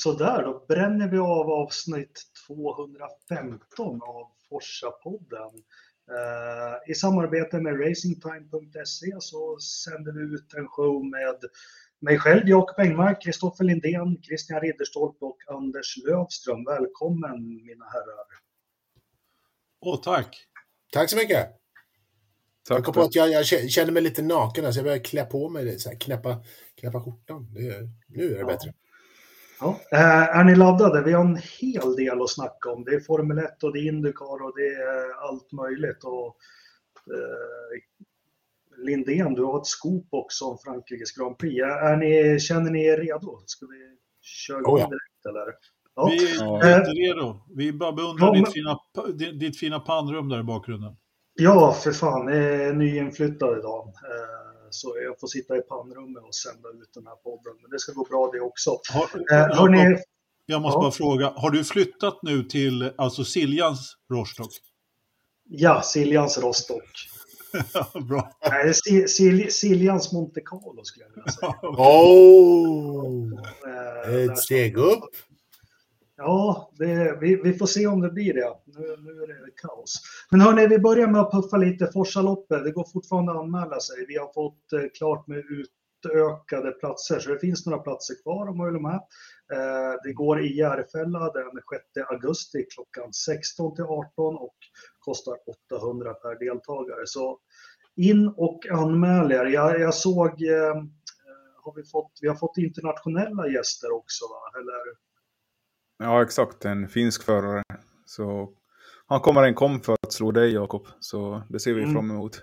sådär, då bränner vi av avsnitt 215 av Forsa-podden. Eh, I samarbete med racingtime.se så sänder vi ut en show med mig själv, Jakob Engmark, Kristoffer Lindén, Christian Ridderstolpe och Anders Lövström. Välkommen mina herrar. Åh, tack! Tack så mycket! Tack jag kom på att jag, jag känner mig lite naken, så jag börjar klä på mig, så här, knäppa, knäppa skjortan. Det, nu är det ja. bättre. Ja. Eh, är ni laddade? Vi har en hel del att snacka om. Det är Formel 1 och det är Indycar och det är allt möjligt. Och, eh, Lindén, du har ett scoop också om Frankrikes Grand Prix. Är ni, känner ni er redo? Ska vi köra igång oh, ja. direkt eller? Ja. Vi är inte redo. Vi bara beundrar ja, men... ditt, fina, ditt fina pannrum där i bakgrunden. Ja, för fan. Jag är nyinflyttad idag. Eh, så jag får sitta i pannrummet och sända ut den här podden. Men det ska gå bra det också. Har, eh, hörni, jag måste ja. bara fråga, har du flyttat nu till alltså Siljans Rostock? Ja, Siljans Rostock. Bra. Nej, Sil Siljans Monte Carlo skulle jag vilja säga. oh, ett steg upp. Ja, det, vi, vi, får se om det blir det. Nu, nu är det kaos. Men hörni, vi börjar med att puffa lite Forsaloppet. Det går fortfarande att anmäla sig. Vi har fått eh, klart med utökade platser, så det finns några platser kvar om man vill med. Eh, det går i Järfälla den 6 augusti klockan 16 till 18 och kostar 800 per deltagare. Så in och anmäl er. Jag, jag såg, eh, har vi, fått, vi har fått internationella gäster också, va? eller Ja, exakt. En finsk förare. Så han kommer en kom för att slå dig, Jakob. Så det ser vi mm. fram emot.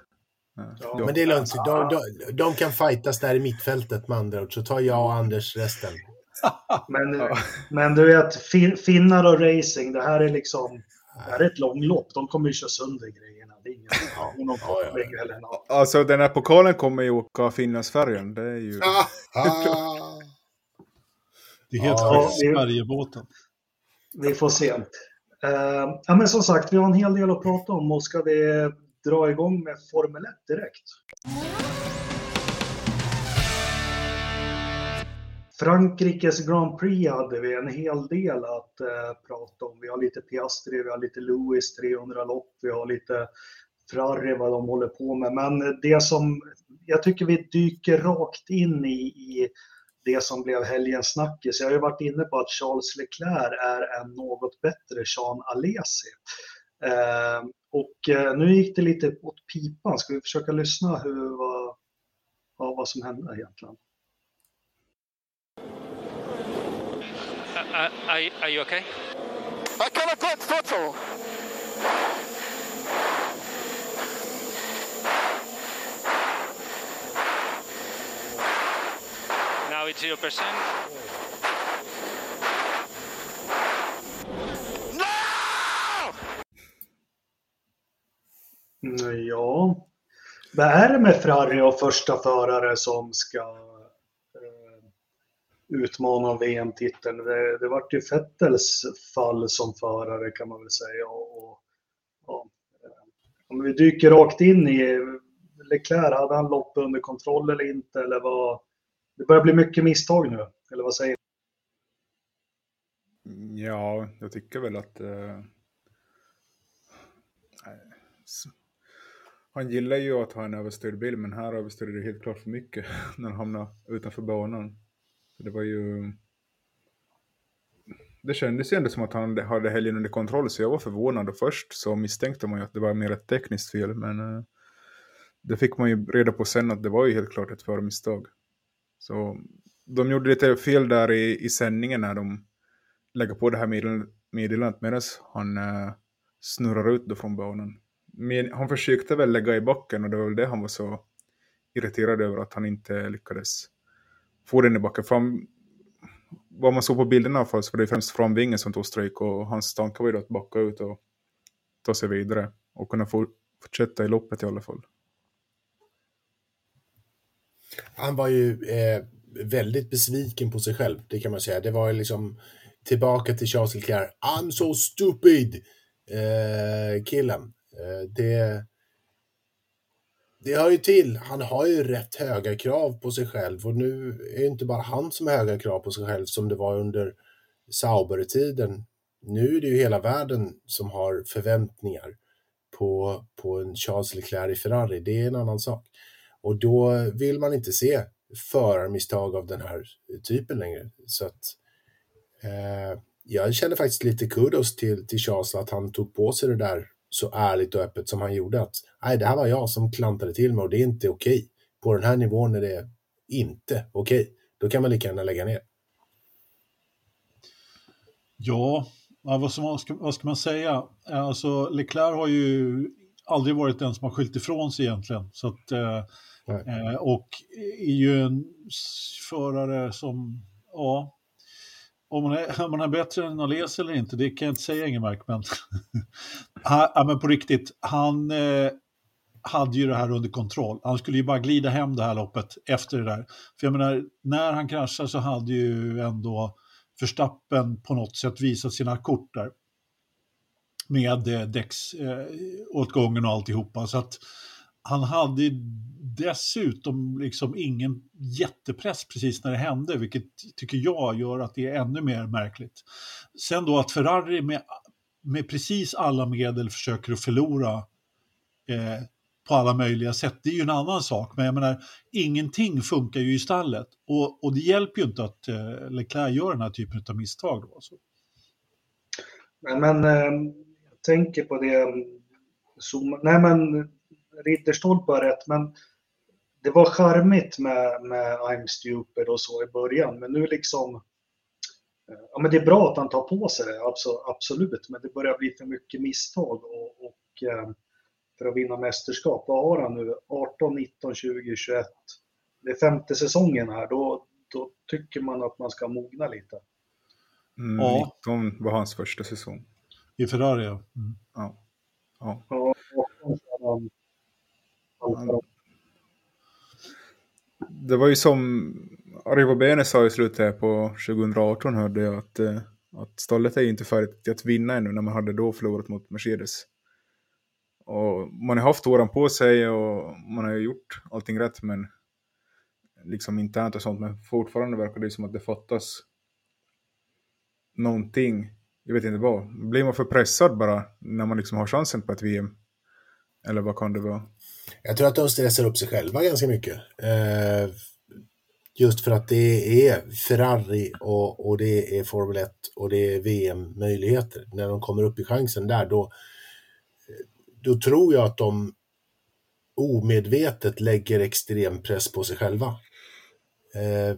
Ja, men det är lugnt. De, de, de, kan fightas där i mittfältet med andra ord. Så tar jag och Anders resten. men, men du vet, fin, finnar och racing, det här är liksom... Det här är ett långlopp. De kommer ju köra sönder grejerna. Det är ingen ja, någon ja, ja. eller något. Alltså den här pokalen kommer ju åka Finlandsfärjan. Det är ju... det är helt ja, Sverigebåten. Vi får se. Uh, ja, men som sagt, vi har en hel del att prata om och ska vi dra igång med Formel 1 direkt? Frankrikes Grand Prix hade vi en hel del att uh, prata om. Vi har lite Piastri, vi har lite Lewis 300 lopp, vi har lite Ferrari, vad de håller på med. Men det som jag tycker vi dyker rakt in i, i det som blev helgens snackis. Jag har ju varit inne på att Charles Leclerc är en något bättre Jean Alesi. Eh, och eh, nu gick det lite åt pipan. Ska vi försöka lyssna hur, vad, vad, vad som hände egentligen? Uh, are, are you okay? I cannot get photo. Now it's 0%. No! Ja. Vad är det med Ferrari och första förare som ska eh, utmana VM-titeln? Det, det vart ju Vettels fall som förare kan man väl säga. Och, och, ja. Om vi dyker rakt in i Leclerc, hade han loppet under kontroll eller inte? Eller vad, det börjar bli mycket misstag nu, eller vad säger du? Mm, ja, jag tycker väl att... Eh... han gillar ju att ha en överstyrd bil, men här överstyrde det helt klart för mycket när han hamnade utanför banan. Det var ju... Det kändes ju ändå som att han hade helgen under kontroll, så jag var förvånad. Och först så misstänkte man ju att det var mer ett tekniskt fel, men eh, det fick man ju reda på sen att det var ju helt klart ett förmisstag. Så de gjorde lite fel där i, i sändningen när de lägger på det här meddelandet medan han uh, snurrar ut då från banan. Men han försökte väl lägga i backen och det var väl det han var så irriterad över att han inte lyckades få den i backen. För han, vad man såg på bilderna i alla fall så var det främst framvingen som tog stryk och hans tanke var ju då att backa ut och ta sig vidare och kunna få, fortsätta i loppet i alla fall. Han var ju eh, väldigt besviken på sig själv, det kan man säga. Det var liksom tillbaka till Charles Leclerc. I'm so stupid! Eh, killen. Eh, det, det hör ju till. Han har ju rätt höga krav på sig själv och nu är det inte bara han som har höga krav på sig själv som det var under Sauber-tiden. Nu är det ju hela världen som har förväntningar på, på en Charles Leclerc i Ferrari. Det är en annan sak. Och då vill man inte se förarmisstag av den här typen längre. Så att eh, jag känner faktiskt lite kudos till, till Charles att han tog på sig det där så ärligt och öppet som han gjorde. Att nej, det här var jag som klantade till mig och det är inte okej. Okay. På den här nivån är det inte okej. Okay. Då kan man lika gärna lägga ner. Ja, vad, vad, ska, vad ska man säga? Alltså, Leclerc har ju aldrig varit den som har skyllt ifrån sig egentligen. Så att, eh, eh, och är ju en förare som, ja, om man, är, om man är bättre än Ales eller inte, det kan jag inte säga Ingemark, men, ja, men på riktigt, han eh, hade ju det här under kontroll. Han skulle ju bara glida hem det här loppet efter det där. För jag menar, när han kraschade så hade ju ändå Verstappen på något sätt visat sina kort där. Med eh, däcksåtgången eh, och alltihopa. Så att han hade dessutom liksom ingen jättepress precis när det hände, vilket tycker jag gör att det är ännu mer märkligt. Sen då att Ferrari med, med precis alla medel försöker att förlora eh, på alla möjliga sätt, det är ju en annan sak. Men jag menar, ingenting funkar ju i stallet. Och, och det hjälper ju inte att eh, Leclerc gör den här typen av misstag. Då, alltså. Men, men eh, tänker på det, zoom, nej men Ridderstolpe har rätt, men det var charmigt med, med I'm stupid och så i början, men nu liksom eh, Ja, men det är bra att han tar på sig det, absolut, men det börjar bli för mycket misstag och, och eh, för att vinna mästerskap. Vad har han nu? 18, 19, 20, 21. Det är femte säsongen här. Då, då tycker man att man ska mogna lite. Mm, ja. 19 var hans första säsong. I Ferrari, ja. Mm. Ja. ja. ja det var ju som Arrivo Bene sa i slutet på 2018 hörde jag att, eh, att stallet är inte färdigt att vinna ännu när man hade då förlorat mot Mercedes. Och man har haft åren på sig och man har gjort allting rätt men liksom internt och sånt men fortfarande verkar det som att det fattas någonting. Jag vet inte vad. Blir man för pressad bara när man liksom har chansen på ett VM? Eller vad kan det vara? Jag tror att de stressar upp sig själva ganska mycket. Eh, just för att det är Ferrari och, och det är Formel 1 och det är VM-möjligheter. När de kommer upp i chansen där, då, då tror jag att de omedvetet lägger extrem press på sig själva. Eh,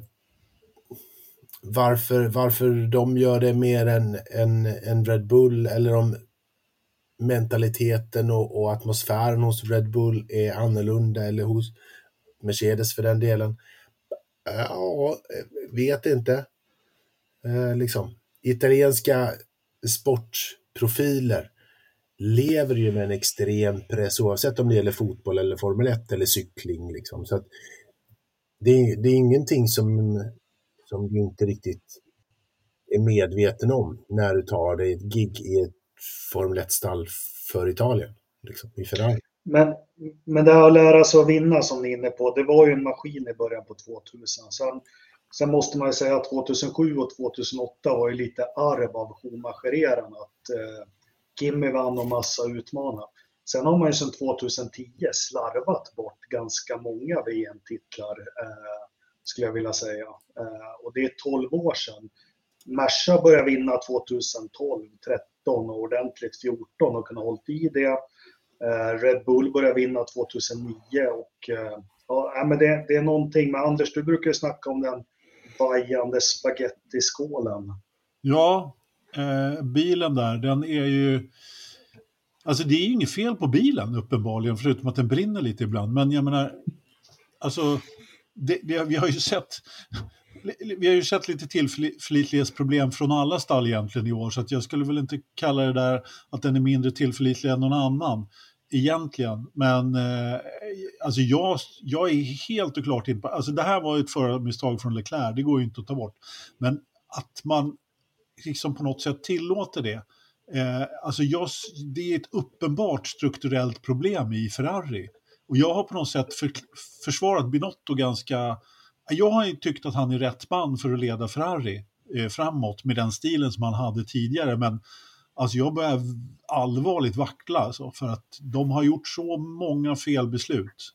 varför, varför de gör det mer än, än, än Red Bull eller om mentaliteten och, och, atmosfären hos Red Bull är annorlunda eller hos Mercedes för den delen. Ja, vet inte. Eh, liksom. Italienska sportprofiler lever ju med en extrem press oavsett om det gäller fotboll eller Formel 1 eller cykling. Liksom. Så att det, det är ingenting som, som du inte riktigt är medveten om när du tar dig ett gig i ett Formel 1-stall för Italien, liksom, i Ferrari. Men, men det här att lära sig att vinna som ni är inne på, det var ju en maskin i början på 2000. Sen, sen måste man ju säga att 2007 och 2008 var ju lite arv av Schumacher-eran. Att eh, Kimmy vann och massa utmana. Sen har man ju sedan 2010 slarvat bort ganska många VM-titlar, eh, skulle jag vilja säga. Eh, och det är 12 år sedan. Merca började vinna 2012, 13 och ordentligt 14 och kunna hållit i det. Eh, Red Bull började vinna 2009 och eh, ja, men det, det, är någonting med Anders, du brukar ju snacka om den vajande spagettiskålen. Ja, eh, bilen där, den är ju... Alltså det är ju inget fel på bilen uppenbarligen, förutom att den brinner lite ibland. Men jag menar, alltså, det, det, vi har ju sett vi har ju sett lite tillförlitlighetsproblem från alla stall egentligen i år, så att jag skulle väl inte kalla det där att den är mindre tillförlitlig än någon annan egentligen. Men eh, alltså jag, jag är helt och klart inte... Alltså det här var ett förarmisstag från Leclerc, det går ju inte att ta bort. Men att man liksom på något sätt tillåter det. Eh, alltså jag, det är ett uppenbart strukturellt problem i Ferrari. Och jag har på något sätt för, försvarat Binotto ganska jag har ju tyckt att han är rätt man för att leda Ferrari. eh, framåt med den stilen som han hade tidigare. Men alltså jag börjar allvarligt vackla alltså, för att de har gjort så många felbeslut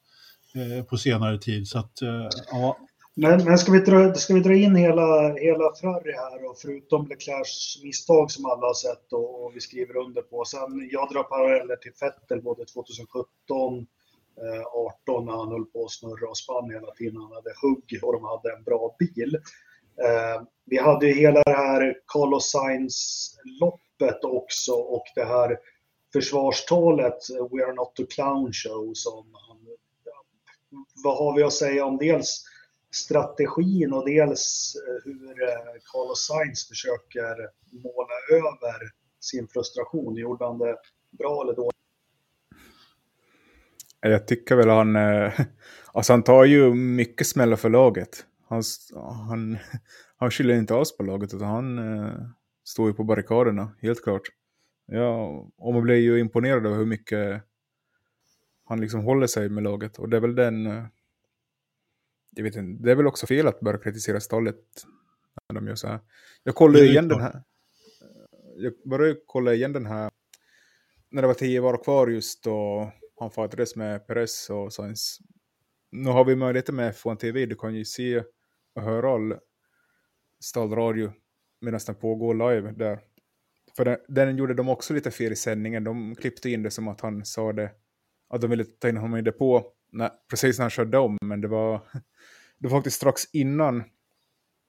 eh, på senare tid. Så att, eh, ja, Men, men ska, vi dra, ska vi dra in hela, hela Ferrari här och förutom Leclercs misstag som alla har sett och, och vi skriver under på. Sen jag drar paralleller till Vettel både 2017 Eh, 18 när han höll på att snurra och spann hela tiden. Han hade hugg och de hade en bra bil. Eh, vi hade ju hela det här Carlos Sainz-loppet också och det här försvarstalet We are not a clown show som han, ja, vad har vi att säga om dels strategin och dels eh, hur Carlos Sainz försöker måla över sin frustration. Gjorde han det bra eller dåligt? Jag tycker väl han... eh, Alltså han tar ju mycket smällar för laget. Han, han, han skyller inte alls på laget utan han eh, står ju på barrikaderna, helt klart. Ja, och man blir ju imponerad över hur mycket han liksom håller sig med laget. Och det är väl den... eh, Jag vet inte, det är väl också fel att börja kritisera stallet när de gör så här. Jag kollade igen den här. Jag började kolla igen den här när det var tio var kvar just då han fattades med press och sånt. Nu har vi möjligheter med F1 TV, du kan ju se och höra all stallradio medan den pågår live där. För den, den gjorde de också lite fel i sändningen, de klippte in det som att han sa det, att de ville ta in honom i depå när, precis när han körde om, men det var, det var faktiskt strax innan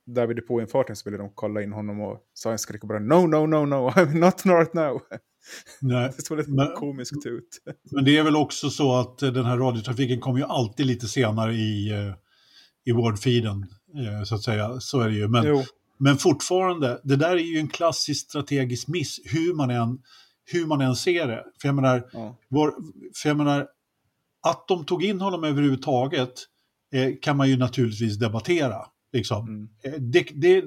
där vid depåinfarten så ville de kolla in honom och Sainz skrek bara no, no, no, no, I'm not right now. nej. Det såg lite Men- komiskt ut. Men det är väl också så att eh, den här radiotrafiken kommer ju alltid lite senare i, eh, i wordfeeden, eh, så att säga. Så är det ju. Men, Jo, men fortfarande, det där är ju en klassisk strategisk miss, hur man än, hur man än ser det. För jag menar, ja. Var, för jag menar, att de tog in honom överhuvudtaget eh, kan man ju naturligtvis debattera. Liksom. Mm. Eh, det, det,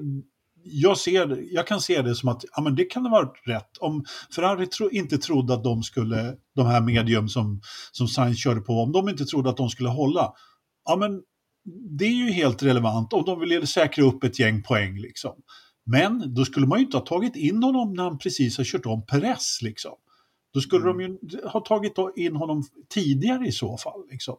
jag, ser, jag kan se det som att ja, men det kan ha varit rätt. Om Ferrari tro, inte trodde att de skulle, de här medium som, som Sainz körde på, om de inte trodde att de skulle hålla, ja men det är ju helt relevant om de vill säkra upp ett gäng poäng. Liksom. Men då skulle man ju inte ha tagit in honom när han precis har kört om Perez. Liksom. Då skulle de ju ha tagit in honom tidigare i så fall. Liksom.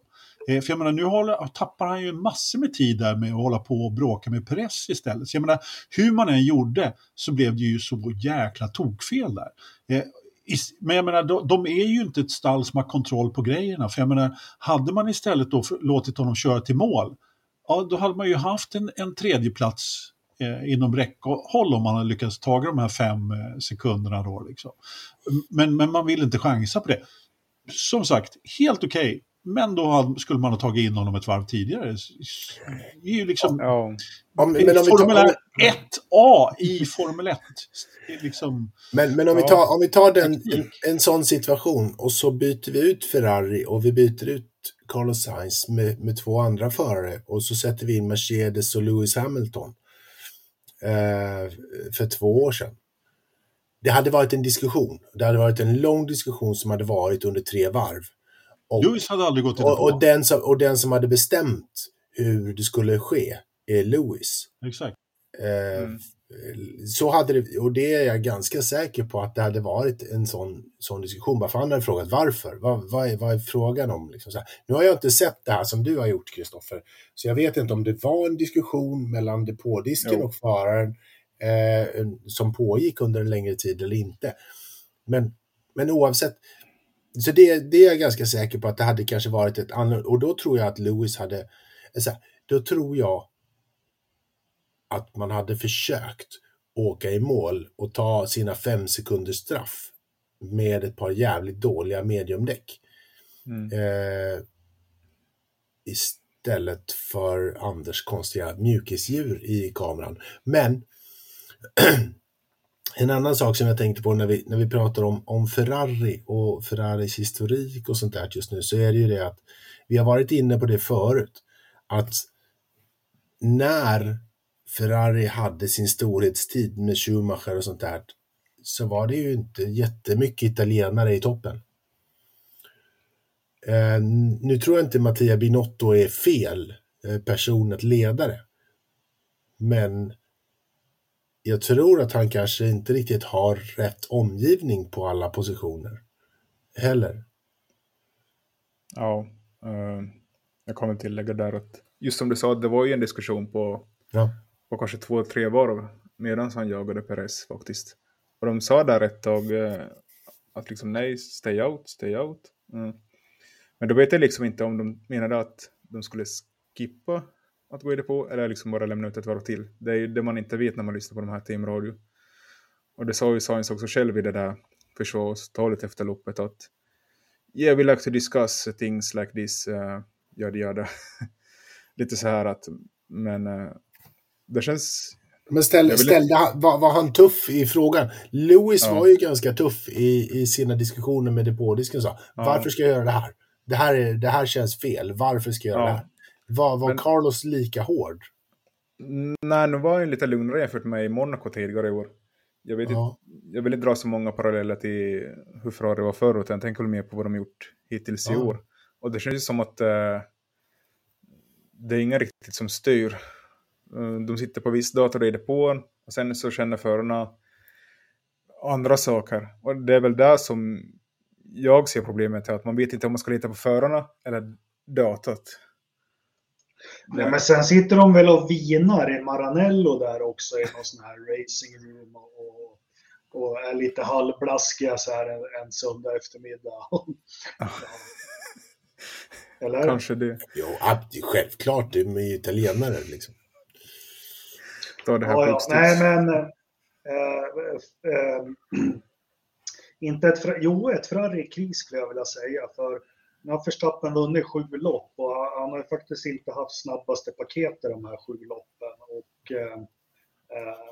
Eh, för jag menar, nu håller, tappar han ju massor med tid där med att hålla på och bråka med Perez istället. Så jag menar, hur man än gjorde så blev det ju så jäkla tokfel där. Eh, men jag menar, de, de är ju inte ett stall som har kontroll på grejerna. För jag menar, hade man istället då låtit honom köra till mål, ja då hade man ju haft en, en tredje plats eh, inom räckhåll om man hade lyckats ta de här fem eh, sekunderna då. Liksom. Men, men man vill inte chansa på det. Som sagt, helt okej. Men då hade, skulle man ha tagit in honom ett varv tidigare. Det är ju liksom... Ja, Om, men, om vi Formel tar, 1A i Formel 1. Det är liksom... men, men om vi Ja. tar, om vi tar den, en, en sån situation och så byter vi ut Ferrari och vi byter ut Carlos Sainz med, med två andra förare och så sätter vi in Mercedes och Lewis Hamilton eh, för två år sedan. Det hade varit en diskussion. Det hade varit en lång diskussion som hade varit under tre varv. Och, Lewis hade aldrig gått in och, och, den som, och den som hade bestämt hur det skulle ske är Lewis. Exakt. Eh, Mm. Så hade det, och det är jag ganska säker på att det hade varit en sån, sån diskussion. Bara för han hade frågat varför. Vad, vad, är, vad är frågan om? Liksom. Nu har jag inte sett det här som du har gjort, Kristoffer. Så jag vet inte om det var en diskussion mellan depådisken Jo. och föraren eh, som pågick under en längre tid eller inte. Men, men oavsett. Så det, det är jag ganska säker på att det hade kanske varit ett annat. Och då tror jag att Lewis hade, så här, då tror jag att man hade försökt åka i mål och ta sina fem sekunders straff med ett par jävligt dåliga mediumdäck. mm. Eh, istället för Anders konstiga mjukisdjur i kameran. Men en annan sak som jag tänkte på när vi, när vi pratar om, om Ferrari och Ferraris historik och sånt där just nu så är det ju det att vi har varit inne på det förut. Att när Ferrari hade sin storhetstid med Schumacher och sånt där så var det ju inte jättemycket italienare i toppen. Eh, nu tror jag inte Mattia Binotto är fel eh, person att leda det. Men jag tror att han kanske inte riktigt har rätt omgivning på alla positioner. Heller. Ja, eh, jag kommer tillägga där att just som du sa, det var ju en diskussion på, Ja på kanske två, tre varv medan han jagade Perez faktiskt. Och de sa där ett tag eh, att liksom nej, stay out, stay out. Mm. Men då vet jag liksom inte om de menade att de skulle skippa att gå i depå eller liksom bara lämna ut ett varv till. Det är ju det man inte vet när man lyssnar på de här teamradio. Och det sa ju Sainz också själv i det där försvarstalet efter loppet att yeah, we like to discuss things like this, uh, yada yada. Lite så här att, men uh, det känns... Men vill- ställde han, var, var han tuff i frågan? Lewis Ja. var ju ganska tuff i, i sina diskussioner med depådisken sa Ja. varför ska jag göra det här? Det här, är, det här känns fel, varför ska jag göra Ja. det här? Var, var Men- Carlos lika hård? Nej, nu var han lite lugnare jämfört med i Monaco tidigare i år. Jag, vet Ja. inte, jag vill inte dra så många paralleller till hur Ferrari var förr, utan jag tänker mer på vad de gjort hittills i år. Och det känns ju som att eh, det är ingen riktigt som styr. Eh, de sitter på viss dator i depån och sen så känner förarna andra saker. Och det är väl där som jag ser problemet, är att man vet inte om man ska lita på förarna eller datat. Nej, men sen sitter de väl och vinar i Maranello där också i någon sån här racing room och, och, är lite halvblaskiga så här en, en söndag eftermiddag. Eller? Kanske det. Jo, självklart, de är ju italienare liksom. Ta det här Ja, på ja. Nej, men... Eh, eh, inte ett, jo, ett Ferrari i kris skulle jag vilja säga. För nu har Verstappen vunnit sju lopp och han har faktiskt inte haft snabbaste paket i de här sju loppen. Och, eh, eh,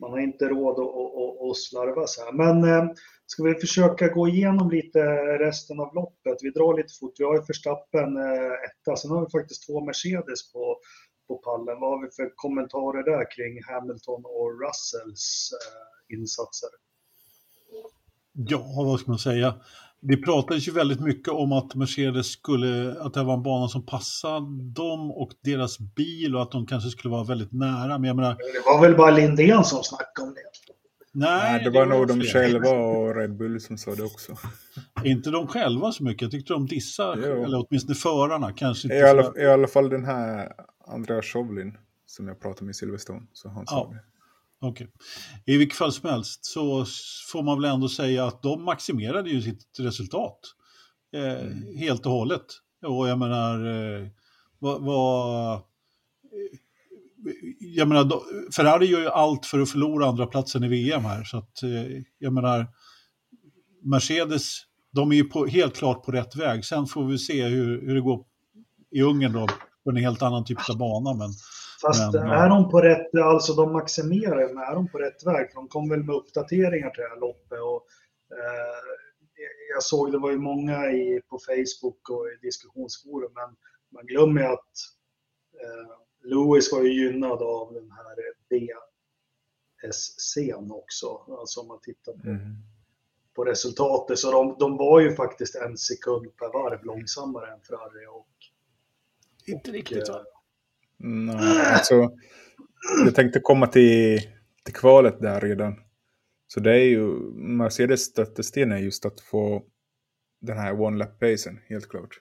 man har inte råd att, att, att, att slarva så här. Men eh, ska vi försöka gå igenom lite resten av loppet? Vi drar lite fort. Vi har ju Verstappen eh, etta, sen har vi faktiskt två Mercedes på, på pallen. Vad har vi för kommentarer där kring Hamilton och Russells eh, insatser? Ja, vad ska man säga? Det pratades ju väldigt mycket om att Mercedes skulle, att det var en bana som passade dem och deras bil och att de kanske skulle vara väldigt nära. Men jag menar, Det var väl bara Lindén som snackade om det. nej, Nej, det var nog de fel. själva och Red Bull som sa det också. Inte de själva så mycket. Jag tyckte de dissade, eller åtminstone förarna. Kanske inte I alla, I alla fall den här Andreas Shovlin som jag pratade med i Silverstone. Så han sa Ja. det. Okej. I vilket fall som helst så får man väl ändå säga att de maximerade ju sitt resultat. Eh, Helt och hållet. Och jag menar, eh, vad... vad eh, jag menar, Ferrari gör ju allt för att förlora andra platsen i VM här. Så att, eh, jag menar, Mercedes, de är ju på, helt klart på rätt väg. Sen får vi se hur, hur det går i Ungern då, på en helt annan typ av bana. Men Fast Men, ja. är de på rätt, alltså de maximerar, men är de på rätt väg? För de kom väl med uppdateringar till det här loppet. Och, eh, jag såg det var ju många i, på Facebook och i diskussionsforum, men man glömmer ju att eh, Lewis var ju gynnad av den här BSCn också. Alltså om man tittar på, Mm. på resultatet. Så de, de var ju faktiskt en sekund per varv långsammare än Ferrari. Och, inte riktigt. eh, va? Nej, alltså, jag tänkte komma till, till kvalet där redan. Så det är ju, Mercedes stötesten är just att få den här one-lap-pacen, helt klart.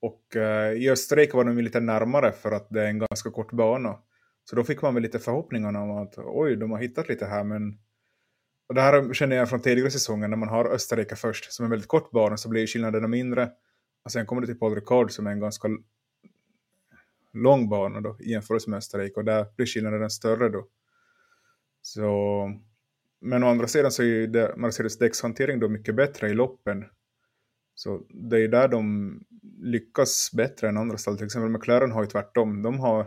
Och eh, i Österrike var de ju lite närmare för att det är en ganska kort bana. Så då fick man väl lite förhoppningarna om att oj, de har hittat lite här, men... Och det här känner jag från tidigare säsongen, när man har Österrike först, som är en väldigt kort bana, så blir skillnaderna mindre. Och sen kommer det till Paul Ricard som är en ganska lång bana då, i jämförelse med Österrike, och där blir skillnaden större då. Så... Men å andra sidan så är ju det, Mercedes däckshantering då mycket bättre i loppen. Så det är ju där de lyckas bättre än andra stall. Till exempel McLaren har ju tvärtom. De har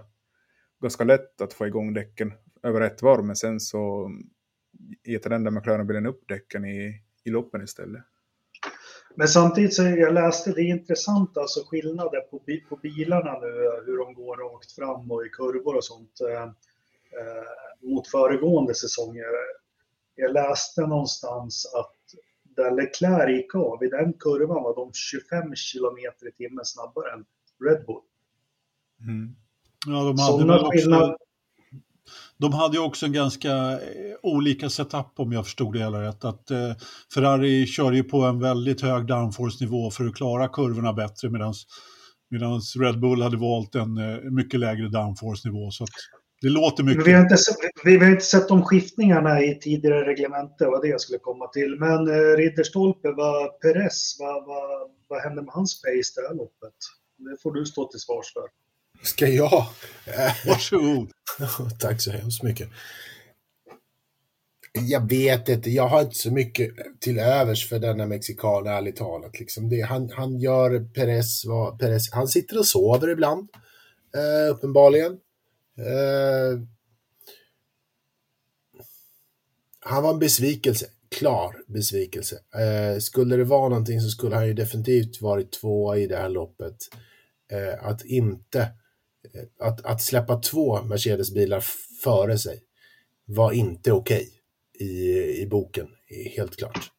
ganska lätt att få igång däcken över ett varv, men sen så äter den där McLaren-bilen upp däcken i, i loppen istället. Men samtidigt så jag läste, det är intressant alltså skillnader på, bi- på bilarna nu, hur de går rakt fram och i kurvor och sånt eh, eh, mot föregående säsonger. Jag läste någonstans att där Leclerc gick av, i den kurvan var de 25 kilometer i timmen snabbare än Red Bull. Ja, de hade Sådana skillnader. De hade ju också en ganska eh, olika setup om jag förstod det hela rätt. Att, eh, Ferrari kör ju på en väldigt hög downforce-nivå för att klara kurvorna bättre medan Red Bull hade valt en eh, mycket lägre downforce-nivå. Så det låter mycket. Vi har, inte, vi, vi har inte sett de skiftningarna i tidigare reglemente, vad det jag skulle komma till. Men eh, Ridderstolpe, vad Perez, vad, vad, vad hände med hans pace det här loppet? Det får du stå till svars för. Ska jag? Varsågod. Tack så hemskt mycket. Jag vet inte, jag har inte så mycket till övers för denna mexikan, ärligt talat. Liksom det, han, han gör Perez, vad, Perez, han sitter och sover ibland, eh, uppenbarligen. Eh, han var en besvikelse, klar besvikelse. Eh, skulle det vara någonting så skulle han ju definitivt varit tvåa i det här loppet. Eh, att inte, att, att släppa två Mercedes-bilar före sig var inte okej okay i, i boken, helt klart.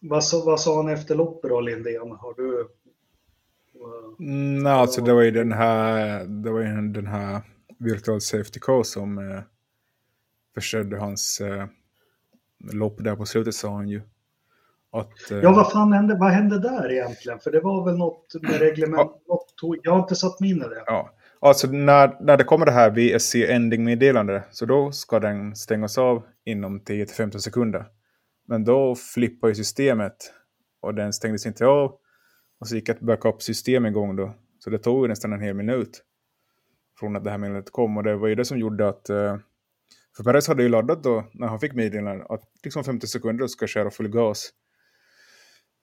Vad, så, vad sa han efter loppet då, Lindén? Har du... Mm, nej, alltså det var ju den här, det var ju den här virtual safety car som eh, förstörde hans eh, lopp där på slutet sa han ju. Att, eh, ja, vad fan hände, vad hände där egentligen? För det var väl något med reglement, ja, något, jag har inte satt mig in i det. Ja, alltså när, när det kommer det här VSC ending-meddelande så då ska den stängas av inom 10-15 sekunder. Men då flippar ju systemet och den stängdes inte av. Och så gick ett backup-system igång då. Så det tog ju nästan en hel minut från att det här meddelandet kom. Och det var ju det som gjorde att... Eh, för Perez hade ju laddat då när han fick meddelandet att liksom 50 sekunder ska köra full gas.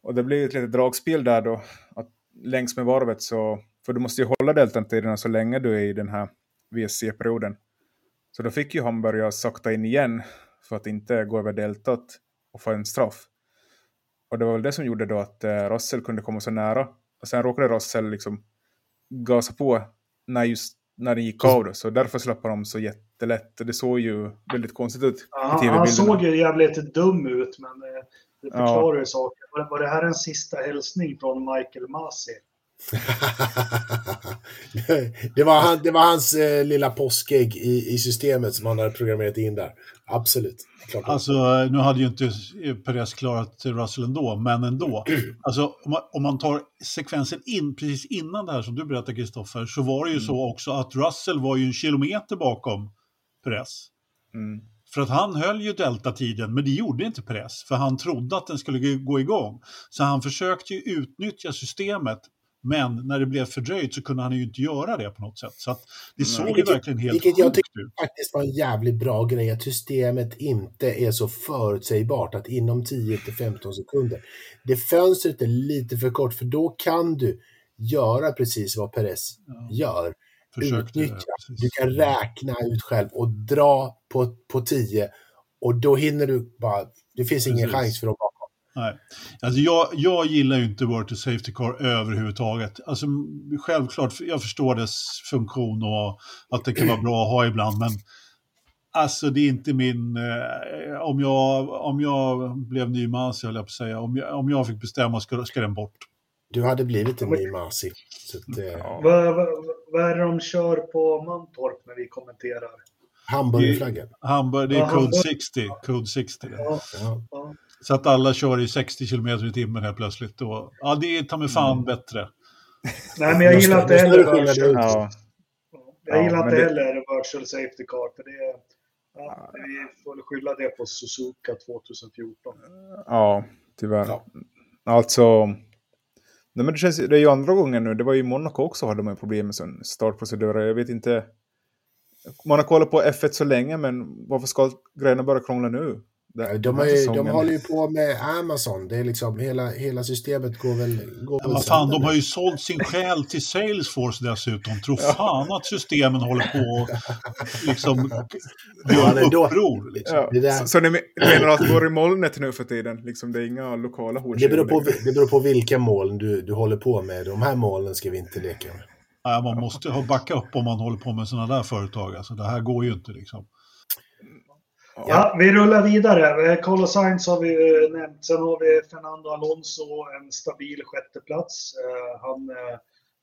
Och det blev ett litet dragspel där då. Att längs med varvet så... För du måste ju hålla deltatiderna så länge du är i den här VSC-perioden. Så då fick ju han börja sakta in igen för att inte gå över deltat och få en straff. Och det var väl det som gjorde då att eh, Russell kunde komma så nära. Och sen råkade Russell liksom gasa på när just när den gick av. Då, så därför släpper de så jättelätt. Det såg ju väldigt konstigt ut ja, Han såg ju jävligt dum ut, men eh, det förklarar ju ja. saker. Var, var det här en sista hälsning från Michael Masi? det, var han, det var hans eh, lilla påskägg i, i systemet som han hade programmerat in där. Absolut. Klart. Alltså, nu hade ju inte Perez klarat Russell ändå, men ändå. Alltså, om man, om man tar sekvensen in, precis innan det här som du berättade Kristoffer, så var det ju mm. så också att Russell var ju en kilometer bakom Perez. Mm. För att han höll ju deltatiden, men det gjorde inte Perez, för han trodde att den skulle gå igång. Så han försökte ju utnyttja systemet men när det blev fördröjt så kunde han ju inte göra det på något sätt. Så det såg vilket, ju verkligen helt Vilket jag tycker ut. faktiskt var en jävligt bra grej, att systemet inte är så förutsägbart att inom 10-15 sekunder. Det fönstret är lite för kort, för då kan du göra precis vad Perez ja. gör. Försökte, Utnyttja. Du kan räkna ut själv och dra på, på 10 och då hinner du bara, det finns precis. ingen chans för dem Nej. Alltså jag, jag gillar ju inte Word to Safety Car överhuvudtaget. Alltså, självklart, jag förstår dess funktion och att det kan vara bra att ha ibland, men alltså det är inte min... Eh, om, jag, om jag blev ny Masi, höll jag på att säga, om jag, om jag fick bestämma ska, ska den bort. Du hade blivit en ny Masi. Ja. Vad, är det de kör på Mantorp när vi kommenterar? Hamburgerflaggan. Hamburg, det är ja, Code 60. Code 60. Ja, ja. Så att alla kör i 60 km i timmen helt plötsligt. Och, ja, det är ta mig fan mm. bättre. Nej, men jag gillar inte heller virtual, ja. Jag gillar inte heller virtual safety car. För det, ja, vi får skylla det på Suzuka 2014. Ja, tyvärr. Ja. Alltså, nej, men det, känns, det är ju andra gången nu. Det var ju i Monaco också hade man problem med startprocedurer. Jag vet inte. Man har kollat på F1 så länge, men varför ska grejerna börja krångla nu? De, är, de håller ju på med Amazon. Det är liksom, hela, hela systemet går väl... Går ja, fan, de har ju sålt sin själ till Salesforce dessutom. Tror fan att systemen håller på och liksom gör ja, uppror. Liksom. Ja. Så, så ni menar att det går i molnet nu för tiden? Liksom, det är inga lokala hot? Det beror på, det beror på vilka moln du, du håller på med. De här molnen ska vi inte leka med. Ja, man måste ha backup om man håller på med sådana där företag. Alltså, det här går ju inte liksom. Ja, vi rullar vidare. Eh, Carlos Sainz har vi eh, nämnt. Sen har vi Fernando Alonso, en stabil sjätteplats. Eh, han,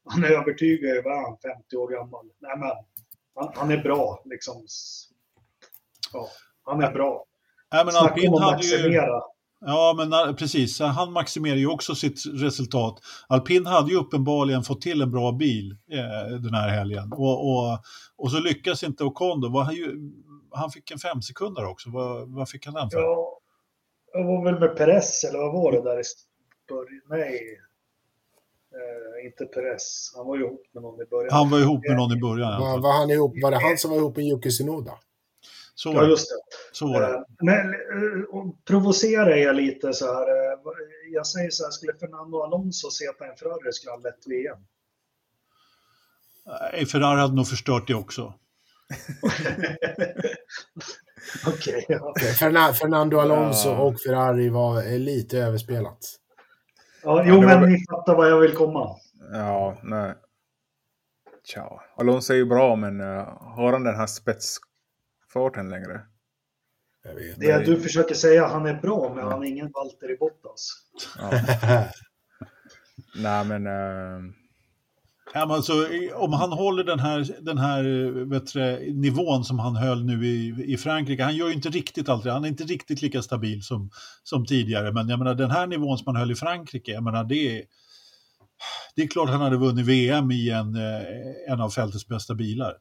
han övertygar ju, vad han, 50 år gammal? Nej, men han, han är bra. Liksom. Ja, han är bra. Nej, men Snacka alpin om att hade ju... maximera. Ja, men precis. Han maximerar ju också sitt resultat. Alpin hade ju uppenbarligen fått till en bra bil eh, den här helgen. Och, och, och så lyckas inte Ocon då. Var ju, han fick en fem sekunder också. Vad, vad fick han den för? Ja, jag var väl med Perez, eller vad var det där i början? Nej, eh, inte Perez. Han var ju ihop med någon i början. Han var ihop med någon i början. Var, var, han ihop, var det han som var ihop med Yuki Tsunoda? Så var Ja, det. just det. Så var det. Eh, Men eh, provocerar jag lite så här. eh, Jag säger så här, skulle Fernando Alonso seta en Ferrari skulle han lätt VM. Nej, Ferrari hade nog förstört det också. Okej, ja. Ferna- Fernando Alonso Ja. och Ferrari var lite överspelat. ja. Ja, Jo, var men ni fattar vad jag vill komma. Ja, nej. Tja. Alonso är ju bra, men uh, har han den här spetsfarten längre? Jag vet. Det du försöker säga, han är bra, men han är ingen Valtteri Bottas. Ja. nej, men... eh, Ja, men alltså, om han håller den här, den här du, nivån som han höll nu i, i Frankrike, han gör ju inte riktigt allt det, han är inte riktigt lika stabil som, som tidigare, men jag menar den här nivån som han höll i Frankrike, jag menar det är, det är klart han hade vunnit VM i en, eh, en av fältets bästa bilar.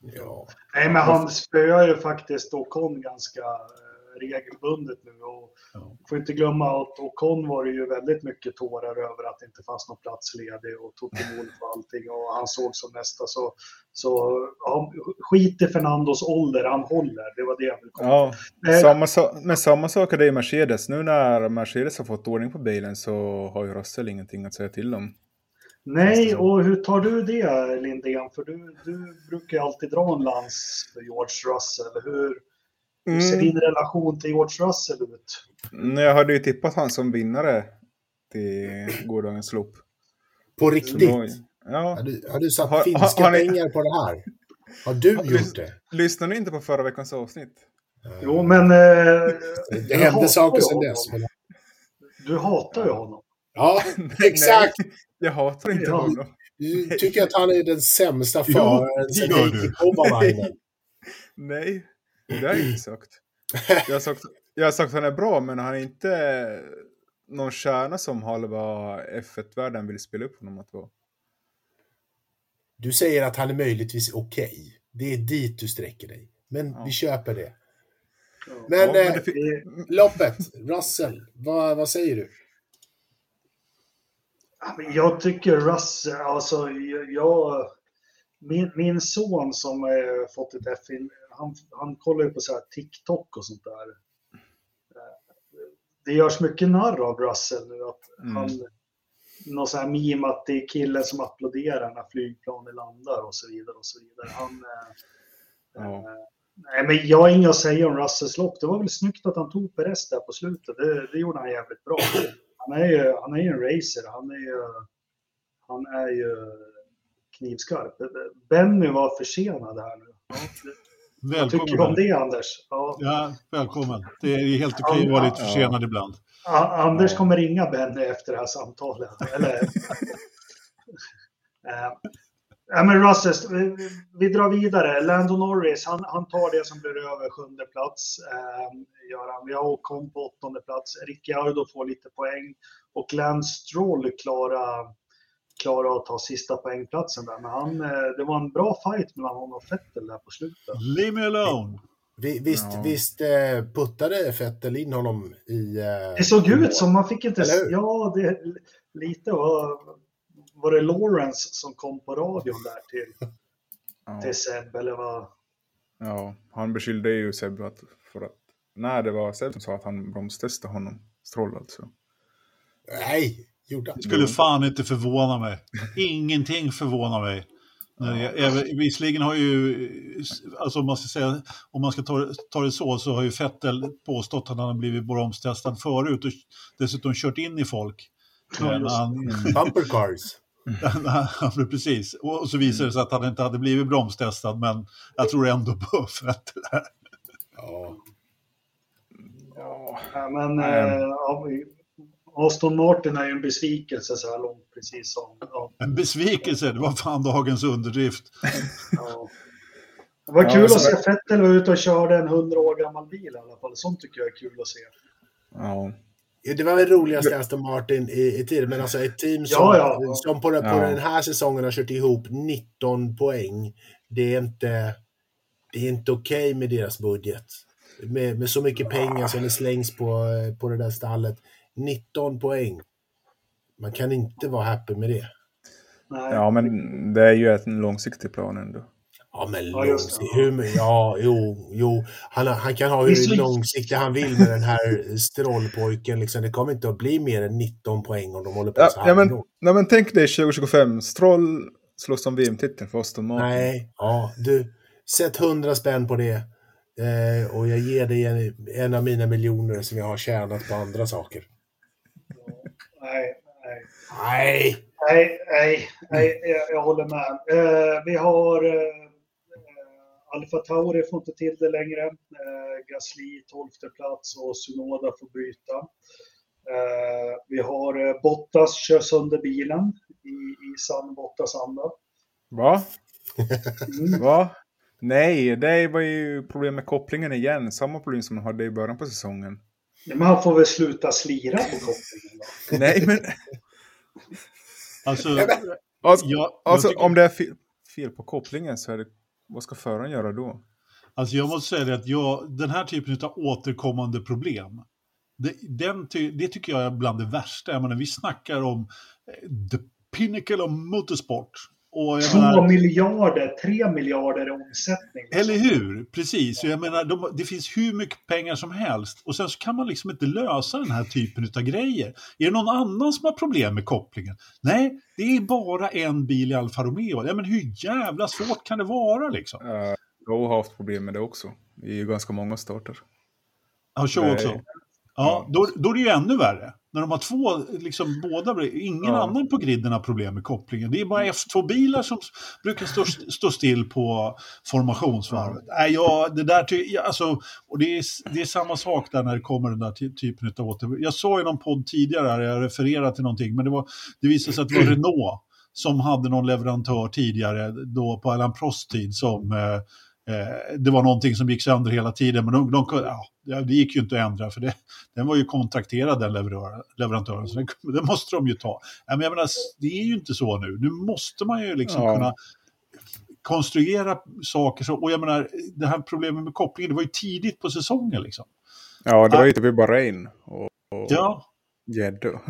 ja. Nej, men han spöar ju faktiskt Ocon ganska eh, regelbundet nu. Och Ja. får inte glömma att Ocon var det ju väldigt mycket tårar över att det inte fanns någon plats ledig och tog mål för allting och han såg som nästa. Så, så ja, skit i Fernandos ålder, han håller. Det var det jag ville komma Ja, Eh, samma so men samma sak är det i Mercedes. Nu när Mercedes har fått ordning på bilen så har ju Russell ingenting att säga till om. Nej, och hur tar du det Lindén? För du, du brukar alltid dra en lans för George Russell. Hur, hur ser Mm. din relation till George Russell ut? Jag hade ju tippat han som vinnare till gårdagens lopp. På riktigt? då- Ja. Har du, har du satt Har- finska har ni- pengar på det här? Har du Har- gjort det? Lyssnade ni inte på förra veckans avsnitt? Jo, men... Eh, Det hände saker sedan honom. dess. Men... Du hatar ju honom. Ja, exakt. Nej, jag hatar inte Ja. honom. Du tycker att han är den sämsta föraren sen Heikki. Kovalainen. Nej, det har jag inte sagt. Jag har sagt, jag har sagt att han är bra, men han är inte någon stjärna som halva F1-världen vill spela upp honom att vara. Du säger att han är möjligtvis okej. Det är dit du sträcker dig. Men Ja. vi köper det. Men, Ja, men eh, det loppet, Russell, vad, vad säger du? Jag tycker Russ, alltså jag, jag min, min son som har fått ett F, han, han kollar ju på så här TikTok och sånt där. Eh, Det görs mycket narr av Russell nu att Mm. han, någon sån här meme att det är killen som applåderar när flygplanet landar och så vidare och så vidare. Han, eh, Ja. eh, nej men jag har inget att säga om Russells lopp. Det var väl snyggt att han tog Perez där på slutet. Det, det gjorde han jävligt bra. Han är ju, han är ju en racer. Han är ju, han är ju knivskarp. Benny var försenad här nu. Ja, Vad tycker du om Välkommen. det Anders? Ja. Ja, välkommen. Det är helt okej att vara lite försenad ibland. A- Anders Ja. kommer ringa Benny efter det här samtalet. Eller... Eh, Ja, men Russell, vi, vi drar vidare. Lando Norris, han, han tar det som blir över sjunde plats. Eh, gör han. Vi har Ocon på åttonde plats. Ricciardo får lite poäng. Och Lance Stroll klarar, klarar att ta sista poängplatsen där. Men han, eh, det var en bra fight mellan honom och Vettel där på slutet. Leave me alone. Vi, visst Ja. visst eh, puttade Vettel in honom i... Eh, Det såg ut som man fick inte... Ja, det, lite var, var det Lawrence som kom på radion där till, Ja. till Seb, eller vad? ja, han beskyllde ju Seb att, för att... Nej, det var Seb som sa att han bromstestade honom. Stroll alltså. Nej, gjorde han. skulle fan inte förvåna mig. Ingenting förvånar mig. Nej, Visserligen har ju, alltså om man ska, säga, om man ska ta, det- ta det så, så har ju Fettel påstått att han har blivit bromstestad förut och dessutom kört in i folk. Ja, han, Bumper cars. han, precis. Och så visade det sig att han inte hade blivit bromstestad, men jag tror ändå på Fettel. Ja. Ja, Ja, men ja, vi- Aston Martin är ju en besvikelse så här långt, precis som... Ja, En besvikelse, det var fan dagens underdrift. ja. Det var Ja, kul alltså, att se Fettel vara ute och körde en 100 år gammal bil i alla fall. Sånt tycker jag är kul att se. Ja. Ja, Det var väl roligast i Aston Martin i, i tiden, men alltså ett team som, Ja, ja. som på, den- på Ja. den här säsongen har kört ihop 19 poäng. Det är inte, det är inte okej med deras budget. Med, med så mycket pengar som det slängs på, eh, på det där stallet. 19 poäng. Man kan inte vara happy med det. Nej. ja, men det är ju en långsiktig plan ändå. Ja, men Ja, långsiktigt. Hur, ja, jo, jo. Han, han kan ha hur långsiktigt han vill med den här strollpojken. Liksom. Det kommer inte att bli mer än 19 poäng om de håller på Ja, så här. ja, men, nej, men tänk dig 2025. Stroll slåss om VM-titeln för Aston Martin. Nej, ja, du. Sätt 100 spänn på det. Eh, och jag ger dig en, en av mina miljoner som jag har tjänat på andra saker. Nej, nej. Nej! Nej, nej, nej jag, jag håller med. Eh, vi har eh, eh, Alfa Tauri får inte till det längre. Eh, Gasly 12 plats och Sunoda får byta. Eh, vi har eh, Bottas kör sönder bilen i, i sann Bottas anda. Va? Mm. Va? Nej, det var ju problem med kopplingen igen. Samma problem som man hade i början på säsongen. Men han får väl sluta slira på kopplingen då. Nej, men Alltså, alltså, jag, alltså jag tycker- om det är fel, fel på kopplingen så är det... Vad ska föraren göra då? Alltså jag måste säga det att jag, den här typen av återkommande problem, det, den, ty- det tycker jag är bland det värsta. Jag menar, vi snackar om eh, the pinnacle of motorsport. Och jag Två menar, miljarder, tre miljarder i omsättning. eller hur? Precis. Jag menar, de, det finns hur mycket pengar som helst. Och sen så kan man liksom inte lösa den här typen av grejer. Är det någon annan som har problem med kopplingen? Nej, det är bara en bil i Alfa Romeo. Ja, men hur jävla svårt kan det vara liksom? Uh, jag har haft problem med det också. I ganska många starter. Har show Nej. också? Ja, då, då är det ju ännu värre. När de har två, liksom båda, ingen Ja. annan på griden har problem med kopplingen. Det är bara F2-bilar som brukar stå, stå still på formationsvarvet. Nej, ja, det där ty, ja, alltså, och det är, det är samma sak där när det kommer den där ty, typen av åter... Jag sa i någon podd tidigare, här, jag refererade till någonting, men det, var, det visade sig att det var Renault som hade någon leverantör tidigare, då på Alain Prost tid, som eh, Eh, det var någonting som gick sönder hela tiden, men de, de, ja, det gick ju inte att ändra för det, den var ju kontrakterad den leverör, leverantören, så den, det måste de ju ta. Ja, men jag menar, det är ju inte så nu. Nu måste man ju liksom Ja. kunna konstruera saker. Så, och jag menar, det här problemet med kopplingen, det var ju tidigt på säsongen liksom. Ja, det var ju typ i Bahrain och, och Ja, gäddor.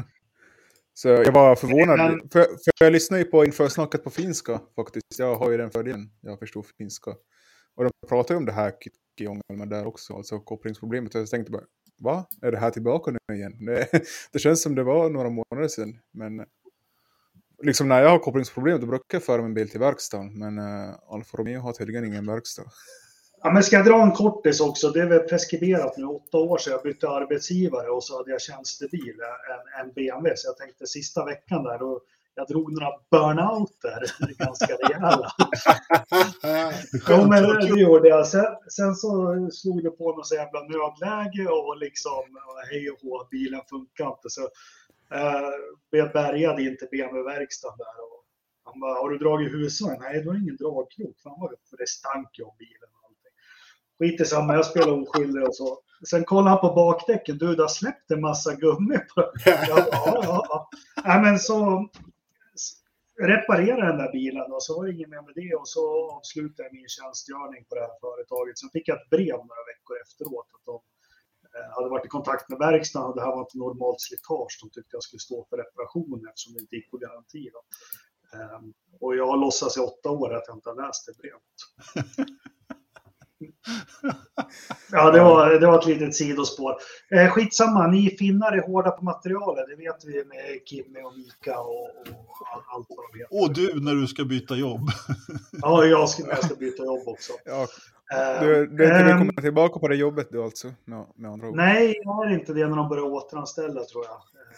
Så jag var förvånad. Men- För, för jag lyssnade ju på införsnacket på finska faktiskt. Jag har ju den fördelen. Jag förstår finska. Och de pratar ju om det här Kiongelma där också, alltså kopplingsproblemet. Och jag tänkte bara, va? Är det här tillbaka nu igen? Det, det känns som det var några månader sedan. Men liksom när jag har kopplingsproblem då brukar jag föra min bil till verkstaden. Men uh, Alfa Romeo har tydligen ingen verkstad. Ja, men ska jag dra en kortis också? Det är väl preskriberat nu, åtta år sedan jag bytte arbetsgivare och så hade jag tjänstebil, eh, en, en BMW. Så jag tänkte sista veckan där, då jag drog några burnouter, ganska rejäla. Ja, men det gjorde jag. Sen, sen så slog det på något så jävla nödläge och liksom hej och hå, bilen funkar inte. Så eh, jag bärgade in till BMW-verkstaden där. Och han bara, har du dragit husvagn? Nej, du har ingen dragkrok. Fan vad för det stank ju om bilen och allting. Skit i samma, jag spelar oskyldig och så. Sen kollade han på bakdäcken. Du, det har släppt en massa gummi på Ja, ja, ja. Nej, men så reparerade den där bilen och så var det inget mer med det och så avslutade jag min tjänstgöring på det här företaget. Sen fick jag ett brev några veckor efteråt att de eh, hade varit i kontakt med verkstaden och det här var inte normalt slitage. De tyckte jag skulle stå för reparation eftersom det inte gick på garanti. Då. Ehm, och jag har låtsats i åtta år att jag inte har läst det brevet. Ja, det var, det var ett litet sidospår. Eh, skitsamma, ni finnar är hårda på materialet. Det vet vi med Kimmy och Mika och, och all, allt vad de heter. och du när du ska byta jobb. Ja, jag ska, jag ska byta jobb också. Ja, Eh, du, du är inte ehm, komma tillbaka på det jobbet du alltså? Med, med andra ord. Nej, jag är inte det när de börjar återanställa tror jag. Eh,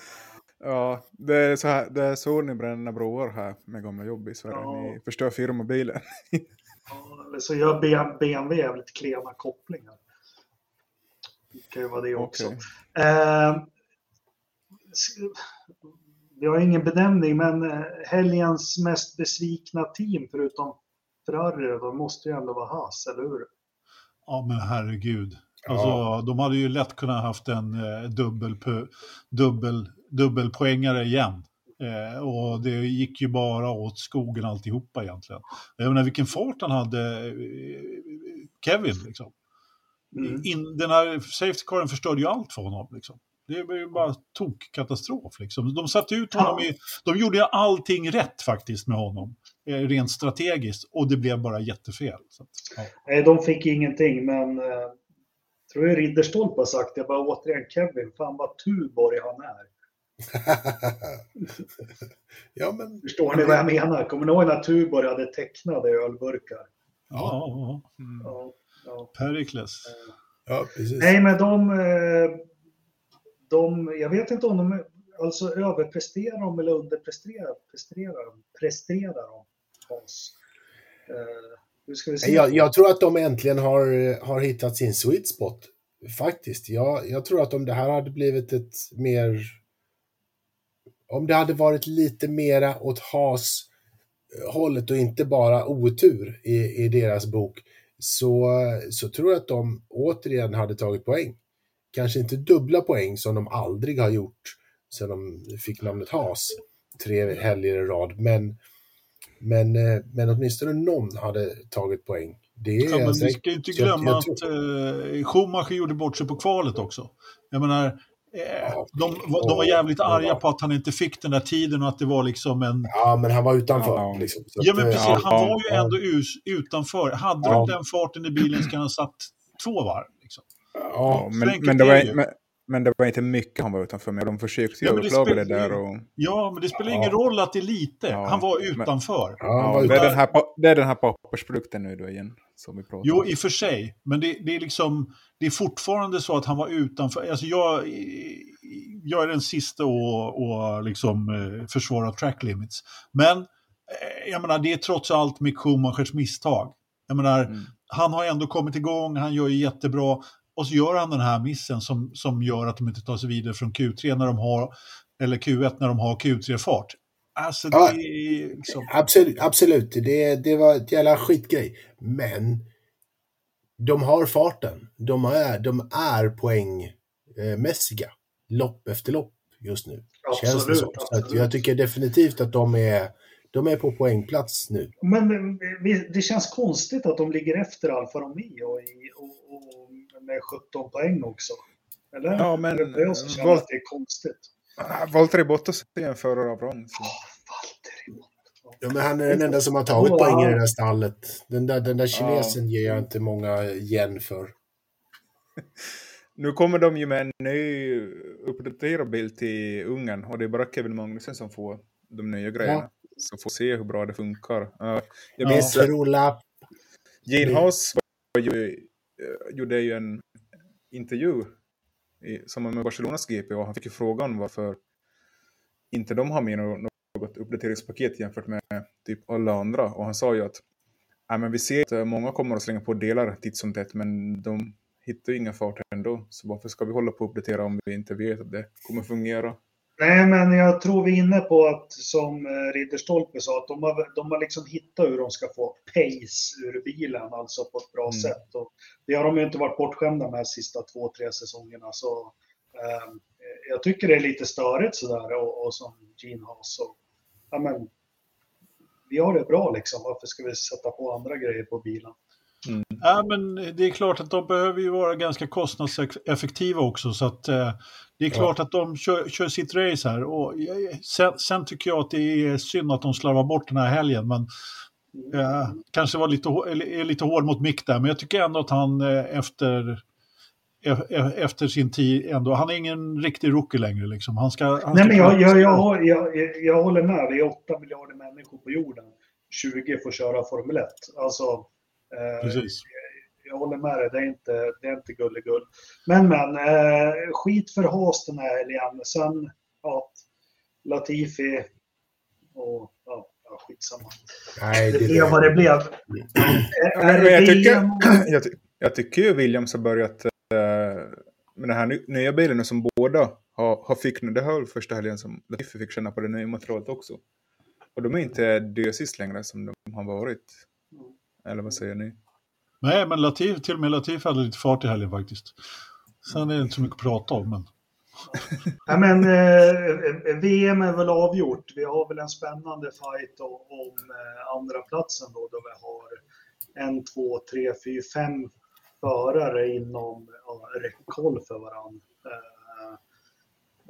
Ja, det är, så här, det är så ni bränner broar här med gamla jobb i Sverige. Ja. Ni förstör firmabilen. ja, eller så gör BMW jävligt klena kopplingar. Det kan ju vara det också. Okej. Eh, vi har ingen benämning, men eh, helgens mest besvikna team förutom Ferrari, de måste ju ändå vara Haas, eller hur? Ja, men herregud. Alltså, ja. De hade ju lätt kunnat haft en eh, dubbel, dubbel, dubbelpoängare igen. Eh, och det gick ju bara åt skogen alltihopa egentligen. Jag menar vilken fart han hade, eh, Kevin. Liksom. Mm. In, den här safety caren förstörde ju allt för honom. Liksom. Det var ju bara tokkatastrof. Liksom. De satte ut honom i... De gjorde allting rätt faktiskt med honom. Eh, rent strategiskt. Och det blev bara jättefel. Så, ja. Nej, de fick ingenting, men... Eh, tror jag Ridderstolpe har sagt det. Bara återigen Kevin, fan vad Tuborg han är. ja, men... Förstår ni vad jag menar? Kommer ni ihåg när Tuborg hade tecknade ölburkar? Ja, ja. Mm. ja, ja. Perikles. Ja, precis. Nej, men de, eh, de... Jag vet inte om de alltså överpresterar de eller underpresterar presterar de, presterar de oss. Uh, jag, jag, tror att de äntligen har, har hittat sin sweet spot. Faktiskt. Jag, jag tror att om det här hade blivit ett mer om det hade varit lite mera åt has hållet och inte bara otur i, i deras bok så, så tror jag att de återigen hade tagit poäng. Kanske inte dubbla poäng som de aldrig har gjort sedan de fick namnet Has tre helger i rad, men, men, eh, men åtminstone någon hade tagit poäng. Det är ja, men vi ska ju inte glömma att eh, Schumacher gjorde bort sig på kvalet också. Jag menar, Eh, de, de, var jävligt arga på att han inte fick den där tiden och att det var liksom en... Ja, men han var utanför. Ja, liksom. ja men precis. Han var ju ändå utanför. Hade ja. de den farten i bilen ska han ha satt två varv. Liksom. Ja, men, men, det var, men, men, det var inte mycket han var utanför. Men de försökte ju ja, överklaga det, det där. Och... Ja, men det spelar ingen roll att det är lite. Han var utanför. Men, ja, var utanför. Det, är den här, det är den här pappersprodukten nu då igen. Som vi pratar jo, i och för sig. Men det, det är liksom det är fortfarande så att han var utanför. Alltså jag, jag är den sista att liksom, eh, försvara track limits. Men eh, jag menar, det är trots allt Mick Schumachers misstag. Jag menar, mm. han har ändå kommit igång, han gör jättebra. Och så gör han den här missen som, som gör att de inte tar sig vidare från Q3 när de har, eller Q1 när de har Q3-fart. Alltså, ja, det är liksom... Absolut, absolut. Det, det var ett jävla skitgrej. Men de har farten. De är, de är poängmässiga. Lopp efter lopp just nu. Absolut, Känns det så. så jag tycker definitivt att de är, de är på poängplats nu. Men det känns konstigt att de ligger efter Alfa Romeo och, och, och med 17 poäng också. Eller? Ja, men... Det är jag som känner att det är konstigt. Valtteri Bottas är en förare av rang. Så. Ja, men han är den enda som har tagit poäng i det där stallet. Den där, den där kinesen ja. ger jag inte många igen för. Nu kommer de ju med en ny uppdaterad bild till Ungern och det är bara Kevin Magnussen som får de nya grejerna. Ja. Så får se hur bra det funkar. Jag minns ja. Gene Haas uh, gjorde ju en intervju i, som med Barcelonas GP och han fick ju frågan varför inte de har med något uppdateringspaket jämfört med typ alla andra. Och han sa ju att nej men vi ser att eh, många kommer att slänga på delar titt som tätt, men de hittar ju inga fart ändå. Så varför ska vi hålla på och uppdatera om vi inte vet att det kommer fungera? Nej, men jag tror vi är inne på att, som eh, Ridderstolpe sa, att de har, de har liksom hittat hur de ska få pace ur bilen, alltså på ett bra mm. sätt. Och det har de ju inte varit bortskämda med de sista två, tre säsongerna. Så, eh, jag tycker det är lite störigt sådär, och, och som Gene Haas och ja, men, vi har det bra liksom. Varför ska vi sätta på andra grejer på bilen? Mm. Ja, men det är klart att de behöver ju vara ganska kostnadseffektiva också. Så att, eh, det är klart ja. att de kör, kör, sitt race här. Och, eh, sen, sen, tycker jag att det är synd att de slarvar bort den här helgen. Men eh, kanske var lite, är lite hård mot Mick där. Men jag tycker ändå att han eh, efter efter sin tid ändå. Han är ingen riktig rookie längre. Liksom. Han ska, han Nej, men jag, jag, jag, jag, jag håller med. Det är 8 miljarder människor på jorden. 20 får köra Formel 1. Alltså, eh, Precis. Jag håller med dig, det är inte, det är inte gulligull. Men men, eh, skit för Haas den här helgen. Sen, ja, Latifi och ja, ja skitsamma. Nej, det, det blev vad det blev. Mm. jag, tycker, jag, jag tycker ju Williams har börjat Eh, med den här nya bilen som båda har, har fick, det här första helgen som Latifi fick känna på det nya materialet också. Och de är inte dösist längre som de har varit. Eller vad säger ni? Nej, men Latif, till och med Latif hade lite fart i helgen faktiskt. Sen är det inte så mycket att prata om, men Ja, men, eh, VM är väl avgjort. Vi har väl en spännande fight om, om eh, andra platsen då, då vi har en, två, tre, fyra, fem förare inom ja, räckhåll för varandra. Eh,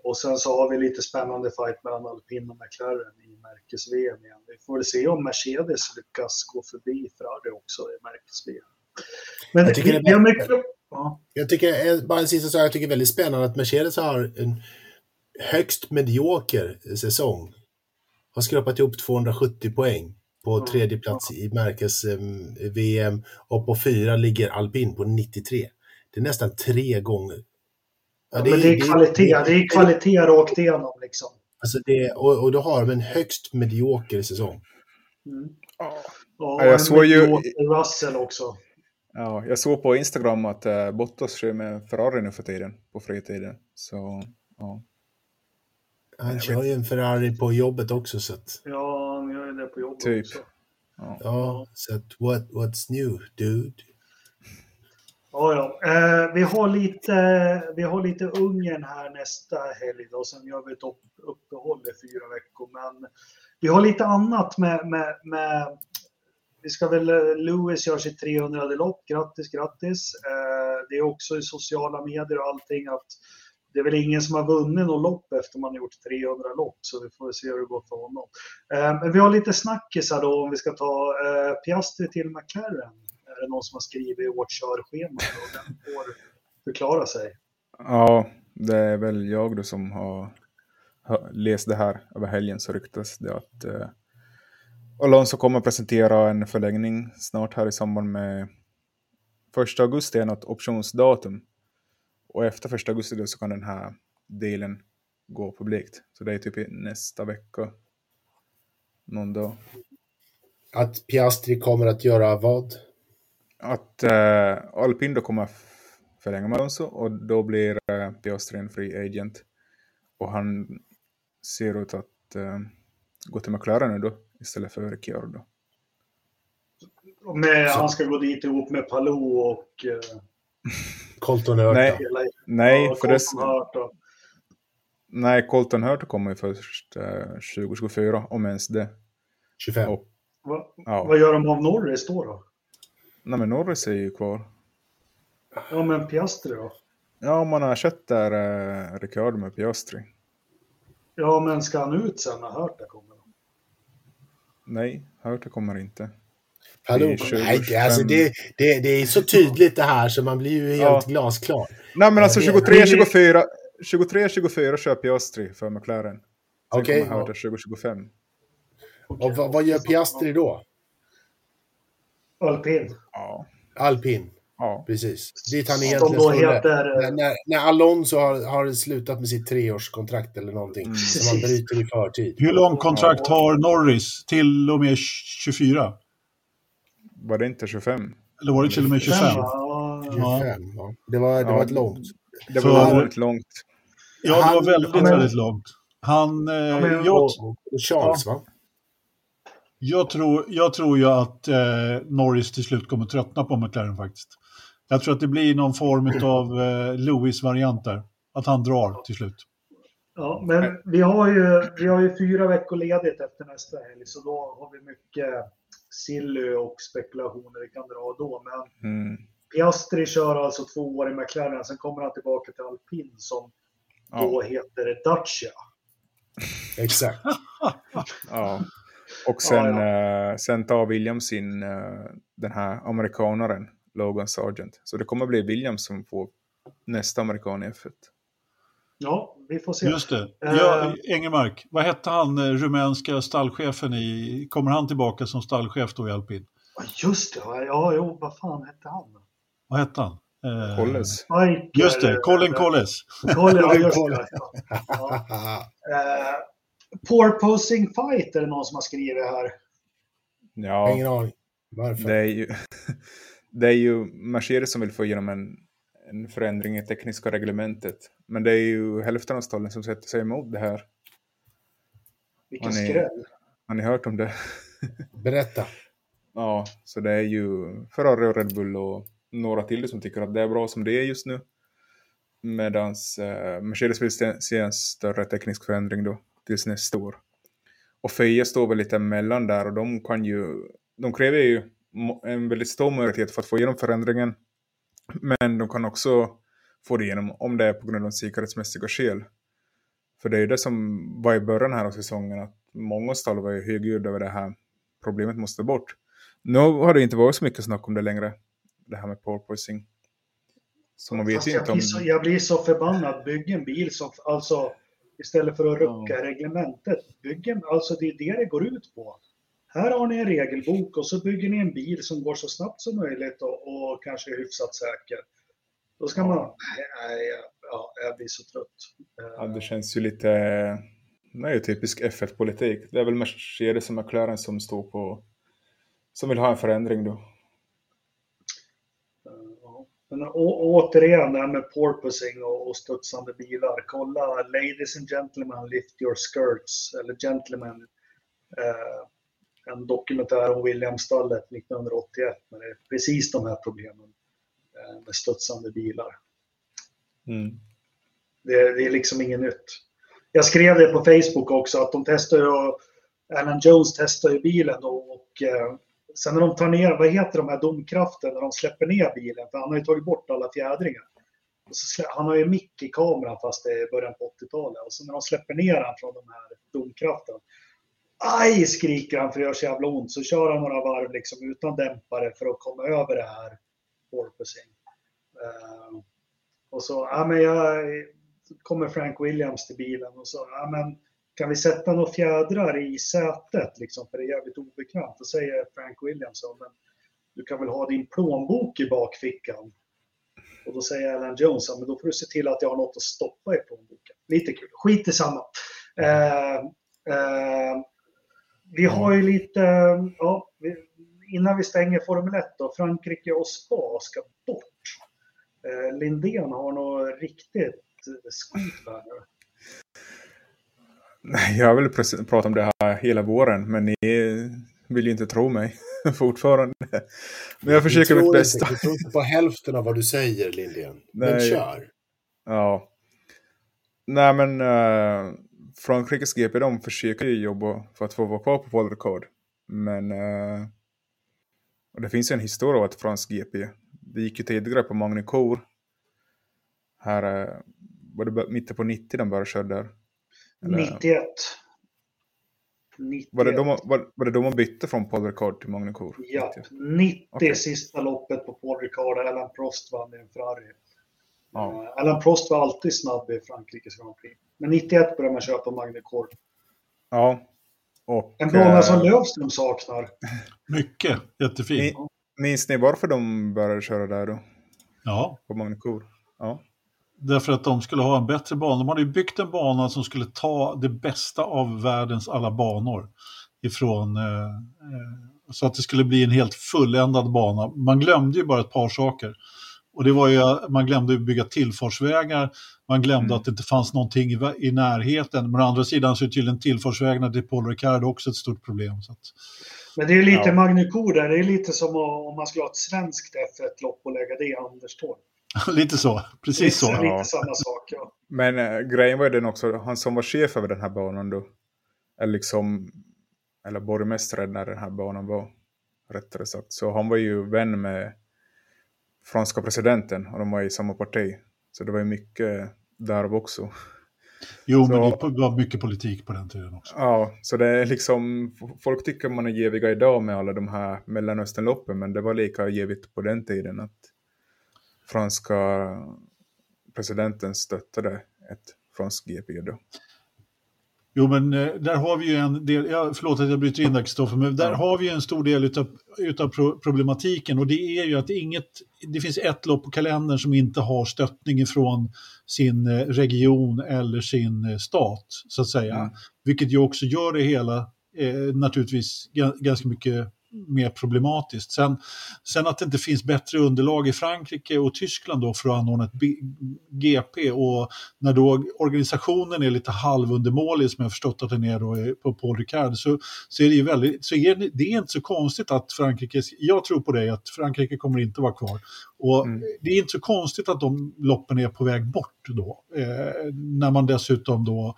och sen så har vi lite spännande fight mellan alpin och McLaren i märkes-VM igen. Vi får väl se om Mercedes lyckas gå förbi Ferrari också i märkes-VM. Men Jag tycker det har mycket... Ja. Jag tycker, eh, bara en sista sak, jag tycker det är väldigt spännande att Mercedes har en högst medioker säsong. Har skrapat ihop 270 poäng på Mm. tredje plats i märkes eh, VM och på fyra ligger alpin på 93. Det är nästan tre gånger. Ja, men det är kvalitet, det är kvalitet rakt igenom liksom. Alltså det, och, och då har de en högst medioker säsong. Mm. Ja. Ja, jag en såg ju- Russell också. Ja, jag såg på Instagram att uh, Bottas kör med Ferrari nu för tiden, på fritiden. Så, ja. Han kör ju en Ferrari på jobbet också så att, Ja, han gör ju det på jobbet Typ. också. ja, så att what, what's new dude? Ja, ja. Eh, vi, har lite, vi har lite Ungern här nästa helg då, sen gör vi ett upp, uppehåll i fyra veckor. Men vi har lite annat med, med, med vi ska väl, eh, Lewis gör sitt 300 lopp, grattis, grattis. Eh, det är också i sociala medier och allting att det är väl ingen som har vunnit något lopp efter man gjort 300 lopp, så vi får väl se hur det går för honom. Eh, men vi har lite snackisar då om vi ska ta eh, Piastri till McLaren. Är det någon som har skrivit i vårt körschema och den får förklara sig. ja, det är väl jag då som har, har läst det här över helgen så ryktas det att uh, Alonso kommer att presentera en förlängning snart här i samband med 1 augusti är något optionsdatum. Och efter 1 augusti då så kan den här delen gå publikt. Så det är typ nästa vecka. Någon dag. Att Piastri kommer att göra vad? att uh, Alpin då kommer förlänga med Alonso och då blir uh, Piastri en free agent. Och han ser ut att uh, gå till McLaren nu då istället för Ricciardo. Med, Så- han ska gå dit ihop med Palou och eh, Colton Hurta. Nej. Nej, ja, för det, Colton Hurt och- nej, Colton Hurt kommer ju först uh, 2024, om ens det. 25. Och, Va, ja. Vad gör de av Norris då? då? Nej, men Norris är ju kvar. Ja, men Piastri då? Ja, om man har kött där uh, Ricciardo med Piastri. Ja, men ska han ut sen när Hurta kommer? Nej, Hurt kommer inte. Hallå, Det är 20, nej, det, alltså 25. det, det, det är så tydligt det här så man blir ju helt Ja. glasklar. Nej, men alltså det- 23, det- 24, 23, 24 kör Piastri för McLaren. Sen Okej. kommer Hurt 2025. Och vad, vad gör Piastri då? Alpin. Ja. Alpin, ja. precis. Dit han Som egentligen då skulle. heter... När, när, när Alonso har, har slutat med sitt treårskontrakt eller någonting. Mm. Som han bryter i förtid. hur lång kontrakt har Norris? Till och med 24? Var det inte 25? Eller var det till och med 25? Ja, 25, ja. Det var, det Ja. var ett långt. Det var väldigt långt. Ja, det Han- var väldigt, men- väldigt långt. Han, eh, men- jag, Charles, va? jag, tror, jag tror ju att eh, Norris till slut kommer tröttna på McLaren faktiskt. Jag tror att det blir någon form av eh, Lewis-variant där. Att han drar till slut. Ja, men vi har, ju, vi har ju fyra veckor ledigt efter nästa helg, så då har vi mycket silly och spekulationer vi kan dra då. Men Mm. Piastri kör alltså två år i McLaren, sen kommer han tillbaka till Alpin som då Ja. heter Dacia. Exakt. ja. Och sen, Ja, eh, sen tar Williams in eh, den här amerikanaren, Logan Sargent. Så det kommer bli Williams som får nästa amerikan i F1. Ja, vi får se. Just det. Ja, Engelmark, vad hette han, eh, rumänska stallchefen i... Kommer han tillbaka som stallchef då i alpin? Ja, Just det, ja, jo, vad fan hette han? Vad hette han? Eh, Colles. Spike, Just det, Colin Colles. Colin, ja, just det. Ja. Ja. Eh, Porposing fight är det någon som har skrivit här. Ja, Ingen aning. Varför? det är ju, det är ju Mercedes som vill få igenom en, en förändring i tekniska reglementet. Men det är ju hälften av stallen som sätter sig emot det här. Vilken Har ni- skräll. Har ni hört om det? Berätta. Ja, så det är ju Ferrari och Red Bull och några till som tycker att det är bra som det är just nu. Medan eh, Mercedes vill se, en större teknisk förändring då tills nästa år. Och Feja står väl lite mellan där och de kan ju, de kräver ju en väldigt stor majoritet för att få igenom förändringen. Men de kan också få det igenom om det är på grund av säkerhetsmässiga skäl. För det är ju det som var i början här av säsongen att många stall var ju högljudda över det här problemet måste bort. Nu har det inte varit så mycket snack om det längre, det här med porpoising. Så man vet inte om... Blir så, jag blir så förbannad. Bygg en bil som, alltså istället för att rucka ja. reglementet. Bygg en, alltså det är det det går ut på. Här har ni en regelbok och så bygger ni en bil som går så snabbt som möjligt och, och kanske är hyfsat säker. Då ska man... Nej, ja, jag blir så trött. Ja, det känns ju lite... Det är ju typisk F1-politik. Det är väl Mercedes och McLaren som står på... Som vill ha en förändring då. Men å, återigen det här med porpoising och, och studsande bilar. Kolla Ladies and Gentlemen Lift Your Skirts eller Gentlemen. Eh, en dokumentär om Williamstallet 1981 med precis de här problemen eh, med studsande bilar. Mm. Det, det, är liksom inget nytt. Jag skrev det på Facebook också att de testar ju, Alan Jones testar ju bilen då, och eh, sen när de tar ner, vad heter de här domkraften, när de släpper ner bilen, för han har ju tagit bort alla fjädringar. Så, han har ju mick i kameran fast det är början på 80-talet. Och så när de släpper ner han från de här domkraften. Aj, skriker han för det gör så jävla ont. Så kör han några varv liksom utan dämpare för att komma över det här porpoising. Uh, och så, ja men jag kommer Frank Williams till bilen och så, ja men kan vi sätta några fjädrar i sätet liksom, för det är jävligt obekvämt. Då säger Frank Williams, men du kan väl ha din plånbok i bakfickan? Och då säger Alan Jones, men då får du se till att jag har något att stoppa i plånboken. Lite kul, skit i samma. Uh, uh, vi har ju lite, ja, innan vi stänger Formel 1 då, Frankrike och Spa ska bort. Eh, Lindén har något riktigt skit här nu. Jag har väl pratat om det här hela våren, men ni vill ju inte tro mig fortfarande. Men jag försöker mitt bästa. Jag tror inte på hälften av vad du säger, Lindén. Men kör. Ja. Nej, men uh, Frankrikes GP, de försöker ju jobba för att få vara kvar på Paul Ricard. Men och det finns ju en historia av ett franskt GP. Det gick ju tidigare på Magny Här uh, var det mitten på 90 de började köra där. 91. 91. Var, det man, var, var det då man bytte från Paul Ricard till Cour? Ja, 90 okay. sista loppet på Paul Ricard. Alan Prost vann i en Ferrari. Ja. Uh, Alan Prost var alltid snabb i Frankrikes Grand Prix. Men 91 började man köra på Magne Cour. Ja. Och, en bana äh, som Löfström saknar. Mycket, jättefin. Minns ni varför de började köra där då? Ja. På Magne Cour? Ja. Därför att de skulle ha en bättre bana. De hade ju byggt en bana som skulle ta det bästa av världens alla banor. Ifrån, eh, eh, så att det skulle bli en helt fulländad bana. Man glömde ju bara ett par saker. Och det var ju, man glömde bygga tillfartsvägar, man glömde mm. att det inte fanns någonting i, i, närheten. Men å andra sidan så är tydligen tillfartsvägarna till Paul Ricard också ett stort problem. Så att, men det är lite ja. Magnico där, det är lite som om man skulle ha ett svenskt F1-lopp och lägga det i Anderstorp. lite så, precis lite, så. Lite ja. samma sak, ja. Men äh, grejen var ju den också, han som var chef över den här banan då, eller liksom, eller borgmästare när den här banan var, rättare sagt. Så han var ju vän med franska presidenten och de var i samma parti. Så det var ju mycket där också. Jo, så, men det var mycket politik på den tiden också. Ja, så det är liksom, folk tycker man är jäviga idag med alla de här Mellanösternloppen, men det var lika jävigt på den tiden att franska presidenten stöttade ett franskt GP då. Jo, men eh, där har vi ju en del, ja, förlåt att jag bryter in där Kristoffer, men där har vi ju en stor del utav, utav problematiken och det är ju att inget, det finns ett lopp på kalendern som inte har stöttning från sin eh, region eller sin eh, stat, så att säga. Mm. Vilket ju också gör det hela eh, naturligtvis ganska mycket mer problematiskt. Sen, sen att det inte finns bättre underlag i Frankrike och Tyskland då för att anordna ett B GP och när då organisationen är lite halvundermålig som jag förstått att den är då på Paul Ricard så, så är det ju väldigt, så är det, det är inte så konstigt att Frankrike, jag tror på det, att Frankrike kommer inte vara kvar. Och mm. det är inte så konstigt att de loppen är på väg bort då, eh, när man dessutom då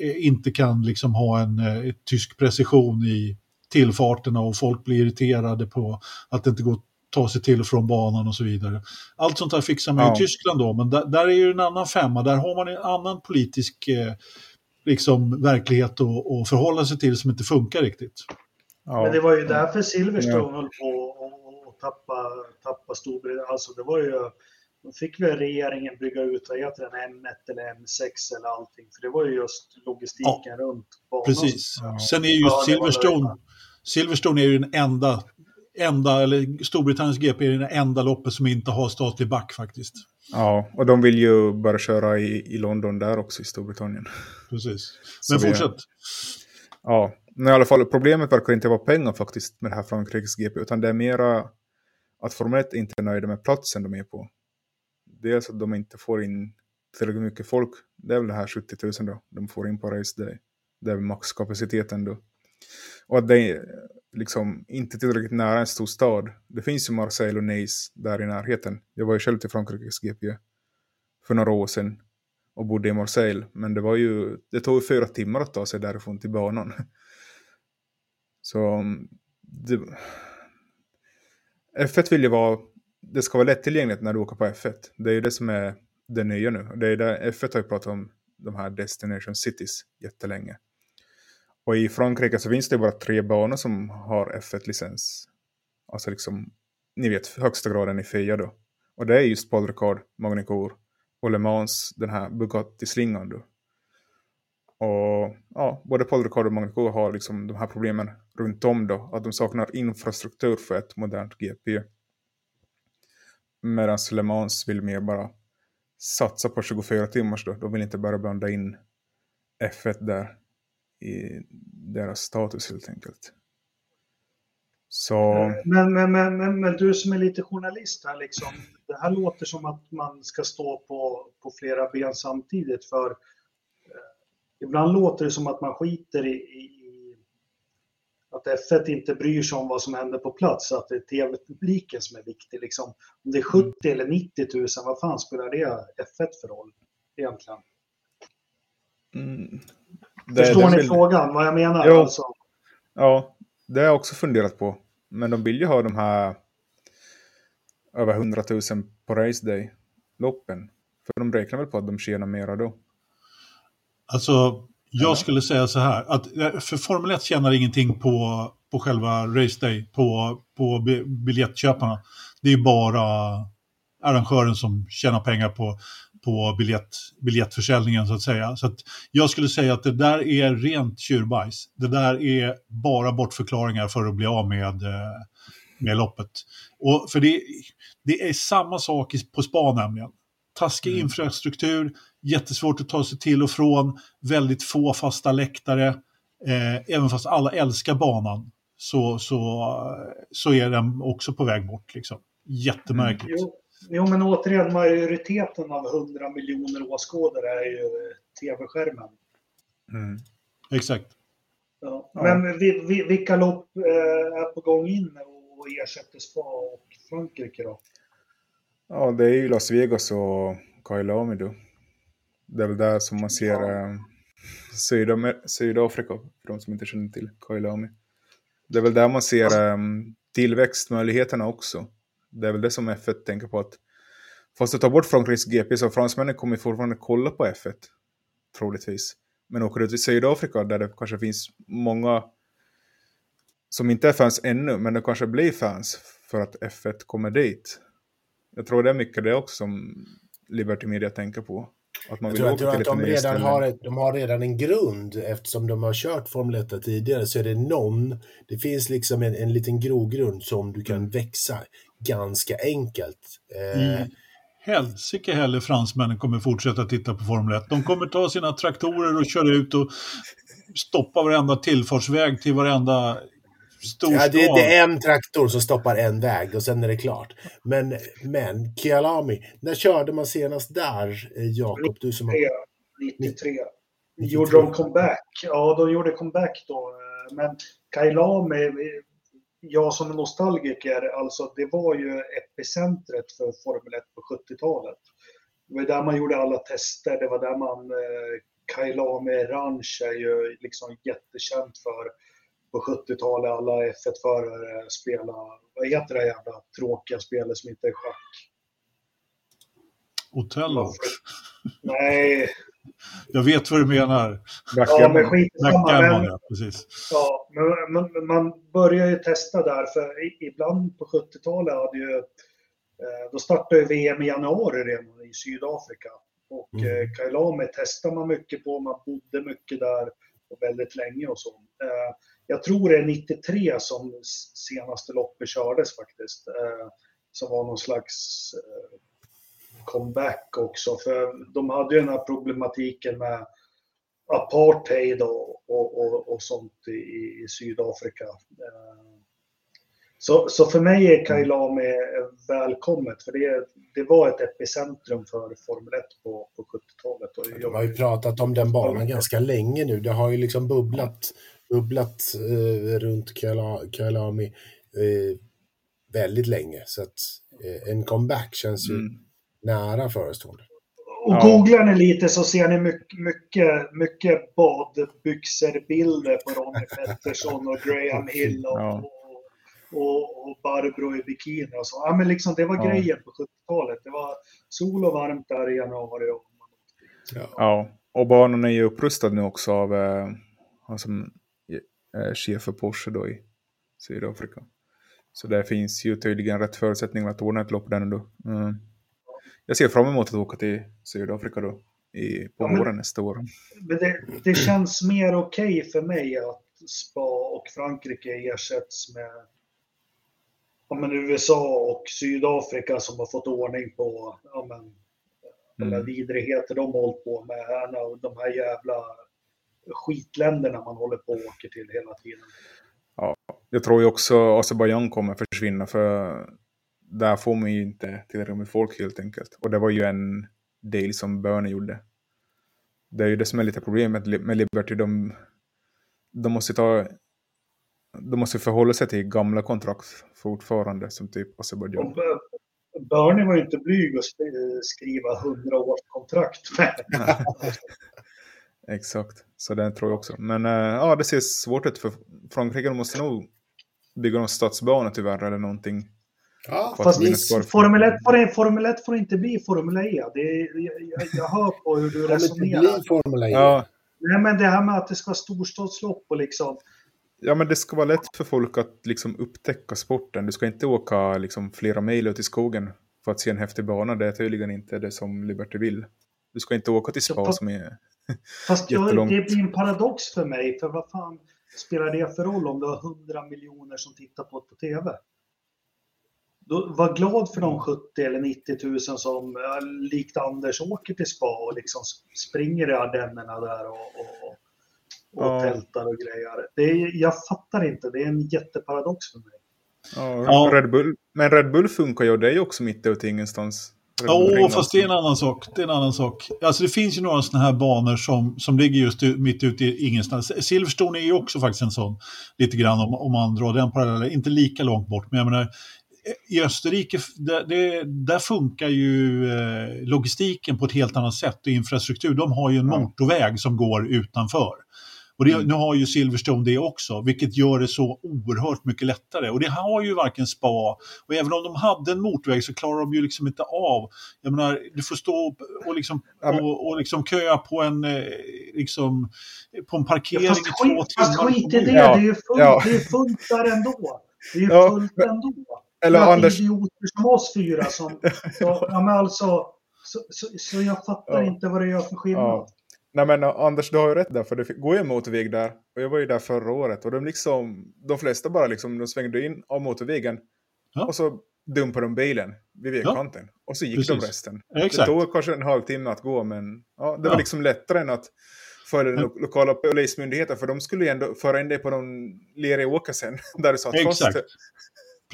eh, inte kan liksom ha en eh, tysk precision i tillfarterna och folk blir irriterade på att det inte går att ta sig till och från banan och så vidare. Allt sånt där fixar man ja. i Tyskland då, men där, där, är ju en annan femma, där har man en annan politisk eh, liksom, verklighet att förhålla sig till som inte funkar riktigt. Ja. Men det var ju därför Silverstone ja. höll på att tappa, tappa Storbritannien. Alltså det var ju, då fick väl regeringen bygga ut, vad heter den, M1 eller M6 eller allting. För det var ju just logistiken ja. runt banan. Precis. Sen är just Silverstone, Silverstone är ju den enda, enda, eller Storbritanniens GP är den enda loppet som inte har statlig back faktiskt. Ja, och de vill ju bara köra i, i London där också i Storbritannien. Precis. Men Så fortsätt. ja, men i alla fall problemet verkar inte vara pengar faktiskt med det här Frankrikes GP, utan det är mera att Formel 1 inte är nöjda med platsen de är på. Dels att de inte får in tillräckligt mycket folk, det är väl det här 70 000 då, de får in på race day. Det är maxkapaciteten då. Och att det är liksom inte tillräckligt nära en stor stad. Det finns ju Marseille och Nice där i närheten. Jag var ju själv till Frankrikes GP för några år sedan och bodde i Marseille. Men det var ju, det tog ju fyra timmar att ta sig därifrån till banan. Så mm, det, F1 vill ju vara, det ska vara lättillgängligt när du åker på F1. Det är ju det som är det nya nu. Det är där F1 har ju pratat om de här destination cities jättelänge. Och i Frankrike så finns det bara tre banor som har F1-licens. Alltså liksom, ni vet, högsta graden i FIA då. Och det är just Paul Ricard, Magnicourt och Le Mans, den här Bugatti-slingan då. Och ja, både Paul Ricard och Magnicourt har liksom de här problemen runt om då. Att de saknar infrastruktur för ett modernt GP. Medan Le Mans vill mer bara satsa på 24 timmars då. De vill inte bara blanda in F1 där i deras status helt enkelt. Så... Men, men, men, men, men, du som är lite journalist här, liksom, det här låter som att man ska stå på, på flera ben samtidigt. För eh, ibland låter det som att man skiter i, i att F1 inte bryr sig om vad som händer på plats, att det är tv-publiken som är viktig. Liksom. Om det är 70 mm. eller 90 000, vad fan spelar det F1 för roll egentligen? Mm. Det, Förstår ni vill... frågan, vad jag menar? Jo. Alltså? Ja, det har jag också funderat på. Men de vill ju ha de här över 100 000 på race day-loppen. För de räknar väl på att de tjänar mera då? Alltså, jag skulle säga så här, att eh, för Formel 1 tjänar ingenting på, på själva race day, på, på biljettköparna. Det är bara arrangören som tjänar pengar på på biljett, biljettförsäljningen så att säga. Så att jag skulle säga att det där är rent tjurbajs. Det där är bara bortförklaringar för att bli av med, eh, med loppet. Och för det, det är samma sak på spa nämligen. Taskig mm. infrastruktur, jättesvårt att ta sig till och från, väldigt få fasta läktare. Eh, även fast alla älskar banan så, så, så är den också på väg bort. Liksom. Jättemärkligt. Mm. Jo, men återigen, majoriteten av 100 miljoner åskådare är ju tv-skärmen. Mm. Exakt. Ja. Men. Vi, vi, vilka lopp eh, är på gång in och ersätter Spa och Frankrike då? Ja, det är ju Las Vegas och Kailami då. Det är väl där som man ser ja. eh, Sydam Sydafrika, för de som inte känner till Kailami. Det är väl där man ser eh, tillväxtmöjligheterna också det är väl det som F1 tänker på att fast du tar bort Frankrikes GP så fransmännen kommer fortfarande kolla på F1. Troligtvis. Men åker du till Sydafrika där det kanske finns många som inte är fans ännu, men det kanske blir fans för att F1 kommer dit. Jag tror det är mycket det också som Liberty Media tänker på. Att man vill jag tror, jag tror att de redan har, ett, de har redan en grund eftersom de har kört Formel 1 tidigare så är det någon, det finns liksom en, en liten grogrund som du kan mm. växa ganska enkelt. Eh, I helsike heller fransmännen kommer fortsätta titta på Formel 1. De kommer ta sina traktorer och köra ut och stoppa varenda tillfartsväg till varenda stor Ja, det, det är en traktor som stoppar en väg och sen är det klart. Men, men Kialami, när körde man senast där, eh, Jakob? Du som har... 93. Gjorde de comeback? Ja, de gjorde comeback då. eh, Men Kailame, eh, jag som är nostalgiker, alltså det var ju epicentret för Formel 1 på 70-talet. Det var där man gjorde alla tester, det var där man... eh, Kailame Ranch är ju liksom jättekänt för på 70-talet. Alla F1-förare spelade, vad heter det jävla tråkiga spelet som inte är schack? Otello. Nej, Jag vet vad du menar. ja men skitsamma. Men, ja. Precis. Ja, men, men, men man börjar ju testa där, för ibland på 70-talet hade ju... Eh, då startade ju VM i januari redan i Sydafrika. Och Mm. eh, Kailame testade man mycket på, man bodde mycket där och väldigt länge och så. Jag tror det är 93 som senaste loppet kördes faktiskt. Eh, som var någon slags eh, comeback också, för de hade ju den här problematiken med apartheid och, och, och, och sånt i, i Sydafrika. Eh, Så, så för mig är Kailame välkommet, för det, det var ett epicentrum för Formel 1 på, på 70-talet. Och De jag, har ju pratat om den banan ganska länge nu. Det har ju liksom bubblat, bubblat eh, runt Kialami eh, väldigt länge. Så att eh, en comeback känns ju Mm. nära förestående. och Ja. googlar ni lite så ser ni mycket, mycket, mycket badbyxor-bilder på Ronnie Pettersson och Graham Hill och, Ja. och, och, Barbro i bikini och så. Ja, men liksom, det var Ja. grejen på 70-talet. Det var sol och varmt där i januari. Och, Ja, och banan är ju upprustad nu också av är chef för Porsche då i Sydafrika. Så där finns ju tydligen rätt förutsättningar att ordna ett lopp där nu då. Mm. Jag ser fram emot att åka till Sydafrika då i, på Ja, våren nästa år. Men det, det känns mer okej för mig att Spa och Frankrike ersätts med ja, men USA och Sydafrika som har fått ordning på ja, men, alla Mm. vidrigheter de har hållit på med. De här jävla skitländerna man håller på och åker till hela tiden. Jag tror ju också Azerbajdzjan kommer försvinna för där får man ju inte tillräckligt med folk helt enkelt. Och det var ju en del som Börne gjorde. Det är ju det som är lite problemet med Liberty. De, de måste ta... De måste förhålla sig till gamla kontrakt fortfarande, som typ Azerbajdzjan. Bernie var ju inte blyg att sk- skriva 100 års kontrakt med. Exakt, så den tror jag också. Men äh, ja, det ser svårt ut för Frankrike. De måste nog bygga någon stadsbana tyvärr eller någonting. Ja, Fast. Formel 1, får, Formel 1 får inte bli Formel E. Det är, jag, jag- jag hör på hur du det resonerar. bli Formel E. Ja, Nej, men det här med att det ska vara storstadslopp och liksom... Ja, men det ska vara lätt för folk att liksom upptäcka sporten. Du ska inte åka liksom flera mil ut i skogen för att se en häftig bana. Det är tydligen inte det som Liberty vill. Du ska inte åka till Spa som är... Fast jag, det blir en paradox för mig. För vad fan spelar det för roll om du har 100 miljoner som tittar på det på TV? Då, var glad för de 70 eller 90 000 som likt Anders åker till Spa och liksom springer i Ardennerna där och, och, och, och Ja. tältar och grejer. Det är, jag fattar inte. Det är en jätteparadox för mig. Ja, Ja. Red Bull. Men Red Bull funkar ju och det är ju också mitt ute i ingenstans. Ja, fast det är en annan sak. Det är en annan sak. Alltså det finns ju några sådana här banor som, som ligger just mitt ute i ingenstans. Silverstone är ju också faktiskt en sån, lite grann om, om man drar den parallellen. Inte lika långt bort, men jag menar, i Österrike, där, det, där funkar ju eh, logistiken på ett helt annat sätt och infrastruktur. De har ju en motorväg som går utanför. Och det, Mm. nu har ju Silverstone det också, vilket gör det så oerhört mycket lättare. Och det har ju varken Spa, och även om de hade en motorväg så klarar de ju liksom inte av. Jag menar, du får stå och, liksom, Ja, men- och, och liksom köa på en, eh, liksom, på en parkering Ja, fast, i två skit, fast timmar. skit i det. Ja, Det är ju fullt, ja. det är fullt där ändå. Det är ju Ja, fullt ändå. Eller att Anders, idioter som oss fyra som... Så, ja, men alltså, så, så, så jag fattar Ja. inte vad det gör för skillnad. Ja. Nej men Anders, du har ju rätt där, för det går ju en motorväg där. Och jag var ju där förra året. Och de, liksom, de flesta bara liksom, de svängde in av motorvägen. Ja. Och så dumpade de bilen vid vägkanten. Och så gick de Precis. resten. Exakt. Det tog kanske en halvtimme att gå, men ja, det Ja. var liksom lättare än att för den lo lokala polismyndigheten, för de skulle ju ändå föra in dig på någon lerig åker sen, där du satt fast.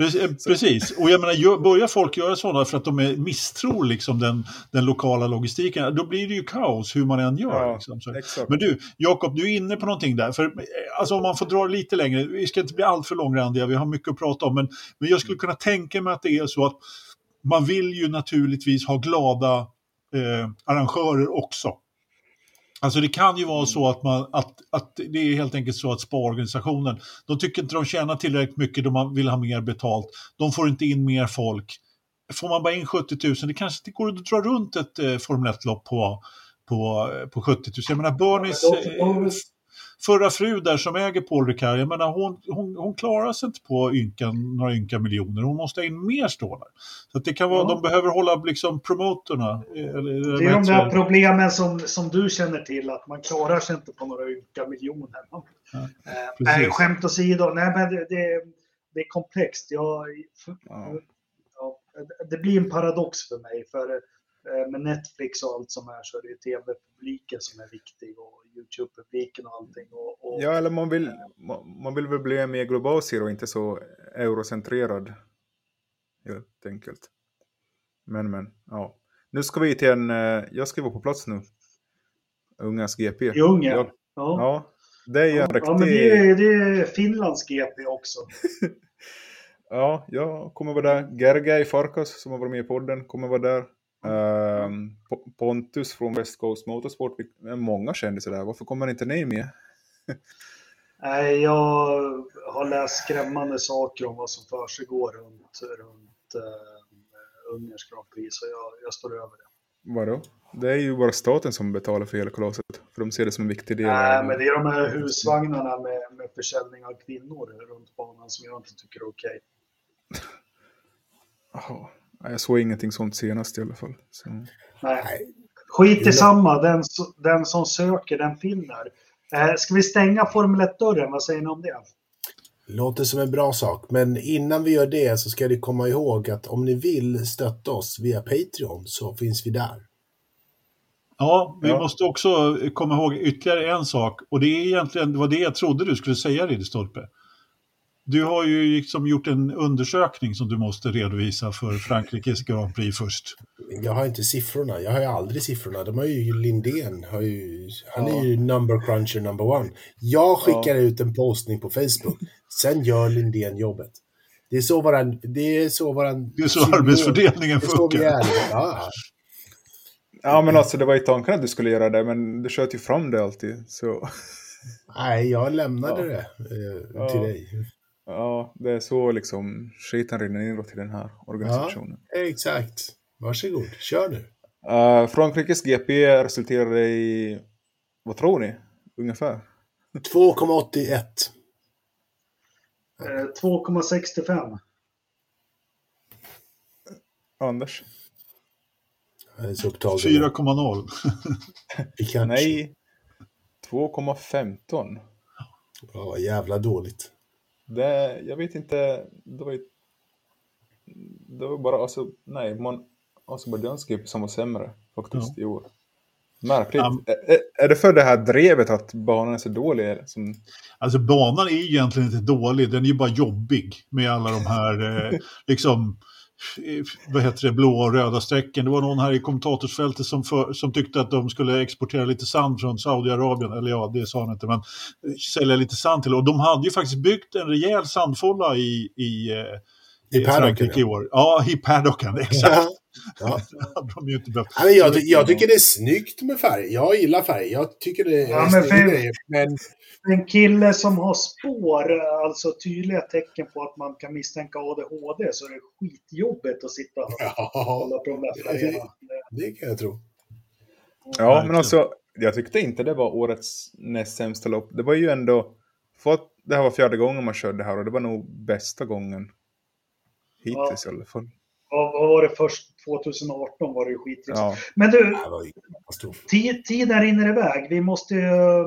Exakt. Precis, precis, och jag menar, börjar folk göra sådana för att de är, misstror liksom den, den lokala logistiken, då blir det ju kaos hur man än gör. Ja, liksom. Men du, Jakob, du är inne på någonting där. För, eh, alltså, om man får dra lite längre, vi ska inte bli alltför långrandiga, vi har mycket att prata om, men, men jag skulle kunna tänka mig att det är så att man vill ju naturligtvis ha glada eh, arrangörer också. Alltså det kan ju vara så att, man, att, att det är helt enkelt så att sparorganisationen, de tycker inte de tjänar tillräckligt mycket, de vill ha mer betalt, de får inte in mer folk. Får man bara in 70 000, det kanske inte går att dra runt ett eh, Formel 1-lopp på, på, på 70 000. Jag menar Bernies Men då- eh, förra fru där som äger Paul Ricard, jag menar hon, hon, hon klarar sig inte på ynka, några ynka miljoner, hon måste ha in mer stålar. Så det kan vara, Ja. de behöver hålla liksom promotorna. eh, Eller, Det är de där problemen som, som du känner till, att man klarar sig inte på några ynka miljoner. Ja, Eh, precis. nej, skämt åsido, nej men det, det, det är komplext. Jag, Ja. ja, det blir en paradox för mig, för med Netflix och allt som är så är det ju tv-publiken som är viktig och YouTube-publiken och allting. Och, och, Ja, eller man vill, man, vill väl bli mer global och inte så eurocentrerad. Helt enkelt. Men, men, ja. Nu ska vi till en, eh, jag ska vara på plats nu. Ungas GP. I Ungern? Ja. ja, det är ju en Ja, riktig... ja, men det är, det är Finlands GP också. Ja, jag kommer vara där. Gergay Farkas som har varit med i podden kommer vara där. Ehm, Po- Pontus från West Coast Motorsport. Många kändisar där. Varför kommer inte ni med? Nej, jag har läst skrämmande saker om vad som försiggår runt, runt uh, Ungerns Grand Prix, så jag, jag står över det. Vadå? Det är ju bara staten som betalar för hela kalaset. För de ser det som en viktig del Nej, av... men det är de här husvagnarna med, med försäljning av kvinnor runt banan som jag inte tycker är okej. Jaha. Nej, Jag såg ingenting sånt senast i alla fall. Så. Nej. Skit i samma, den, den som söker den finner. Eh, ska vi stänga Formel 1-dörren? Vad säger ni om det? Låter som en bra sak, men innan vi gör det så ska ni komma ihåg att om ni vill stötta oss via Patreon så finns vi där. Ja, vi Ja. måste också komma ihåg ytterligare en sak och det är egentligen det var det jag trodde du skulle säga Ridderstolpe. Du har ju liksom gjort en undersökning som du måste redovisa för Frankrikes Grand Prix först. Jag har inte siffrorna, jag har ju aldrig siffrorna. De har ju Lindén, har ju, han är ju number cruncher number one. Jag skickar ut en postning på Facebook, sen gör Lindén jobbet. Det är så våran... Det är så våran... Det är så arbetsfördelningen Det är så vi funkar. är. Ja, Ja, men alltså det var ju tanken att du skulle göra det, men du sköt ju fram det alltid. Så nej, jag lämnade Ja. det eh, Ja. till dig. Ja, det är så liksom skiten rinner in till den här organisationen. Exakt. Varsågod, kör nu. Uh, Frankrikes GP resulterade i, vad tror ni? Ungefär? 2,81. Eh, 2,65. Anders? Jag är så upptagen. 4,0. Pikachu. Nej. 2,15. Ja, vad jävla dåligt. Det, jag vet inte, det var. Det var bara, alltså, nej, man, som var sämre faktiskt i år. Märkligt. Ja. Är, är det för det här drevet att banan är så dålig? eller? Som, Alltså banan är egentligen inte dålig, den är ju bara jobbig med alla de här, eh, liksom, vad heter det, blå och röda strecken. Det var någon här i kommentatorsfältet som, för, som tyckte att de skulle exportera lite sand från Saudiarabien, eller ja, det sa han inte, men eh, sälja lite sand till. Och de hade ju faktiskt byggt en rejäl sandfålla i, i, eh, I Frankrike i år. Ja, i paddocken, exakt. Ja. Ja. Det de ju inte. Ja, men jag, jag tycker det är snyggt med färg. Jag gillar färg. Jag tycker det är Ja, men för- grejer. Men En kille som har spår, alltså tydliga tecken på att man kan misstänka ADHD, så är det skitjobbigt att sitta och ja, hålla på de där färgerna. det kan jag tro. ja, men alltså, jag tyckte inte det var årets näst sämsta lopp. Det var ju ändå, för att det här var fjärde gången man körde här och det var nog bästa gången. Hittills i alla fall. Vad vad var det först? 2018 var det ju skitriktigt. Ja. Men du, Tiden rinner iväg. Vi måste ju eh,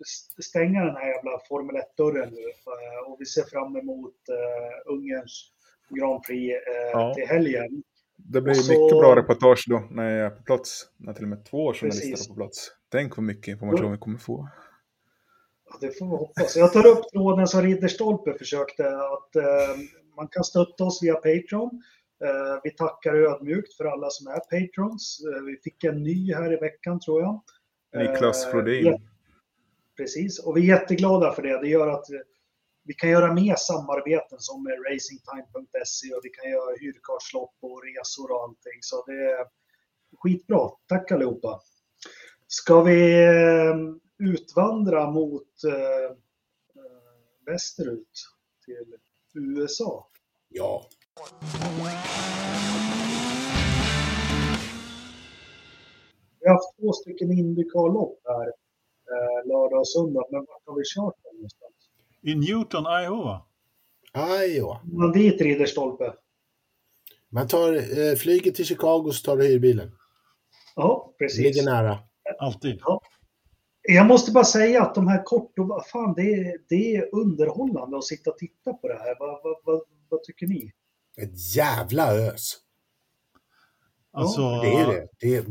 st- stänga den här jävla Formel 1-dörren nu. eh, Och vi ser fram emot uh, Ungerns Grand Prix eh, Ja. till helgen. Det blir Så- mycket bra reportage då när jag är på plats. När till och med två journalister Precis. är på plats. Tänk vad mycket information vi kommer få. Ja, Det får vi hoppas. Jag tar upp tråden som Ridderstolpe försökte att eh, man kan stötta oss via Patreon. Eh, vi tackar ödmjukt för alla som är Patrons. Eh, vi fick en ny här i veckan tror jag. Niklas Eh, Flodin. Precis, och vi är jätteglada för det. Det gör att vi kan göra mer samarbeten som med racingtime.se och vi kan göra hyrkartslopp och resor och allting. Så det är skitbra. Tack allihopa. Ska vi utvandra mot västerut till USA? Ja. Vi har haft två stycken Indycar-lopp här eh, lördag och söndag, men vart har vi kört dem någonstans? I Newton, Iowa. Iowa. Man dit Ridderstolpe. Man tar eh, flyget till Chicago så tar du hyrbilen. Ja, precis. ligger nära. Alltid. Jag måste bara säga att de här korta, vad fan, det är, det är underhållande att sitta och titta på det här. Vad, vad, vad, vad tycker ni? Ett jävla ös. Alltså, Det är det. det är...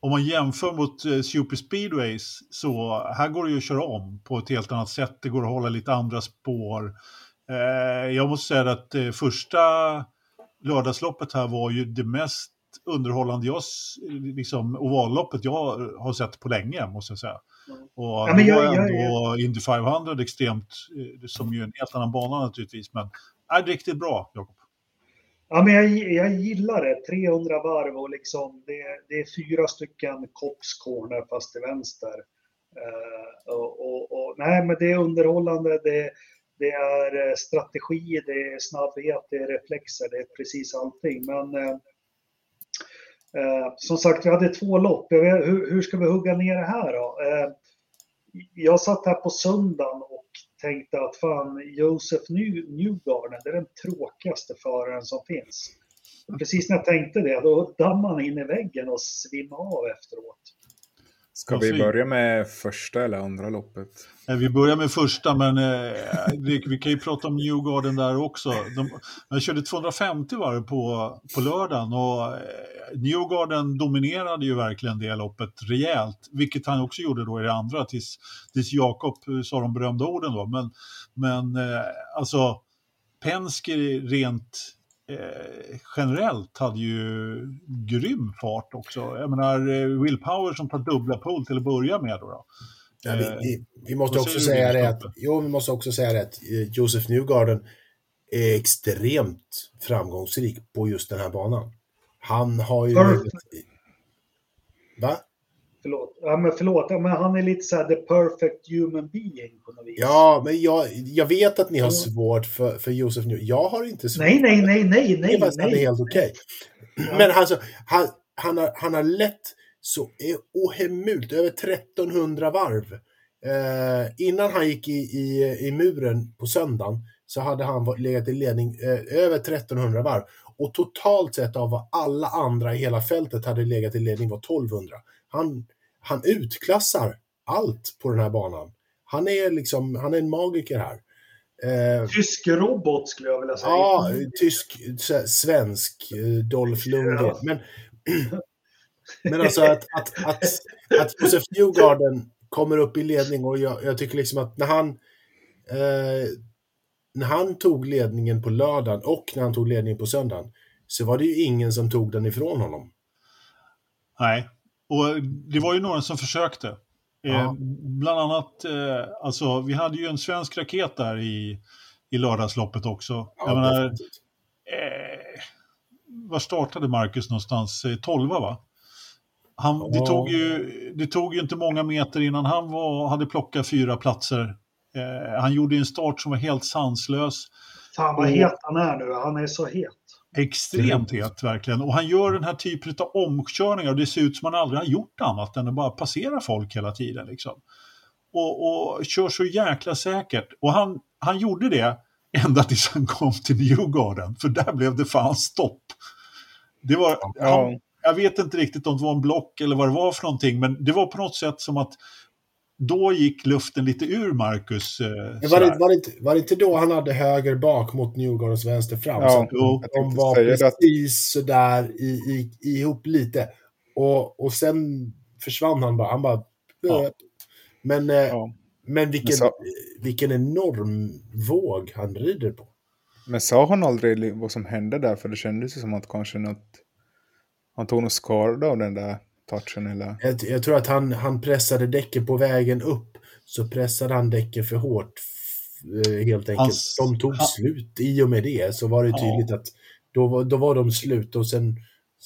om man jämför mot eh, super speedways så här går det ju att köra om på ett helt annat sätt. Det går att hålla lite andra spår. Eh, jag måste säga att eh, första lördagsloppet här var ju det mest underhållande jag, liksom, ovalloppet jag har sett på länge, måste jag säga. Och Ja, ja, men jag- var jag- ändå Indy 500 extremt, eh, som ju är en helt annan bana naturligtvis, men är riktigt bra, Jakob. Ja, men jag, jag gillar det. 300 varv och liksom det, det är fyra stycken Cops Corner fast till vänster. Uh, och, och, och, nej, men det är underhållande. Det, det är eh, strategi, det är snabbhet, det är reflexer, det är precis allting. Men eh, eh, som sagt, vi hade två lopp. Jag vet, hur, hur ska vi hugga ner det här då? Eh, jag satt här på söndagen och tänkte att fan, Josef New- Newgarden, det är den tråkigaste föraren som finns. Precis när jag tänkte det, då dammade han in i väggen och svimmade av efteråt. Ska vi börja med första eller andra loppet? Vi börjar med första, men eh, vi kan ju prata om Newgarden där också. De, körde 250 varv på, på lördagen och eh, Newgarden dominerade ju verkligen det loppet rejält, vilket han också gjorde då i det andra tills, tills Jakob eh, sa de berömda orden då. Men, men eh, alltså, Penske rent eh, generellt hade ju grym fart också. Jag menar, eh, Will Power som tar dubbla pole till att börja med då. då. Ja, vi, vi, vi måste också säga det att, jo, vi måste också säga det att eh, Joseph Newgarden är extremt framgångsrik på just den här banan. Han har ju... Va? Förlåt. Ja, men förlåt. Ja, men han är lite så här the perfect human being på något vis. Ja, men jag, jag vet att ni har svårt för, för Josef Newgarden. Jag har inte svårt. Nej, nej, nej, nej, Det är nej, faktiskt nej. helt okej. Men alltså, han, han, har, han har lett så är ohemult över 1300 varv. Eh, innan han gick i, i, i muren på söndagen så hade han legat i ledning eh, över 1300 varv. Och totalt sett av vad alla andra i hela fältet hade legat i ledning var 1200. Han, han utklassar allt på den här banan. Han är liksom, han är en magiker här. Eh, Tysk robot skulle jag vilja säga. Ja, tysk, svensk, eh, Dolph Lundgren. Men, men alltså att, att, att, att Josef Newgarden kommer upp i ledning och jag, jag tycker liksom att när han eh, när han tog ledningen på lördagen och när han tog ledningen på söndagen så var det ju ingen som tog den ifrån honom. Nej, och det var ju några som försökte. Eh, Ja. bland annat, eh, alltså vi hade ju en svensk raket där i, i lördagsloppet också. Ja, jag menar, eh, var startade Marcus någonstans? Eh, 12 va? Han, det, Ja. tog ju, det tog ju inte många meter innan han var, hade plockat fyra platser. Eh, han gjorde en start som var helt sanslös. Fan vad het han är nu. Han är så het. Extremt het verkligen. Och han gör den här typen av omkörningar och det ser ut som han aldrig har gjort annat än att bara passera folk hela tiden. Liksom. Och, och kör så jäkla säkert. Och han, han gjorde det ända tills han kom till Newgarden, för där blev det fan stopp. Det var, han, Ja, jag vet inte riktigt om det var en block eller vad det var för någonting, men det var på något sätt som att då gick luften lite ur Marcus. Eh, Var det, var, det inte, var det inte då han hade höger bak mot Newgardens vänster fram? Ja, så jo, de var säga det. att- precis sådär i, i, ihop lite. Och, och sen försvann han bara. Han bara... Ja. Men, eh, Ja. men vilken, Men så- vilken enorm våg han rider på. Men sa han aldrig vad som hände där? För det kändes ju som att kanske något... Han tog någon skada av den där touchen eller... Jag, jag tror att han, han pressade däcken på vägen upp. Så pressade han däcken för hårt. eh, Helt enkelt. Hans- de tog han- slut i och med det. Så var det Ja. tydligt att då, var- då var de slut och sen,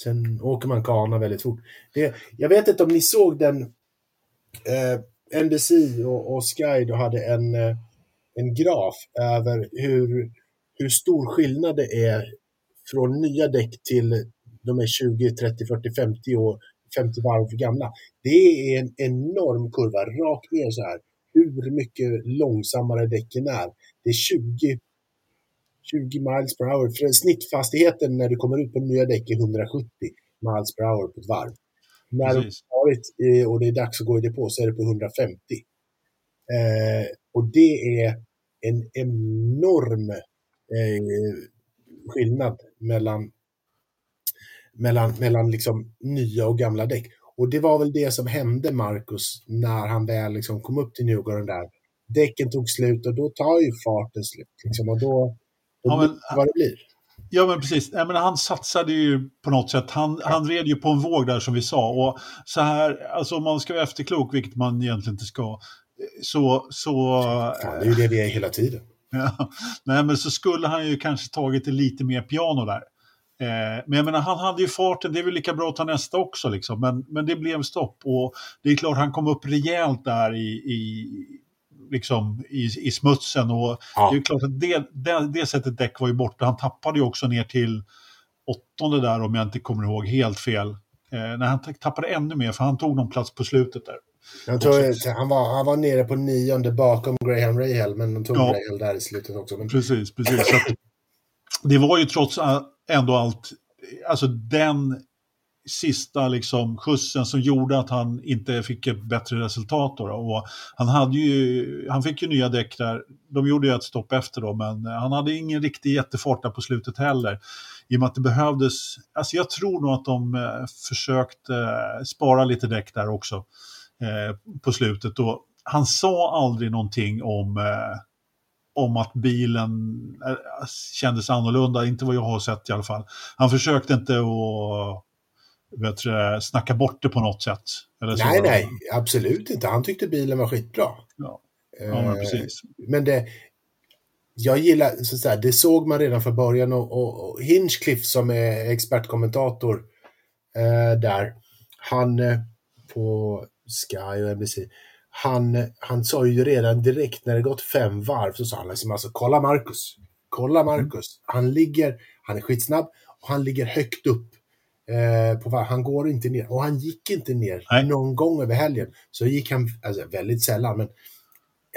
sen åker man kana väldigt fort. Det, jag vet inte om ni såg den eh, NBC och, och Sky då hade en, eh, en graf över hur, hur stor skillnad det är från nya däck till de är 20, 30, 40, 50 år, 50 varv för gamla. Det är en enorm kurva, rakt ner så här. Hur mycket långsammare däcken är. Det är 20, 20 miles per hour. För snittfastigheten när du kommer ut på nya däck är 170 miles per hour på ett varv. När har varit och det är dags att gå i depå så är det på 150. Eh, och det är en enorm eh, skillnad mellan, mellan, mellan liksom nya och gamla däck. Och det var väl det som hände Marcus när han väl liksom kom upp till Newgarden där. Däcken tog slut och då tar ju farten slut. Liksom, och då, då Ja, men- det vad det blir. Ja, men precis. Nej, men han satsade ju på något sätt. Han, han red ju på en våg där som vi sa. Och så här, alltså om man ska vara efterklok, vilket man egentligen inte ska, så... så Fan, det är ju det vi är hela tiden. Ja, nej, men så skulle han ju kanske tagit det lite mer piano där. Eh, men jag menar, han hade ju farten, det är väl lika bra att ta nästa också, liksom. men, men det blev stopp. Och det är klart, han kom upp rejält där i, i, liksom, i, i smutsen. Och Ja. det är klart att det, det, det sättet däck var ju borta. Han tappade ju också ner till åttonde där, om jag inte kommer ihåg helt fel. Eh, när han tappade ännu mer, för han tog någon plats på slutet där. Jag tror att han var, han var nere på nionde bakom Graham Rahal, men de tog Ja. Rahal där i slutet också. Men, Precis, precis. Så att, det var ju trots ändå allt, alltså den sista liksom skjutsen som gjorde att han inte fick ett bättre resultat. Då, då. Och han, hade ju, han fick ju nya däck där, de gjorde ju ett stopp efter då, men han hade ingen riktig jättefart där på slutet heller. I och med att det behövdes, alltså jag tror nog att de eh, försökte eh, spara lite däck där också eh, på slutet. Och han sa aldrig någonting om eh, om att bilen eh, kändes annorlunda, inte vad jag har sett i alla fall. Han försökte inte att vet du, snacka bort det på något sätt. Eller så. nej, nej, absolut inte. Han tyckte bilen var skitbra. Ja. Ja, men Eh, precis. Men det, jag gillar, så att säga, det såg man redan från början och, och, och Hinchcliffe som är expertkommentator eh, där, han eh, på Sky och NBC, han, han sa ju redan direkt när det gått fem varv så sa han liksom alltså kolla Marcus, kolla Marcus, han ligger, han är skitsnabb och han ligger högt upp eh, på varv. Han går inte ner och han gick inte ner Nej. någon gång över helgen. Så gick han, alltså väldigt sällan, men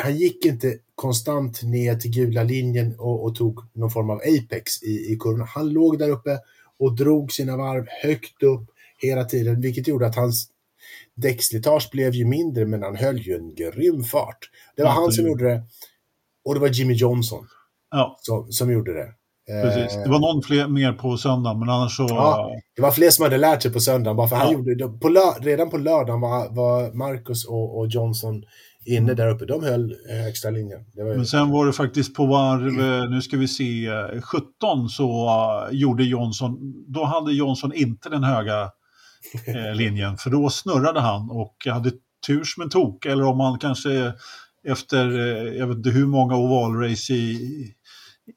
han gick inte konstant ner till gula linjen och, och tog någon form av apex i, i kurvorna. Han låg där uppe och drog sina varv högt upp hela tiden, vilket gjorde att hans däckslitage blev ju mindre, men han höll ju en grym fart. Det var Ja, han det- som gjorde det och det var Jimmy Johnson Ja, som, som gjorde det. precis. Eh, Det var någon fler, mer på söndagen, men annars så... Ja. Det var fler som hade lärt sig på söndagen, bara för han Ja. gjorde det. På lö- redan på lördagen var, var Marcus och, och Johnson inne där uppe. De höll eh, högsta linjen. Var ju... Men sen var det faktiskt på varv, eh, nu ska vi se, eh, 17 så gjorde Johnson, då hade Johnson inte den höga eh, linjen, för då snurrade han och hade tur som en tok, eller om han kanske efter, eh, jag vet inte hur många ovalrace i,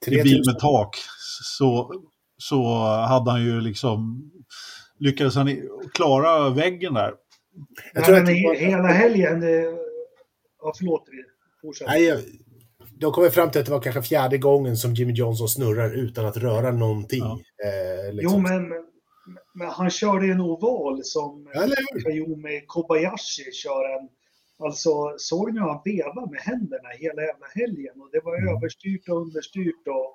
i bil 3000. med tak, så, så hade han ju liksom, lyckades han klara väggen där. Jag tror att var- hela helgen, det... ja förlåt. Nej, jag- de kommer fram till att det var kanske fjärde gången som Jimmy Johnson snurrar utan att röra någonting. Ja. Eh, Jo, liksom. men, men han körde en oval som? Kayumi Kobayashi kör en... Alltså, såg ni hur han vevade med händerna hela jävla helgen? Och det var Mm. överstyrt och understyrt och...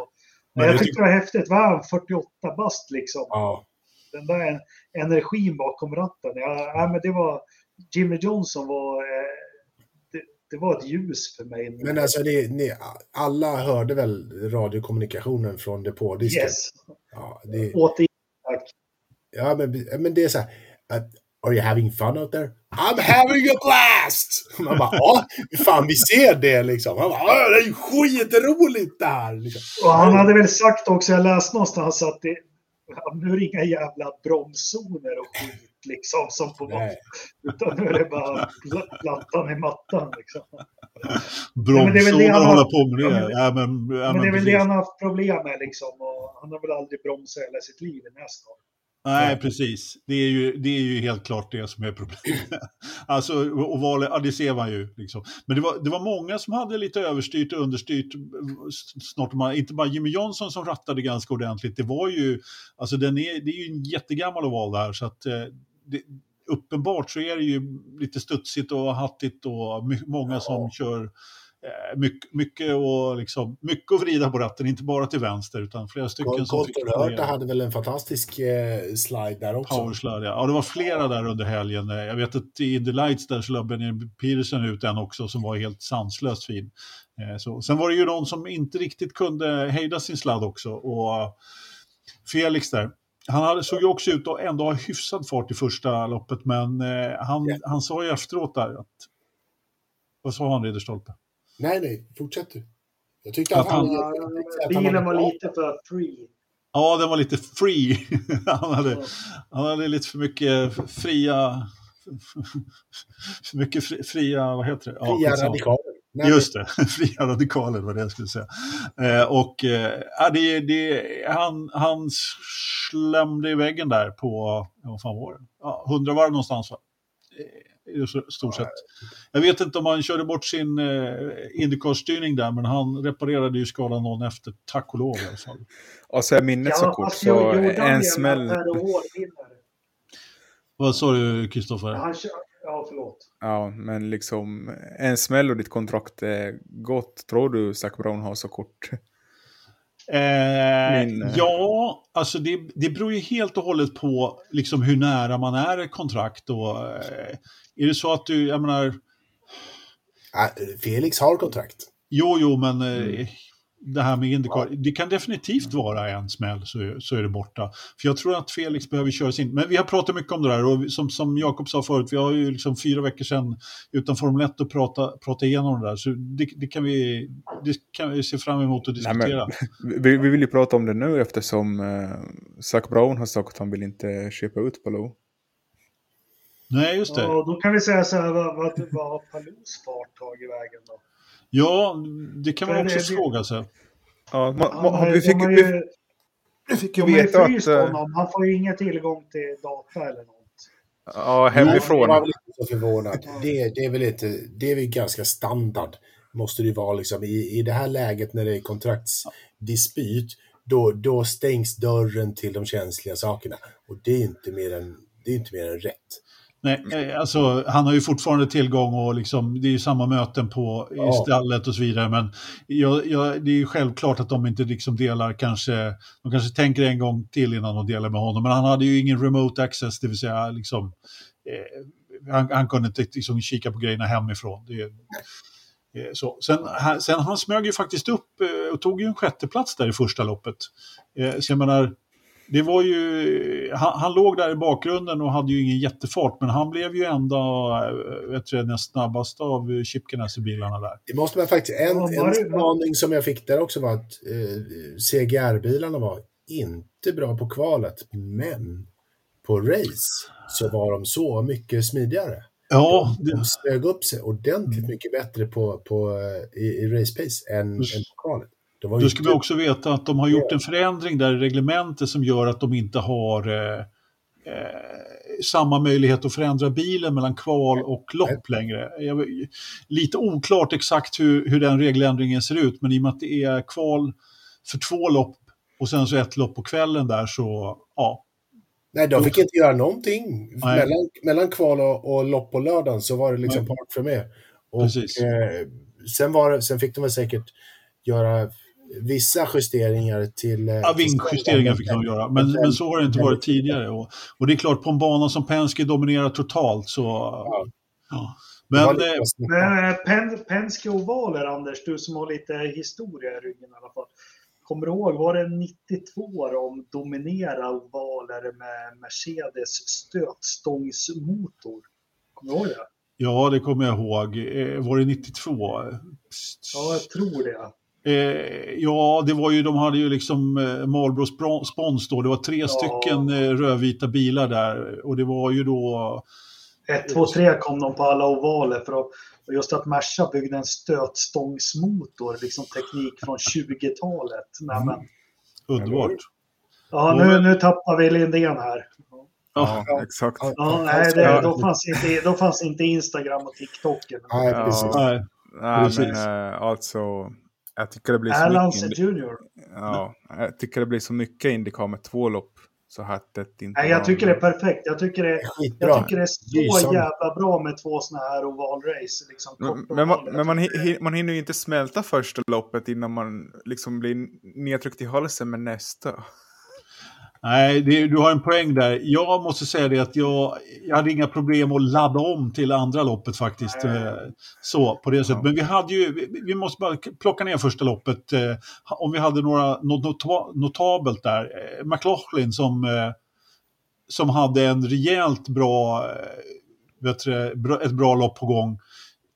och Men jag det tyckte det var häftigt. Var han 48 bast liksom? Ja. Den där en- energin bakom ratten. Ja, ja, men det var... Jimmy Johnson var... Eh, det var ett ljus för mig. Men alltså, det, ni, alla hörde väl radiokommunikationen från depådisken? Yes. Ja, det, Återigen. Ja men, men det är så här. Att, Are you having fun out there? I'm having a blast! Man bara, ja, fan vi ser det liksom. Han bara, "Ja, det är ju skitroligt det här! Liksom. Och han hade väl sagt också, jag läste någonstans att det, ja, nu är det inga jävla bromszoner och skit liksom som på Nej. Utan nu är det bara pl- plattan i mattan liksom. Bromszoner har- hålla på med Ja, det. men- Ja, men, ja, Men det är väl det han har haft problem med liksom. Och han har väl aldrig bromsat hela sitt liv i nästan. Nej, precis. Det är, ju, det är ju helt klart det som är problemet. alltså, och valet, ja, det ser man ju. Liksom. Men det var, det var många som hade lite överstyrt och understyrt. Snart, man, inte bara Jimmy Johnson som rattade ganska ordentligt. Det var ju, alltså den är, det är ju en jättegammal oval där. Så att, eh, det, uppenbart så är det ju lite studsigt och hattigt och många som kör eh, mycket, mycket, och liksom, mycket att vrida på ratten, inte bara till vänster utan flera stycken som fick Colton hade väl en fantastisk eh, slide där också. Powerslide, ja. ja. Det var flera där under helgen. Eh, Jag vet att i The Lights där så la Benjamin Peterson ut en också som var helt sanslöst fin. Eh, Så. Sen var det ju någon som inte riktigt kunde hejda sin sladd också. Och eh, Felix där, han hade, såg ju också ut att ändå ha hyfsad fart i första loppet, men eh, han, Ja. han sa ju efteråt där att... Vad sa han, Ridderstolpe? Nej, nej, fortsätt du. Jag tyckte Att att han... han- Bilen var lite för free. Ja, den var lite free. han, hade, han hade lite för mycket fria... För mycket fri, fria, vad heter det? Ja, Fria skitsamma. radikaler. Nej, Just det, fria radikaler var det jag skulle säga. Eh, och eh, ja, det, det, han, han slämde i väggen där på, ja, vad fan var det? Ja, 100 varv någonstans va? I stort sett. Jag vet inte om han körde bort sin eh, Indycar-styrning där, men han reparerade ju skadan någon efter, tack och lov i alla fall. Och så är minnet så Ja, kort fast så en smäll... Vad sa du, Kristoffer? Ja, förlåt. Ja, men liksom en smäll och ditt kontrakt är gott. Tror du Zac Brown har så kort? Eh, Min, eh, Ja, alltså det, det beror ju helt och hållet på liksom hur nära man är ett kontrakt. Och, eh, är det så att du, jag menar, Ah, Felix har kontrakt. jo, jo, men eh, Mm. det här med Indycar, det kan definitivt vara en smäll så, är- så är det borta. För jag tror att Felix behöver köra sin, men vi har pratat mycket om det där och som, som Jakob sa förut, vi har ju liksom fyra veckor sedan utan Formel 1 att prata, prata igenom det där. Så det, det, kan vi, det kan vi se fram emot att Nej, men- diskutera. Vi, vi vill ju prata om det nu eftersom uh, Zac Brown har sagt att han vill inte köpa ut Palou. Nej, just det. Ja, då kan vi säga så här, vad, vad, vad har Palous fart tagit vägen då? Ja, det kan man För också det- fråga sig. Ja, ma, Han ma, har- vi, fick, har vi, ju, vi fick ju ju veta att... eh, honom. Han får ju ingen tillgång till data eller något. ja, Jag hemifrån. var väl inte så förvånad. Det, det, är väl inte, det är väl ganska standard. Måste det ju vara liksom i, i det här läget när det är kontraktsdispyt. Då, då stängs dörren till de känsliga sakerna. Och det är inte mer än, det är inte mer än rätt. Nej, eh, alltså, han har ju fortfarande tillgång och liksom, det är ju samma möten på i Ja. stallet och så vidare. Men jag, jag, det är ju självklart att de inte liksom delar kanske, de kanske tänker en gång till innan de delar med honom. Men han hade ju ingen remote access, det vill säga liksom, eh, han, han kunde inte liksom kika på grejerna hemifrån. Det, eh, så. Sen, han, sen han smög ju faktiskt upp eh, och tog ju en sjätteplats där i första loppet. Eh, så jag menar, det var ju, han, han låg där i bakgrunden och hade ju ingen jättefart, men han blev ju ändå vet du, näst snabbast av Chip Ganassi-bilarna där. Det måste man faktiskt... En, Ja, en spaning som jag fick där också var att eh, CGR-bilarna var inte bra på kvalet, men på race så var de så mycket smidigare. Ja, De det, smög upp sig ordentligt mycket bättre på, på, eh, i, i race pace än, än på kvalet. Då ska vi också veta att de har gjort en förändring där i reglementet som gör att de inte har eh, eh, samma möjlighet att förändra bilen mellan kval och lopp längre. Jag, lite oklart exakt hur, hur den regeländringen ser ut, men i och med att det är kval för två lopp och sen så ett lopp på kvällen där så, ja. Nej, de fick inte göra någonting. Nej. Mellan, mellan kval och, och lopp på lördagen så var det liksom Nej. part för med. Och, Precis. eh, sen, var, sen fick de väl säkert göra vissa justeringar till... eh, Ja, vingjusteringar fick de göra, men, men så har det inte varit tidigare. Och, och det är klart, på en bana som Penske dominerar totalt så... Ja. Men var lite eh. Men eh, Pen, Penske ovaler, Anders, du som har lite historia i ryggen i alla fall. Kommer du ihåg, var det 92 de dominerade ovaler med Mercedes stötstångsmotor? Kommer du ihåg det? ja, det kommer jag ihåg. Var det 92? Ja, jag tror det. Eh, ja, det var ju, de hade ju liksom eh, Marlboro spons då. Det var tre Ja. stycken eh, rödvita bilar där och det var ju då 1, 2, 3 kom de på alla ovaler. För att, och just att Merca byggde en stötstångsmotor, liksom teknik från 20-talet. Nej, men, underbart. ja, nu, nu tappar vi Lindén här. Ja, exakt. Ja, Ja, han nej, det, då, fanns inte, då fanns inte Instagram och TikTok. Nej, Ja. precis. Nej, Nej, Precis. men äh, alltså, jag tycker det blir så Erlandsen mycket, Junior. ja, jag tycker det blir så mycket Indycar med två lopp så här tätt inte. Nej, jag tycker det är perfekt. Jag tycker det, jag tycker det är så Lysande. jävla bra med två såna här ovalrace. Liksom, Men, men, man, men man, hi- hi- man hinner ju inte smälta första loppet innan man liksom blir nedtryckt i halsen med nästa. Nej, det, du har en poäng där. Jag måste säga det att jag, jag hade inga problem att ladda om till andra loppet faktiskt. Eh, Så, på det sättet. Men vi hade ju, vi, måste bara plocka ner första loppet. eh, Om vi hade några, något nota- notabelt där. Eh, McLaughlin som, som hade en rejält bra, vet du, ett bra lopp på gång.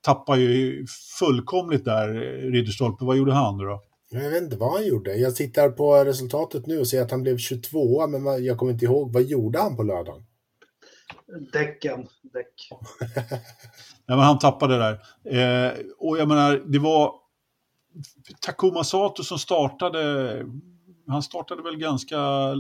Tappar ju fullkomligt där, Ridderstolpe. Vad gjorde han då? Jag vet inte vad han gjorde. Jag tittar på resultatet nu och ser att han blev 22 men jag kommer inte ihåg. Vad gjorde han på lördagen? Däcken. Däck. Ja, men han tappade där. Eh, och jag menar, det var Takuma Sato som startade. Han startade väl ganska...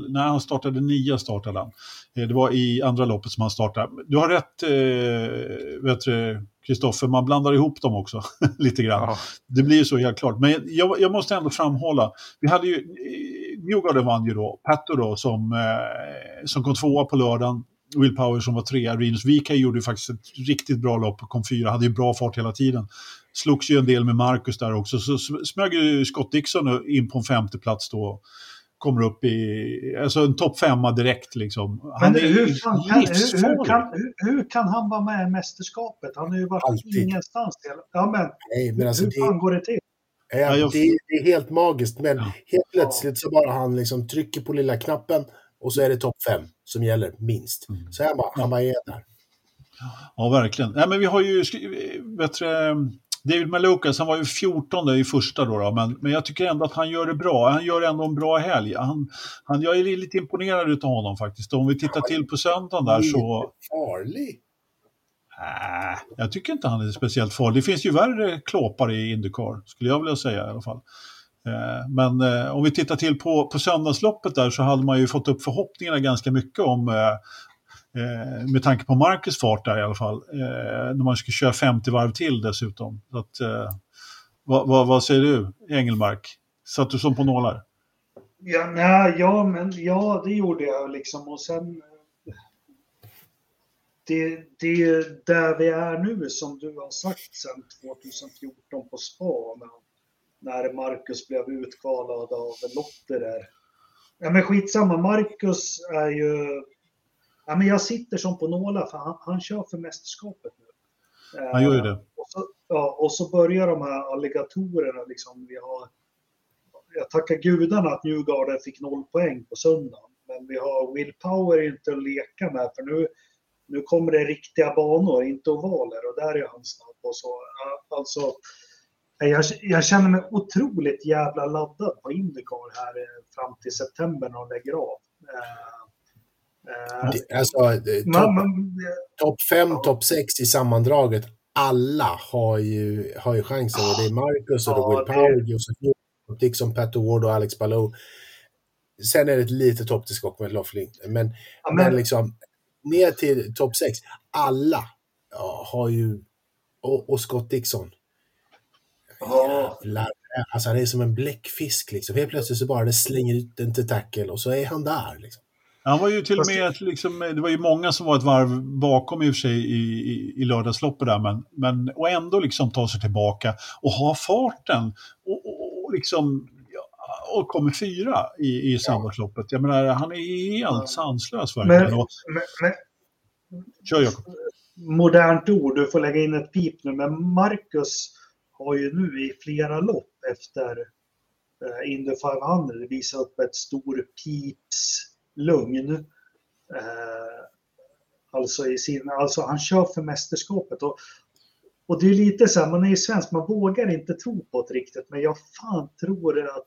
Nej, han startade nia startade han. Eh, det var i andra loppet som han startade. Du har rätt, eh, vet du, Kristoffer, man blandar ihop dem också lite grann. Ja, Det blir ju så helt klart. Men jag, jag måste ändå framhålla, vi hade ju, Newgarden vann ju då, Petto då som, eh, som kom tvåa på lördagen, Will Power som var trea, Rinus Vika gjorde ju faktiskt ett riktigt bra lopp, kom fyra, hade ju bra fart hela tiden. Slogs ju en del med Marcus där också, så sm- smög ju Scott Dixon in på en femte plats då. Kommer upp i, alltså en topp femma direkt liksom. Han Men är hur, fan kan, hur, hur, kan, hur, hur kan han vara med i mästerskapet? Han har ju varit Alltid. ingenstans. Ja, men Nej, men alltså hur det, fan går det till? Ja, Ja, jag- det, det är helt magiskt, men helt plötsligt så bara han liksom trycker på lilla knappen och så är det topp fem som gäller minst. Så han bara, han bara är där. Ja, verkligen. Nej, men vi har ju, du, David Malukas, han var ju 14 i första då, då men, men jag tycker ändå att han gör det bra. Han gör ändå en bra helg. Han, han, jag är lite imponerad av honom faktiskt. Om vi tittar till på söndagen där så... Farlig. Äh, jag tycker inte han är speciellt farlig. Det finns ju värre klåpare i Indycar, skulle jag vilja säga i alla fall. Eh, Men eh, om vi tittar till på, på söndagsloppet där så hade man ju fått upp förhoppningarna ganska mycket om eh, eh, med tanke på Marcus fart där i alla fall. Eh, när man ska köra 50 varv till dessutom. Så att, eh, vad, vad, vad säger du, Engelmark? Satt du som på nålar? Ja, nej, ja, men, ja, det gjorde jag liksom. Och sen... Eh, det, det är där vi är nu som du har sagt sedan 2014 på spa. När, när Marcus blev utkvalad av Lotter där. Ja, men skitsamma, Marcus är ju... Ja, men jag sitter som på nålar för han, han kör för mästerskapet nu. Han gör ju Eh, det. Och så, ja, och så börjar de här alligatorerna liksom. Vi har, jag tackar gudarna att Newgarden fick noll poäng på söndagen. Men vi har Will Power inte att leka med för nu, nu kommer det riktiga banor, inte ovaler och där är han snabb. Och så, alltså, jag, jag känner mig otroligt jävla laddad på Indycar här eh, fram till september när de lägger av. Eh, Det, alltså, topp top fem, topp sex i sammandraget. Alla har ju, har ju chansen. Och det är Marcus och det Ja, Will det- Power, Josef Newgarden, Dixon, Pat Ward och Alex Balou. Sen är det ett litet topptillskott med Loughlin. Men, ja, men men, liksom ner till topp sex. Alla ja, har ju... Och, och Scott Dixon. Ja. Jävlar. Alltså han är som en bläckfisk liksom. Helt plötsligt så bara det slänger ut den till tackle och så är han där. Liksom. Han var ju till och med, liksom, det var ju många som var ett varv bakom i och för sig i, i, i lördagsloppet där, men, men och ändå liksom ta sig tillbaka och ha farten och, och, och liksom och kommer fyra i, i söndagsloppet. Jag menar, han är helt sanslös verkligen. Men- men, men, kör Jakob. modernt ord, du får lägga in ett pip nu, men Marcus har ju nu i flera lopp efter eh, Indy 500 visat upp ett stor pips lugn. Eh, alltså, i sin, alltså han kör för mästerskapet. Och, och det är lite så här, man är ju svensk, man vågar inte tro på det riktigt, men jag fan tror att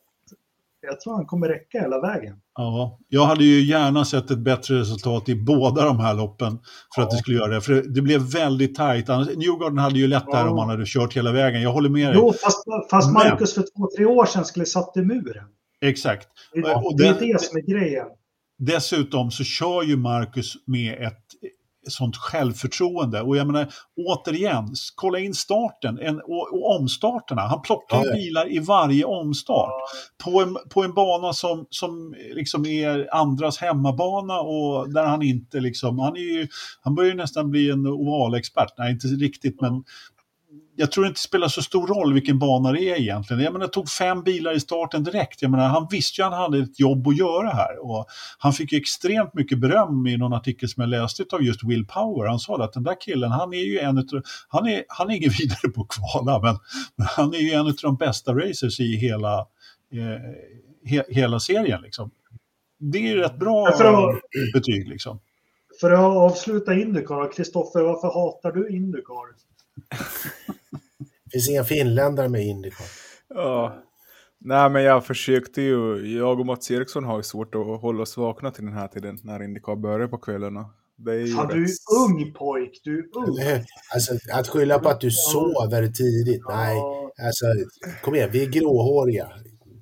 jag tror han kommer räcka hela vägen. Ja, jag hade ju gärna sett ett bättre resultat i båda de här loppen för Ja. att det skulle göra det. För det blev väldigt tajt. Newgarden hade ju lättare Ja. om han hade kört hela vägen. Jag håller med dig. Jo, fast, fast Men- Marcus för två, tre år sedan skulle satt i muren. Exakt. Det, Och det är det- det som är grejen. Dessutom så kör ju Marcus med ett sånt självförtroende. Och jag menar, återigen, kolla in starten en, och, och omstarterna. Han plockar Ja, ja. bilar i varje omstart. På en, på en bana som, som liksom är andras hemmabana och där han inte liksom, han är ju, han börjar ju nästan bli en ovalexpert. Nej, inte riktigt, men jag tror inte det spelar så stor roll vilken bana det är egentligen. Jag menar, tog fem bilar i starten direkt. Jag menar, han visste ju att han hade ett jobb att göra här. Och han fick ju extremt mycket beröm i någon artikel som jag läste av just Will Power. Han sa att den där killen, han är ju en utav, han är, han är ingen vidare på att kvala, men, men han är ju en av de bästa racers i hela, eh, he, hela serien. Liksom. Det är ju rätt bra att- betyg. Liksom. För att avsluta Indycar, Kristoffer, varför hatar du Indycar? Det finns inga finländare med Indycar. Ja. Nej, men jag försökte ju. Jag och Mats Eriksson har ju svårt att hålla oss vakna till den här tiden när Indycar börjar på kvällarna. Det är ju Fan, du är rätt- ung pojk, du är ung. Alltså, att skylla på att du sover tidigt, nej. Ja, Alltså, kom igen, vi är gråhåriga.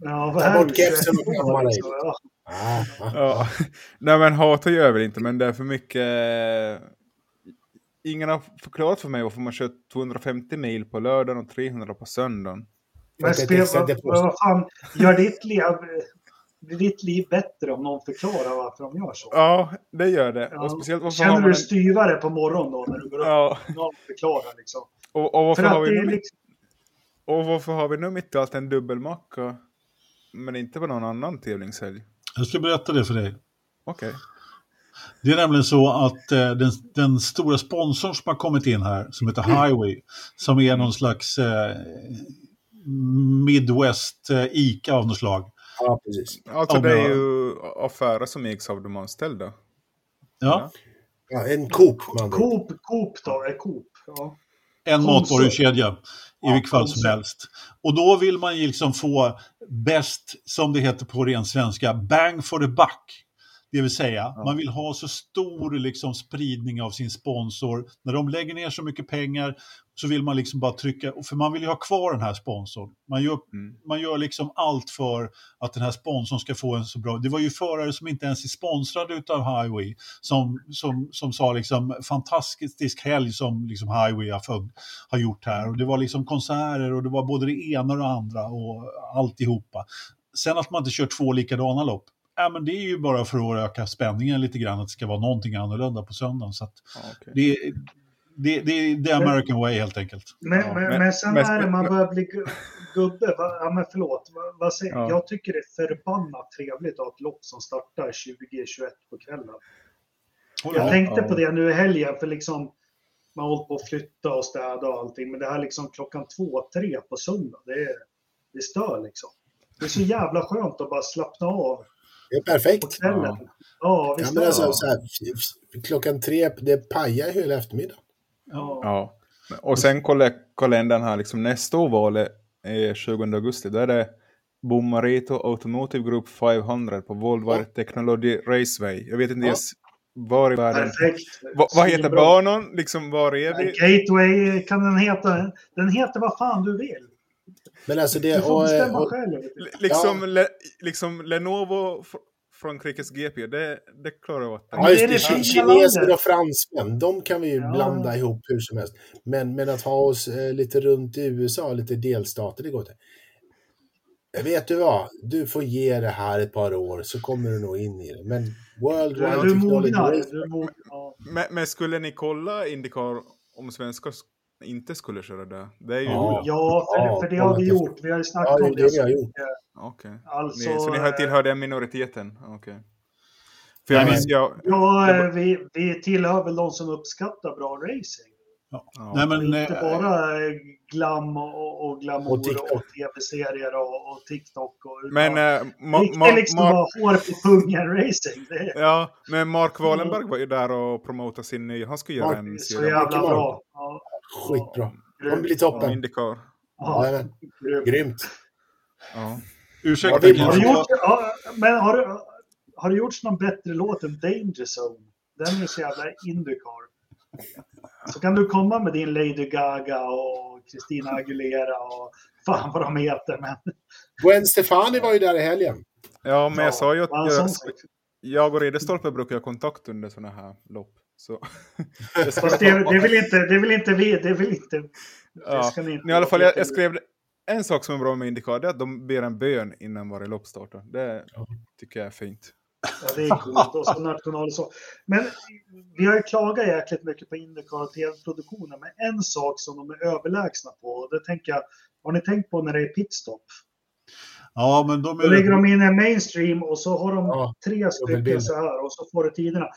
ja, Ta är bort kepsen och 21 kamma år, dig. Ja. Ah, ah. Ja. Nej, men hata gör väl inte, men det är för mycket. Ingen har förklarat för mig varför man kör 250 mil på lördagen och 300 på söndagen. Men att det spel, vad, fan, gör ditt liv, blir ditt liv bättre om någon förklarar varför de gör så? Ja, det gör det. Ja. Och speciellt varför Känner du en... styvare på morgonen då när du går upp? Ja, Någon förklarar liksom. och, och, varför För har vi nu... liksom, och varför har vi nu mitt i allt en dubbelmacka? Men inte på någon annan tävlingshelg? Jag ska berätta det för dig. Okej. Det är nämligen så att eh, den, den stora sponsorn som har kommit in här, som heter Highway, som är någon slags eh, Midwest eh, ICA av något slag. Ja, precis. Alltså Ja, det är ju affärer som ägs av de anställda. Ja, Ja, en Coop. Coop, Coop då, är Coop. Ja. en matvarukedja i Ja, vilket fall som helst. Och då vill man ju liksom få bäst, som det heter på ren svenska, bang for the buck. Det vill säga, man vill ha så stor liksom, spridning av sin sponsor. När de lägger ner så mycket pengar så vill man liksom bara trycka, för man vill ju ha kvar den här sponsorn. Man gör, Mm. man gör liksom allt för att den här sponsorn ska få en så bra... Det var ju förare som inte ens är sponsrade utav Highway som, som, som sa liksom fantastisk helg som liksom Highway har, har gjort här. Och det var liksom konserter och det var både det ena och det andra och alltihopa. Sen att man inte kör två likadana lopp, ja, men det är ju bara för att öka spänningen lite grann, att det ska vara någonting annorlunda på söndagen. Så att Ja, okej. det, det, det är the American way helt enkelt. Men, Ja, men, men- men sen men- när man börjar bli gu- gubbe, va, ja men förlåt, va, vad säger, Ja. jag tycker det är förbannat trevligt att ha ett lopp som startar 20-21 på kvällen. Jag Ja, tänkte ja. på det nu i helgen, för liksom man har hållit på att flytta och städa och allting, men det här liksom klockan två, tre på söndag, det, är, det stör liksom. Det är så jävla skönt att bara slappna av Det är på perfekt. kvällen. Ja, Ja, visst men är alltså, så här, klockan tre, det pajar hela eftermiddagen. Ja. Ja. Och sen kolla kalendern här, liksom nästa årvalet är 20 augusti. Då är det Bomarito Automotive Group 500 på Volvo Technology Raceway. Jag vet inte Ja. ens var i världen. Perfekt. Va, vad heter banan? Liksom var är vi? Gateway kan den heta. Den heter vad fan du vill. Men alltså Du det... får Och, bestämma och, själv. L- Liksom, le, liksom Lenovo fr- Frankrikes GP, det, det klarar jag att... ja, det just det. det Kineser och fransmän, de kan vi ju Ja. blanda ihop hur som helst. Men, men att ha oss eh, lite runt i USA, lite delstater, det går inte. Vet du vad? Du får ge det här ett par år så kommer du nog in i det. Men World Wide Technology. Ja. Men, men skulle ni kolla Indycar om svenskar inte skulle köra det? Det är ju... Ja. Ja, för, Ja, för det har vi gjort. Vi har ju Ja, snackat det är om det vi har gjort. Okej. Alltså, Ni, så ni hör tillhör den minoriteten? Okej. För jag Nej, minns, jag, Ja, eh, vi, vi tillhör väl de som uppskattar bra racing. Ja. Ja. Nej, men, inte eh, bara eh, glam och, och glamour Och och, tv-serier och, och TikTok. Och, men ja, eh, Ma- liksom Ma- bara hår på pungen racing. Det ja, men Mark Wallenberg var ju där och promotade sin nya, han skulle göra Mark, en så serie jävla Mark. bra. Ja, Skitbra. Blir om toppen. Indycar. Ja, grymt. Ja. ursäkta, Har få- gjort, ja, men har, du- har det gjorts någon bättre låt än Danger Zone? Den är så jävla Indycar. Så kan du komma med din Lady Gaga och Christina Aguilera och fan vad de heter. Men, Gwen Stefani var ju där i helgen. ja, men jag sa ju att jag, jag och Ridderstolpe brukar ha kontakt under sådana här lopp. Så. Fast det, det, vill inte, det vill inte vi. Det vill inte, det ja. ni inte I alla fall, jag, jag skrev en sak som är bra med Indycar, det är att de ber en bön innan varje lopp startar. Det tycker jag är fint. Ja, det är coolt. Och så national och så. Men vi har ju klagat jäkligt mycket på Indycar och tv-produktionen. Men en sak som de är överlägsna på, och det tänker jag, har ni tänkt på när det är pitstop? Ja, men de Då lägger är... de in en mainstream och så har de Ja, tre stycken så här och så får du tiderna.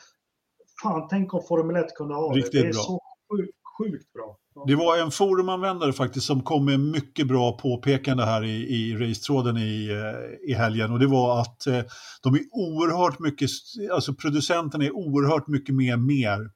Fan, tänk om Formel 1 kunde ha det. Riktigt Det är bra. så sjukt, sjukt bra. Ja. Det var en forumanvändare faktiskt som kom med mycket bra påpekande här i, i racetråden i, eh, i helgen och det var att eh, de är oerhört mycket, alltså producenterna är oerhört mycket mer, mer,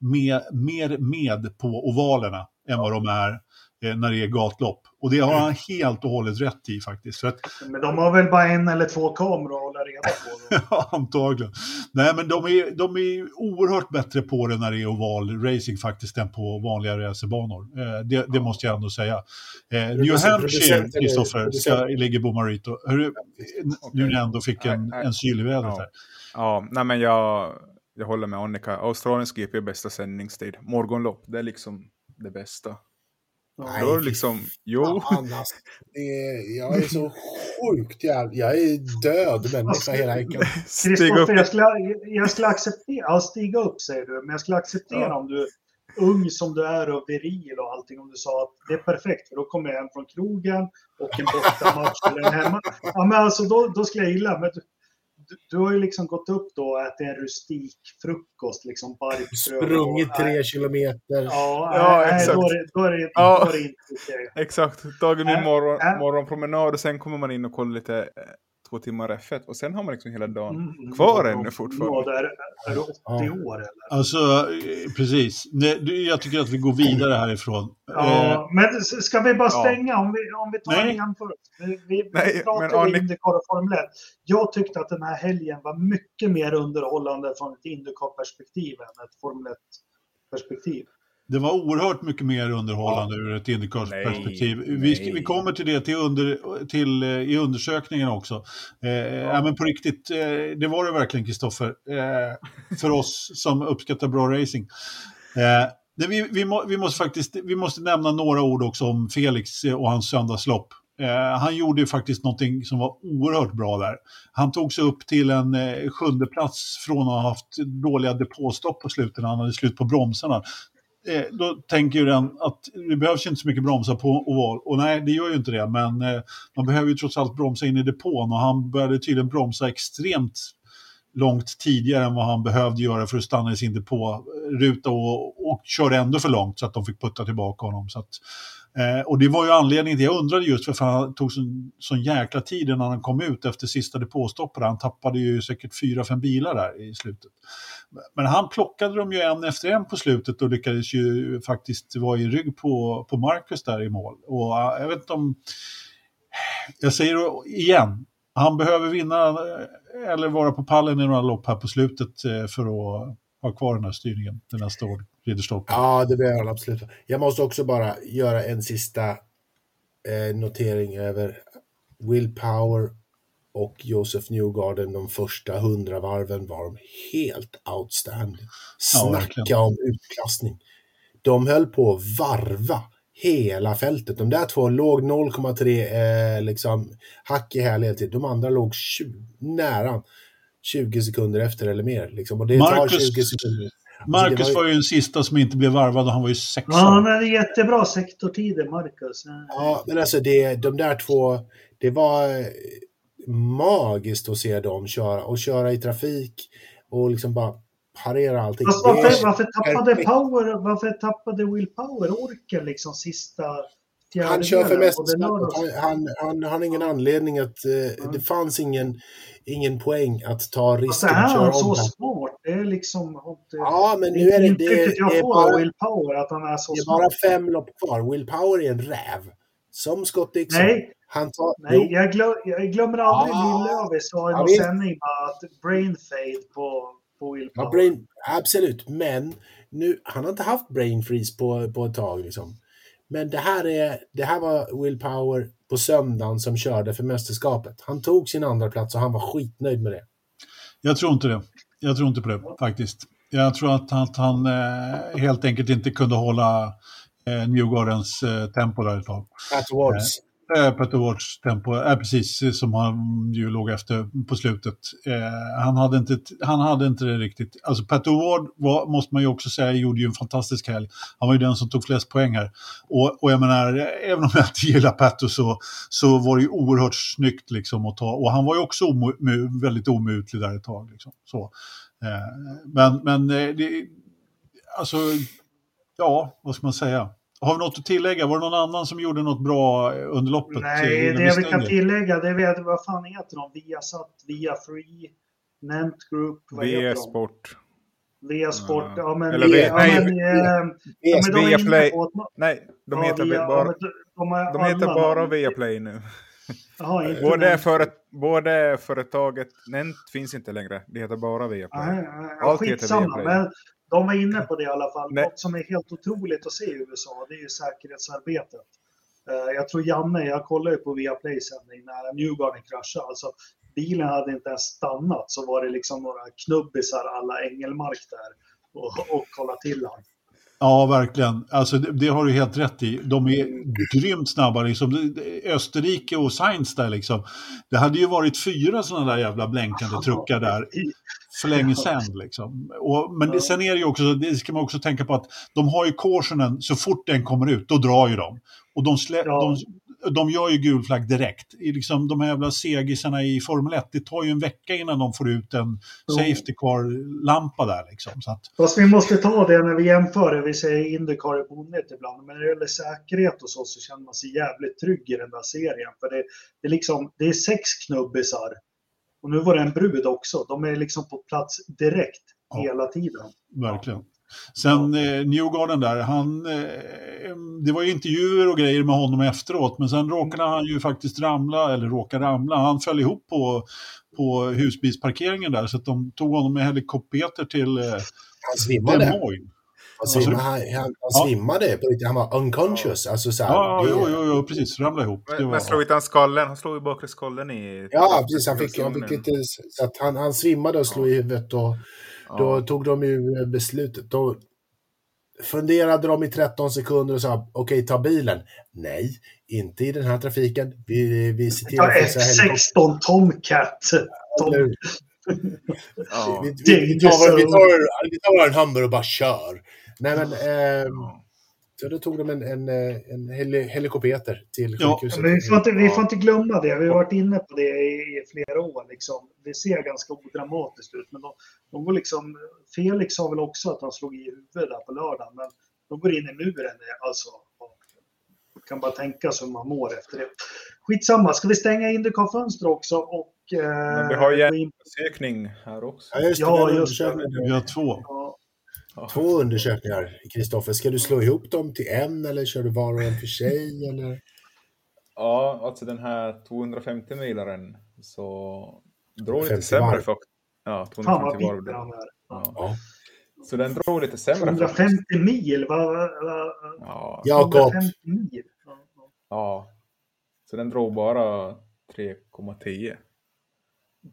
mer, mer med på ovalerna än vad de är när det är gatlopp. Och det har han helt och hållet rätt i faktiskt. För att Men de har väl bara en eller två kameror att hålla reda på. Ja, antagligen. Nej, men de är, de är oerhört bättre på det när det är oval racing faktiskt än på vanliga racerbanor. Eh, det, det måste jag ändå säga. Eh, New Hampshire, Kristoffer, ligger Bomarito. Hur, nu när jag ändå fick en, en syl i vädret Ja. här. Ja, nej men jag, jag håller med Annika. Australiens GP är bästa sändningstid. Morgonlopp, det är liksom det bästa. Nej, Då liksom, jo. Fan, alltså. Det är, jag är så sjukt jävla... Jag är död människa hela veckan. Stig upp. Jag skulle, jag skulle acceptera, ja, stiga upp säger du, men jag skulle acceptera Ja. om du ung som du är och viril och allting, om du sa att det är perfekt, för då kommer jag hem från krogen och en bortamatch eller en hemma. Ja, men alltså då, då skulle jag gilla, men du, du, du har ju liksom gått upp då och ätit en rustik frukost, liksom. Sprungit och- tre kilometer. Ja, Ja, nej, exakt. Då är det, då är det, Ja. då är det inte okej. Exakt, tagit min Äh, morgon, morgonpromenad och sen kommer man in och kollar lite eh, två timmar F1 och sen har man liksom hela dagen Mm. kvar ännu fortfarande. Ja, är, är du 80 Ja. år eller? Alltså, eh, precis. Jag tycker att vi går vidare härifrån. Eh, Ja, men s- ska vi bara ja. stänga om vi, om vi tar Nej. en jämförelse? Vi, vi Nej, men pratade Arne- Indycar och Formel 1. Jag tyckte att den här helgen var mycket mer underhållande från ett Indycar-perspektiv än ett Formel 1-perspektiv. Det var oerhört mycket mer underhållande ur ett Indycars-perspektiv. Nej, Vi, nej. vi kommer till det till under, till, eh, i undersökningen också. Eh, ja. men på riktigt, eh, det var det verkligen, Kristoffer. Eh, för oss som uppskattar bra racing. Eh, det, vi, vi, må, vi, måste faktiskt, vi måste nämna några ord också om Felix eh, och hans söndagslopp. Eh, han gjorde ju faktiskt någonting som var oerhört bra där. Han tog sig upp till en eh, sjunde plats från att ha haft dåliga depåstopp på slutet han hade slut på bromsarna eh, då tänker ju den att det behövs ju inte så mycket bromsar på oval. Och nej, det gör ju inte det. Men eh, man behöver ju trots allt bromsa in i depån och han började tydligen bromsa extremt långt tidigare än vad han behövde göra för att stanna i sin depåruta och, och körde ändå för långt så att de fick putta tillbaka honom. Så att, eh, och det var ju anledningen till, jag undrade just varför han tog sån, sån jäkla tid innan han kom ut efter sista depåstoppet. Han tappade ju säkert fyra, fem bilar där i slutet. Men han plockade dem ju en efter en på slutet och lyckades ju faktiskt vara i rygg på, på Marcus där i mål. Och äh, jag vet inte om... Jag säger det igen, han behöver vinna eh, eller vara på pallen i några lopp här på slutet eh, för att ha kvar den här styrningen till nästa år, Ridderstolpe. Ja, det behöver han absolut. Jag måste också bara göra en sista eh, notering över Will Power och Joseph Newgarden de första hundra varven var de helt outstanding. Ja, Snacka verkligen. om utklassning. De höll på att varva hela fältet. De där två låg 0,3 eh, liksom hack i häl hela tiden. De andra låg 20, nära 20 sekunder efter eller mer. Liksom. Och det tar Marcus- 20 sekunder. Marcus Alltså, det var var ju den sista som inte blev varvad och han var ju sexa. Ja, han hade jättebra sektortider, Marcus. Ja, men alltså det, de där två, det var magiskt att se dem köra och köra i trafik och liksom bara parera allting. Det är- varför, varför, tappade perfekt. power, varför tappade Will Power orken liksom sista Han kör för det lördags- han, han, han, han har ingen anledning att... Eh, Det fanns ingen, ingen poäng att ta risken är att köra så om honom. smart? Det är liksom... har inte- Ja, men det nu är det, det, jag det, är får bara, av Will Power, att han är så det är smart. bara fem lopp kvar. Will Power är en räv. Som Scott Dixon. Nej, Han tar... nej jag, glöm, jag glömmer aldrig Ah, Lill-Lövis sa i någon sändning att brain fade på, på Will ja, brain, absolut, men nu, han har inte haft brain freeze på, på ett tag. Liksom. Men det här, är, det här var Will Power på söndagen som körde för mästerskapet. Han tog sin andra plats och han var skitnöjd med det. Jag tror inte det. Jag tror inte på det faktiskt. Jag tror att, att han eh, helt enkelt inte kunde hålla eh, Newgardens eh, tempo där ett tag. Pat Wards. Eh, Peter Wards tempo, eh, precis som han ju låg efter på slutet. Eh, han, hade inte, han hade inte det riktigt. Alltså Peter Ward var, måste man ju också säga gjorde ju en fantastisk helg. Han var ju den som tog flest poäng här. Och, och jag menar, eh, även om jag inte gillar Petter så, så var det ju oerhört snyggt liksom att ta. Och han var ju också omu, mu- väldigt omutlig där ett tag. Liksom. Så. Eh, men men eh, det, alltså, ja, vad ska man säga? Har vi något att tillägga? Var det någon annan som gjorde något bra under loppet? eh, Nej, det vi kan tillägga, det vet vad fan heter de? Viasat, Via Free, Nent Group, vad heter de? V-sport. Via Sport, Ja. ja men... Eller vi- V- ja, nej, men, V- eh, ja, men de är Via inne Play. på att- Nej, de ja, heter via- bara, de, de, är de heter bara. Viaplay nu. Inte Både, Nent. för, både företaget, Nent finns inte längre, det heter bara Viaplay. Nej, nej, Allt heter Viaplay. men de var inne på det i alla fall. Nej. Något som är helt otroligt att se i USA, det är ju säkerhetsarbetet. Eh, Jag tror Janne, jag kollade ju på Viaplay sändning när Newgarden kraschade. Alltså, bilen hade inte ens stannat så var det liksom några knubbisar alla Engelmark där och, och kolla till han. Ja, verkligen. Alltså, det, det har du helt rätt i. De är grymt snabba. Liksom. Österrike och Sainz där liksom. Det hade ju varit fyra sådana där jävla blänkande truckar där för länge sedan. Liksom. Och, men det, sen är det ju också, det ska man också tänka på att de har ju cautionen, så fort den kommer ut, då drar ju de. Och de, slä, Ja. de, de gör ju gul flagg direkt. Liksom, de här jävla segisarna i Formel 1, det tar ju en vecka innan de får ut en. Safety Car-lampa där. Liksom. Så att, Fast vi måste ta det när vi jämför det. Vi säger Indycar är bonnet ibland. Men när det gäller säkerhet och så, så känner man sig jävligt trygg i den där serien. För det, det, är, liksom, det är sex knubbisar. Och nu var det en brud också. De är liksom på plats direkt Ja. hela tiden. Verkligen. Sen eh, Newgarden där, han, eh, det var ju intervjuer och grejer med honom efteråt, men sen råkade han ju faktiskt ramla, eller råka ramla, han föll ihop på, på husbilsparkeringen där, så att de tog honom med helikopter till eh, Han svimmade. Des Moines. Han svimmade, han, han, han svimmade på riktigt. Han var unconscious. Alltså så här, Ja, det- jo, jo, jo, precis, ramla ihop. Det Men, var, men slog inte han skallen? Han slog ju bakre skallen i... Ja, precis. Han fick, han fick lite... Så att han, han svimmade och slog i huvudet och då tog de ju beslutet. Då funderade de i 13 sekunder och sa okej, ta bilen. Nej, inte i den här trafiken. Vi, vi ser till att fixa helikopter. F16 Tomcat. Tom, Ja. Vi, vi, vi, tar, vi, tar, vi tar en hammer och bara kör. Nej, men... ehm, så då tog de en, en, eh, en heli, helikopter till Ja, sjukhuset. men vi, får inte, vi får inte glömma det. Vi har varit inne på det i, i flera år. Liksom. Det ser ganska odramatiskt ut. Men de, de går liksom, Felix sa väl också att han slog i huvudet där på lördagen. Men de går in i muren. Alltså, kan bara tänka sig hur man mår efter det. Skitsamma, ska vi stänga Indycar-fönster också? Och, eh, Men vi har ju en sökning här också. Ja, just det. Ja, just det. vi har två. ja, Två undersökningar, Kristoffer. Ska du slå ihop dem till en eller kör du var och en för sig? Eller? Ja, alltså den här 250-milaren så drog lite 50 sämre faktiskt. Ja, fan vad 250 varv. bitter han är. Ja. Ja. Så den drog lite sämre 150 faktiskt. mil? Vad, Ja, Jakob. 150 mil? Ja, ja. ja. Så den drog bara 3,10.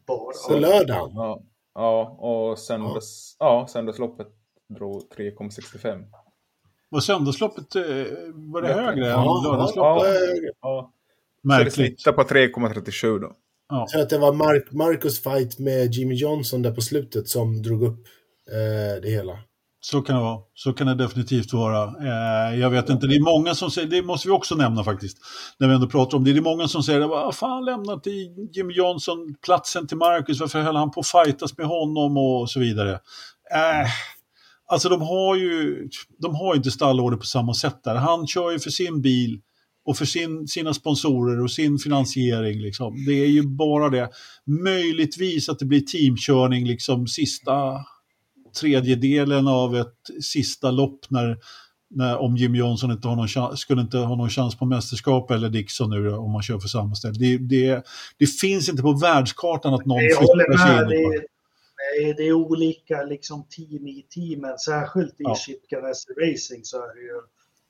Bara. På lördagen? Ja, ja och söndags, ja. söndagsloppet drog 3,65. Var söndagsloppet, eh, var det Bättre. högre än Ja, lördagsloppet? ja. Ja, så det Märkligt. snittar på 3,37 då. Ja. Så att det var Mark, Marcus fight med Jimmy Johnson där på slutet som drog upp eh, det hela. Så kan det vara. Så kan det definitivt vara. Eh, jag vet inte, det är många som säger, det måste vi också nämna faktiskt, när vi ändå pratar om det. Det är många som säger, vad fan lämnat till Jimmy Johnson platsen till Marcus, varför höll han på att fightas med honom och så vidare. Eh, alltså de har ju, de har inte stallorder på samma sätt där. Han kör ju för sin bil och för sin, sina sponsorer och sin finansiering. Liksom. Det är ju bara det. Möjligtvis att det blir teamkörning liksom sista tredjedelen av ett sista lopp när, när om Jim Johnson inte har någon chans, skulle inte ha någon chans på mästerskap eller Dixon nu om man kör för samma ställe. Det, det, det finns inte på världskartan att någon flyttar sig in. Det, det är olika liksom, team i teamen, särskilt i ja. Chip Ganassi Racing så är det ju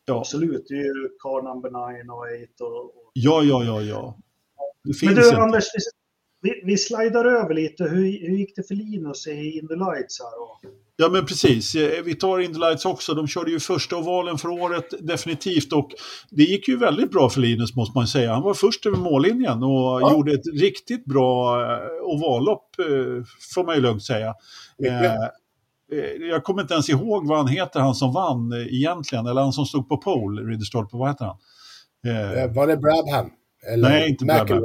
ja. absolut, det är ju car number 9 och 8 och, och... Ja, ja, ja, ja. Men du, inte. Anders, vi, vi slidar över lite. Hur, hur gick det för Linus i In the Lights här? Då? Ja men precis, eh, vi tar In the Lights också. De körde ju första ovalen för året definitivt och det gick ju väldigt bra för Linus måste man säga. Han var först över mållinjen och ja. gjorde ett riktigt bra eh, ovallopp eh, får man ju lugnt säga. Jag kommer inte ens ihåg vad han heter, han som vann egentligen, eller han som stod på pole, Ridderstolpe, vad heter han? Var det Brabham? Eller Nej, inte Brabham.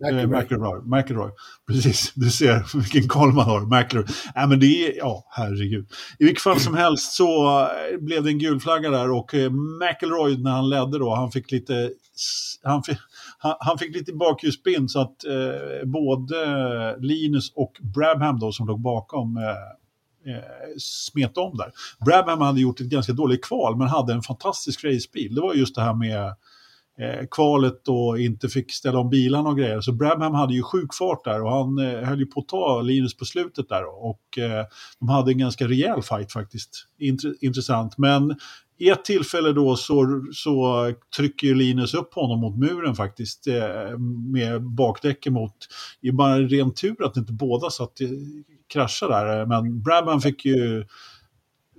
McElroy. McElroy. McElroy. Precis, du ser vilken koll man har. McElroy. Äh, men det är, ja, herregud. I vilket fall som helst så eh, blev det en gul flagga där och eh, McElroy när han ledde då, han fick lite, han fick, han, han fick lite bakhjulsspinn så att eh, både Linus och Brabham då som låg bakom eh, eh, smet om där. Brabham hade gjort ett ganska dåligt kval men hade en fantastisk racebil. Det var just det här med eh, kvalet och inte fick ställa om bilarna och grejer. Så Brabham hade ju sjuk fart där och han eh, höll ju på att ta Linus på slutet där. Och eh, de hade en ganska rejäl fight faktiskt. Intre intressant. Men i ett tillfälle då så, så trycker ju Linus upp honom mot muren faktiskt eh, med bakdäcken mot. Det är bara ren tur att inte båda satt krascha där. Men Brabham fick ju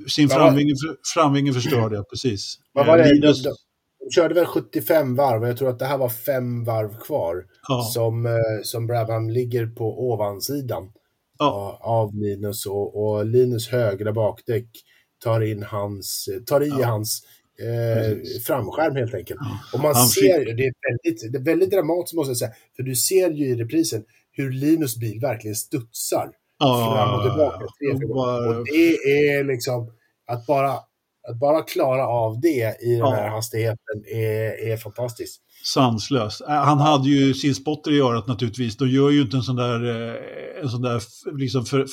sin framvinge, framvinge förstörd, precis. Vad var det? Linus, de körde väl 75 varv och jag tror att det här var fem varv kvar. Ja. Som, eh, som Brabham ligger på ovansidan ja. av Linus och, och, Linus högra bakdäck tar in hans, tar i ja. hans eh, framskärm helt enkelt. Och man Han ser, det är, väldigt, det är väldigt dramatiskt måste jag säga, för du ser ju i reprisen hur Linus bil verkligen studsar fram och tillbaka. Och det är liksom att bara att bara klara av det i den här hastigheten är, är fantastiskt. Sanslöst. Äh, han hade ju sin spotter i örat naturligtvis. De gör ju inte en sån där, eh, en sån där liksom för,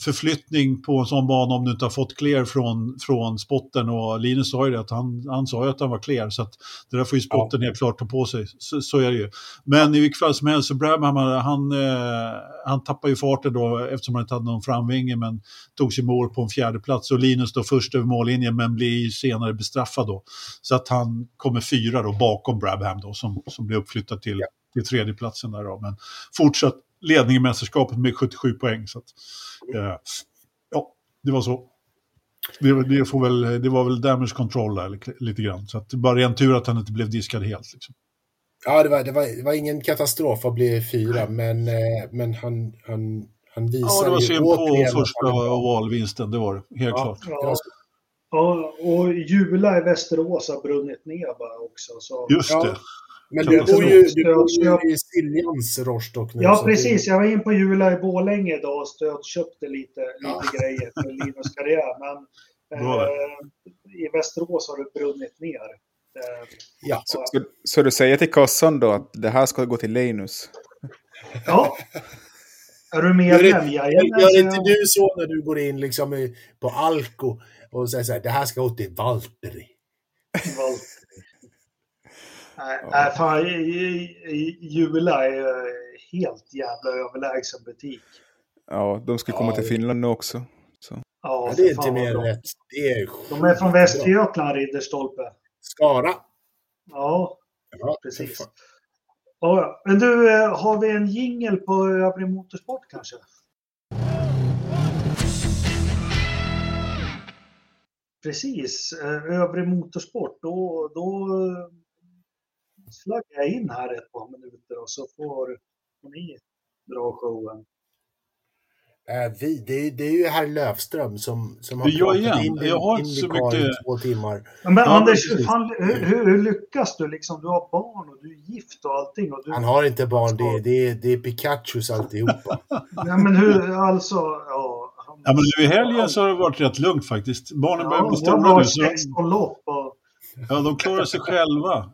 förflyttning på en sån bana om du inte har fått clear från, från spotten. Och Linus sa ju det, att han, han sa ju att han var clear. Så att det där får ju spotten ja. helt klart ta på sig. Så, så, är det ju. Men i vilket fall som helst så Brabham, han, eh, han tappar ju farten då eftersom han inte hade någon framvinge men tog sig mål på en fjärde plats Och Linus då först över mållinjen men blir senare bestraffad då. Så att han kommer fyra då bakom Brabham då som, som blir uppflyttad till, ja. till tredjeplatsen där då. Men fortsatt ledning i mästerskapet med 77 poäng. Så att, eh, ja, det var så. Det, det, får väl, det var väl damage control där lite grann. Så att bara en tur att han inte blev diskad helt. Liksom. Ja, det var, det, var, det var ingen katastrof att bli fyra, men, eh, men han, han, han visar Ja, det var synd på första ovalvinsten, det var det. Helt ja, klart. Ja. ja, och Jula i Västerås har brunnit ner bara också. Så. Just det. Men du bor ju, du bor ju i Siljans Rostock nu. Ja, precis. Jag var in på Jula i Borlänge idag och stödköpte lite, ja. lite grejer för Linus karriär. Men eh, i Västerås har det brunnit ner. Eh, ja. Så, så, så, du säger till kassan då att det här ska gå till Linus? Ja. Är du medlem? Gör, gör inte du så när du går in liksom på Alko och säger så här, det här ska gå till Valtteri? Valtteri. Nej, ja. fan, Jula är helt jävla överlägsen butik. Ja, de ska komma ja. till Finland nu också. Så. Ja, det är inte mer de, rätt. Det är de är från Västergötland, Ridderstolpe. Skara. Ja, ja precis. Ja, men du, eh, har vi en jingel på övrig motorsport kanske? Precis, eh, övrig motorsport. Då, då flaggar jag in här ett par minuter och så får, får ni dra showen. Äh, vi, det, är, det är ju herr Löfström som, som har jag pratat igen. in Jag har inte så Indycar i mycket- två timmar. Men Ja, Anders, hur, fan, hur, hur, lyckas du? Liksom, du har barn och du är gift och allting. Och du, Han har inte barn, det, är- det, är- det är Pikachus alltihopa. ja, men hur, alltså, ja. Han, Ja, men nu i helgen så har det varit rätt lugnt faktiskt. Barnen börjar ja, bli jag stora nu. Så 16 lopp och ja, de klarar sig själva.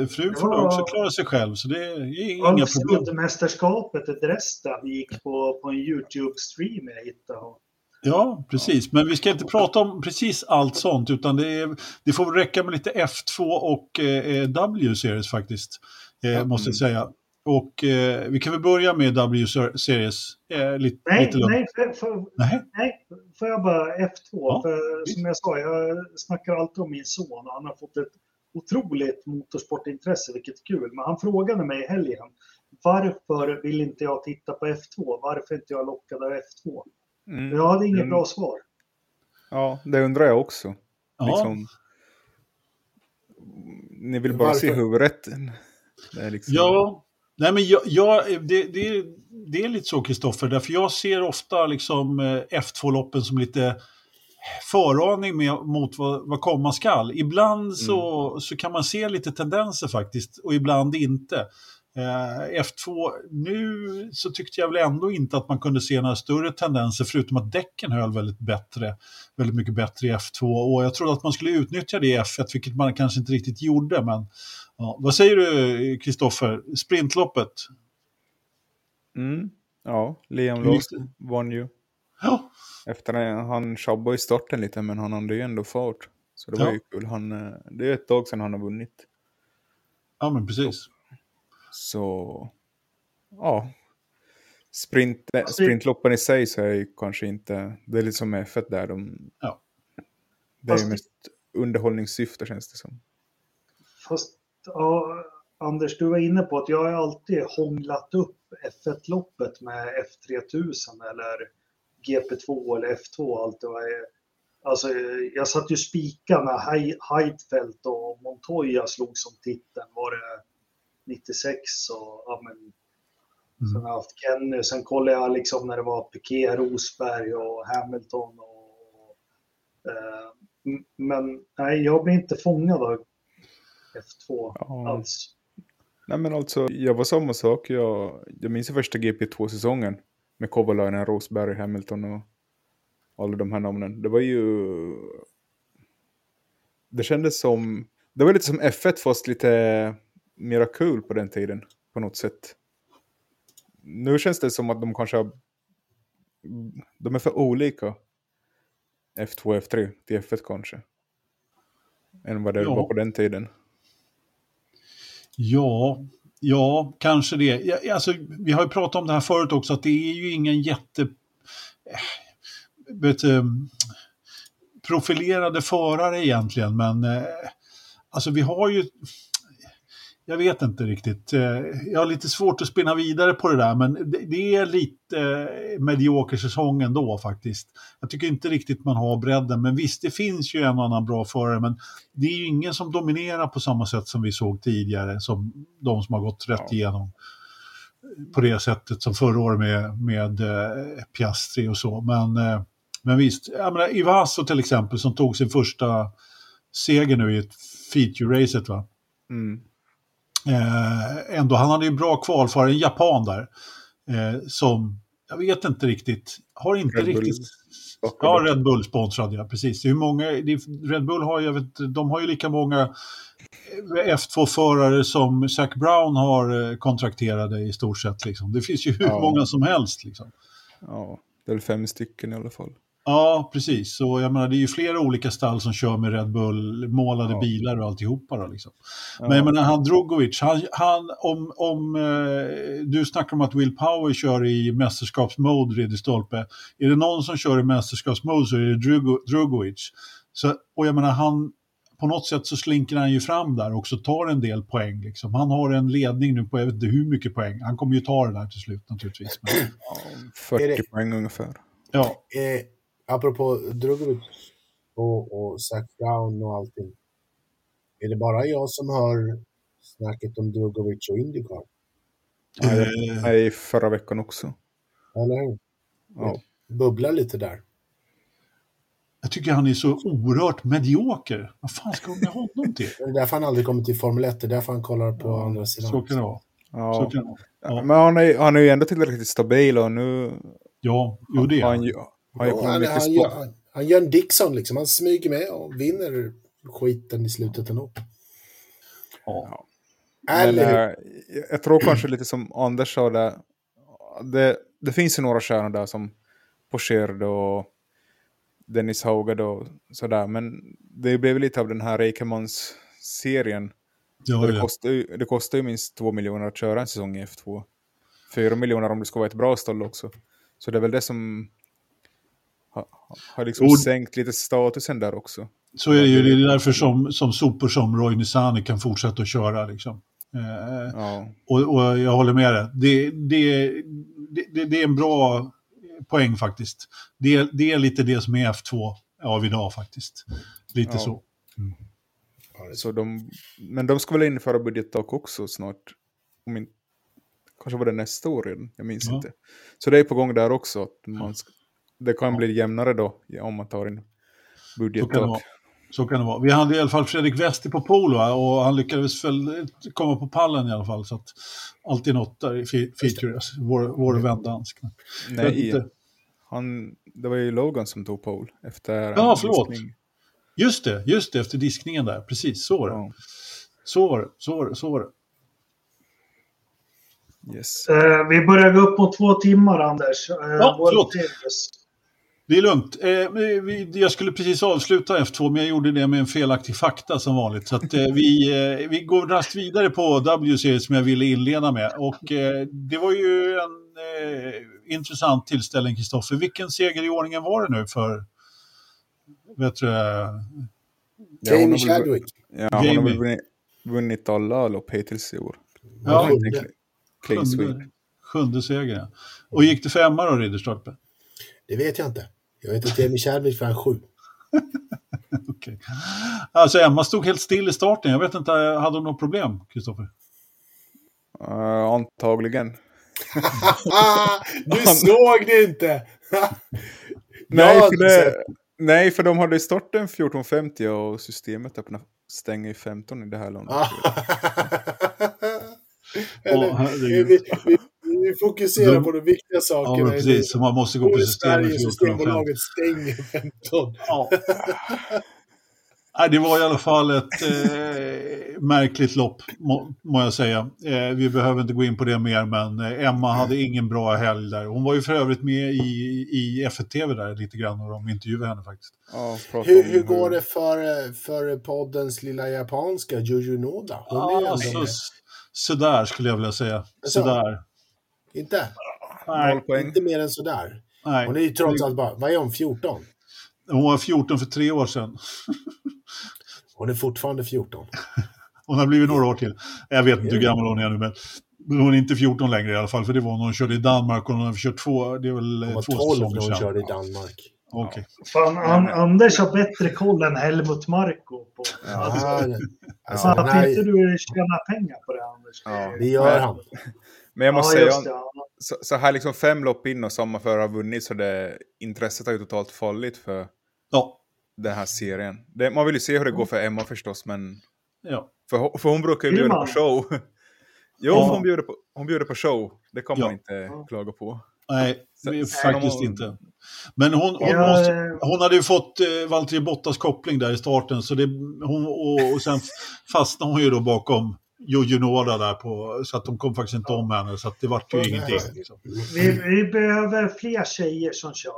Eh, Frun får Ja. också klara sig själv, så det är inga problem. Önskemästerskapet i Dresden gick på, på en YouTube-stream jag hittade. Ja, precis. Men vi ska inte prata om precis allt sånt, utan det, är, det får räcka med lite F2 och eh, W-series faktiskt, eh, måste jag säga. Och eh, vi kan väl börja med W-series. Eh, lite, Nej, lite nej, för, för, Nej. nej, får jag bara F2? Ja, för som jag sa, jag snackar alltid om min son och han har fått ett otroligt motorsportintresse, vilket är kul. Men han frågade mig i helgen, varför vill inte jag titta på F2? Varför inte jag lockad av F2? Mm. Jag hade inget Mm. bra svar. Ja, det undrar jag också. Ja, Liksom, ni vill bara se Varför? huvudrätten. Det är liksom, Ja, nej men jag, jag, det, det, det är lite så Kristoffer, därför jag ser ofta liksom eh, F2-loppen som lite föraning med, mot vad, vad komma skall. Ibland så, så kan man se lite tendenser faktiskt och ibland inte. Eh, F2, nu så tyckte jag väl ändå inte att man kunde se några större tendenser förutom att däcken höll väldigt, bättre, väldigt mycket bättre i F2 och jag trodde att man skulle utnyttja det i F1 vilket man kanske inte riktigt gjorde men Ja, vad säger du, Kristoffer? Sprintloppet? Mm. Ja, Liam Lawson vann ju. Ja, Efter att han tjabbade i starten lite, men han hade ju ändå fart. Så det var Ja. ju kul. Han, eh, det är ett tag sedan han har vunnit. ja men precis. Så, ja. Sprint, eh, sprintloppen i sig så är ju kanske inte, det är lite som F1 där. De, Ja. Det är ju mest underhållningssyfte känns det som. Fast ja, Anders, du var inne på att jag har alltid hånglat upp F1-loppet med F3000 eller GP2 eller F2. Allt det var. Alltså, jag satt ju spika när Hei- Heidfeld och Montoya slog som titeln. Var det 96 och ja, men, Mm. sen har jag haft Kenny. Sen kollade jag liksom när det var Piquet, Rosberg och Hamilton. Och, eh, men nej, jag blir inte fångad av F2 Ja. alls. Nej men alltså, jag var samma sak. Jag, jag minns första GP2-säsongen med Kovalainen, Rosberg, Hamilton och alla de här namnen. Det var ju... Det kändes som... Det var lite som F1 fast lite mera kul på den tiden på något sätt. Nu känns det som att de kanske har... De är för olika. F2 och F3 till F1 kanske. Än vad det Ja. var på den tiden. Ja, ja, kanske det. Alltså, vi har ju pratat om det här förut också, att det är ju ingen jätte... Eh, vet, eh, profilerade förare egentligen, men eh, alltså vi har ju... Jag vet inte riktigt. Eh, Jag har lite svårt att spinna vidare på det där, men det, är lite eh, medioker säsong ändå faktiskt. Jag tycker inte riktigt man har bredden, men visst, det finns ju en och annan bra förare, men det är ju ingen som dominerar på samma sätt som vi såg tidigare, som de som har gått rätt igenom på det sättet som förra året med, med eh, Piastri och så. Men, men visst, jag menar, Ivaso till exempel som tog sin första seger nu i ett feature-racet va. Mm. Eh, ändå, han hade ju bra kvalförare, en japan där, eh, som, jag vet inte riktigt, har inte Red Bull riktigt... backar Ja. Red Bull sponsrad, ja precis. Det är många, det är, Red Bull har ju, jag vet, de har ju lika många F2-förare som Zac Brown har eh, kontrakterade i stort sett. Liksom. Det finns ju hur Ja. många som helst. Liksom. Ja, det är väl fem stycken i alla fall. Ja, precis. Så jag menar, det är ju flera olika stall som kör med Red Bull, målade Ja. bilar och alltihopa. Då, liksom. Ja. Men jag menar, han Drogovic, han, han, om, om eh, du snackar om att Will Power kör i mästerskapsmode, Ridder Stolpe. Är det någon som kör i mästerskapsmode så är det Drogo, Drogovic. Så, och jag menar, han, på något sätt så slinker han ju fram där och också tar en del poäng. Liksom. Han har en ledning nu på jag vet inte hur mycket poäng. Han kommer ju ta det där till slut naturligtvis. Men, Ja, 40 Är det- poäng ungefär. ja, Eh, apropå Drugovic och, och Zac Brown och allting. Är det bara jag som hör snacket om Drugovic och Indycar? Ja, Eh, Nej, förra veckan också. Eller hur? Ja. bubblar lite där. Jag tycker han är så oerhört medioker. Vad fan ska de med honom till? Det är därför han aldrig kommer till Formel 1, det är därför han kollar på andra sidan. Så kan det vara. Så Ja. kan det vara. Ja, Men han är, han är ju ändå tillräckligt stabil och nu ja jo det är han han. Ja, han, han, gör, han, han gör en Dixon liksom, han smyger med och vinner skiten i slutet ändå. Ja. Men, eh, jag tror kanske lite som Anders sa där. Det, det finns ju några stjärnor där som Pocher och Dennis Haugard och sådär. Men det blev lite av den här Reikemans-serien. Ja, Och det, det. kostar ju, det kostar ju minst två miljoner att köra en säsong i F2. Fyra miljoner om det ska vara ett bra stall också. Så det är väl det som har, har liksom Och- sänkt lite statusen där också. Så är det ju. Det är därför som, som sopor som Roy Nissani kan fortsätta att köra. Liksom. Eh, Ja, och, och jag håller med dig. Det, det, det, det är en bra poäng faktiskt. Det, det är lite det som är F2 av idag faktiskt. Lite Ja. så. så de, men de ska väl införa budgettak också snart. Om in, kanske var det nästa år redan, jag minns Ja. inte. Så det är på gång där också. Att man ska, det kan bli jämnare då om man tar in Så vara. budgettak. så kan det vara. Vi hade i alla fall Fredrik Wester på pol va? och han lyckades väl komma på pallen i alla fall. Så att alltid något där features. Vår, vår vän dansk. Nej, han, det var ju Logan som tog pole efter Ja, förlåt. diskning. Just det, just det, efter diskningen där. Precis, så var det. Ja, Så var det, så var det, så var det. yes. Eh, vi börjar gå upp mot två timmar, Anders. Eh, Ja, förlåt. Series. Det är lugnt. Eh, jag skulle precis avsluta F2, men jag gjorde det med en felaktig fakta som vanligt. Så att, eh, vi, eh, vi går raskt vidare på W-series som jag ville inleda med. Och eh, det var ju en eh, intressant tillställning, Kristoffer. Vilken seger i ordningen var det nu för... Vet du, eh, Jamie Chadwick. Ja, hon har Jamie. väl vunnit, vunnit alla lopp hittills i år. Ja, sjunde. Sjunde, sjunde seger. Och gick det femma då, Ridderstolpe? Det vet jag inte. Jag vet att Jamie Chadwick vann sju. Okej. Alltså Emma stod helt still i starten. Jag vet inte, hade hon något problem, Kristoffer? Uh, antagligen. du såg det inte! Nej, för det, nej, för de hade starten 14.50 och systemet öppnar, stänger i 15 i det här landet. Herregud. vi, vi, vi fokuserar De- på de viktiga Ja, sakerna. men precis. Så man måste gå på systemet Sverige 14 Systembolaget stänger 15. Ja. Det var i alla fall ett eh, märkligt lopp, må, må jag säga. Eh, vi behöver inte gå in på det mer, men eh, Emma hade ingen bra helg där. Hon var ju för övrigt med i, i F1-TV där lite grann och de intervjuade henne faktiskt. Ja, Hur, om hur går det för, för poddens lilla japanska Juju Noda? Hon är ju ändå Alltså, sådär skulle jag vilja säga. Alltså, Sådär. Inte? Noll Nej, poäng. Inte mer än sådär. nej. Hon är ju trots allt bara, vad är hon, 14? Hon var 14 för tre år sedan. Hon är fortfarande 14. Hon har blivit några år till. Jag vet inte hur gammal hon är nu, men hon är inte 14 längre i alla fall, för det var när hon körde i Danmark och hon har kört två, det är väl eh, Hon var två 12 säsonger när hon sedan. körde i Danmark. Okej. Fan, An Anders har bättre koll än Helmut Marko. På. Alltså, Ja, alltså, att den här, inte du tjänar pengar på det, Anders. Ja. det gör han. Men jag måste ja, säga, just det. Ja. så, så här liksom fem lopp in och samma förare har vunnit så det intresset har ju totalt fallit för Ja. den här serien. Det, man vill ju se hur det går för Emma förstås, men ja. för, för hon brukar ju bjuda på show. Jo, Ja. hon, bjuder på, hon bjuder på show. Det kan man Ja. inte klaga på. Nej, det är Så- faktiskt hon- inte. Men hon, hon, Ja, måste, eh, hon hade ju fått eh, Valtteri Bottas koppling där i starten, så det, hon, och, och sen fastnade hon ju då bakom Jojo Noda där på, så att de kom faktiskt inte om henne, så att det vart ju Nej. ingenting. Liksom. vi, vi behöver fler tjejer som kör.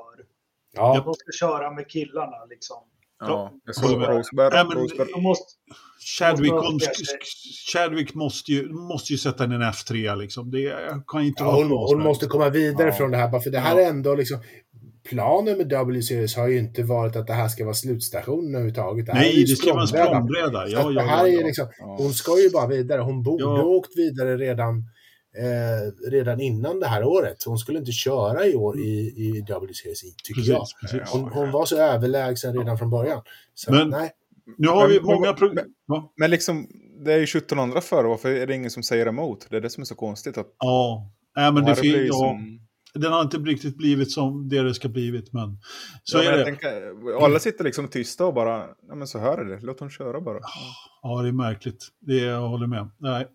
Ja, De ska köra med killarna liksom. Ja, jag såg med. Roseberg. Ja, men- måste, Chadwick, Måste Chadwick måste, ju, måste ju sätta in en F3 liksom. Det kan inte ja vara hon, hon måste komma vidare Ja. från det här. Bara för det här Ja. är ändå liksom... Planen med W-series har ju inte varit att det här ska vara slutstationen överhuvudtaget. Det Nej, det ska vara en språngbräda. Ja, ja, det här ja, är liksom, Ja. hon ska ju bara vidare. Hon borde Ja. åkt vidare redan, eh, redan innan det här året. Hon skulle inte köra i år i, i W-series, tycker jag. Precis, precis. Hon, hon var så överlägsen redan från början. Så Men- nej, Nu har Men- vi men- många... Pro- men-? Men liksom, det är ju 17 andra förare, varför är det ingen som säger emot? Det är det som är så konstigt. Att Ja, Nej, men det, här blir fin- ju ja, som- den har inte riktigt blivit som det det ska blivit, men så ja, är men det. tänker, alla sitter liksom tysta och bara, ja men så här är det, låt dem köra bara. Ja, det är märkligt. Det är, jag håller med. Nej.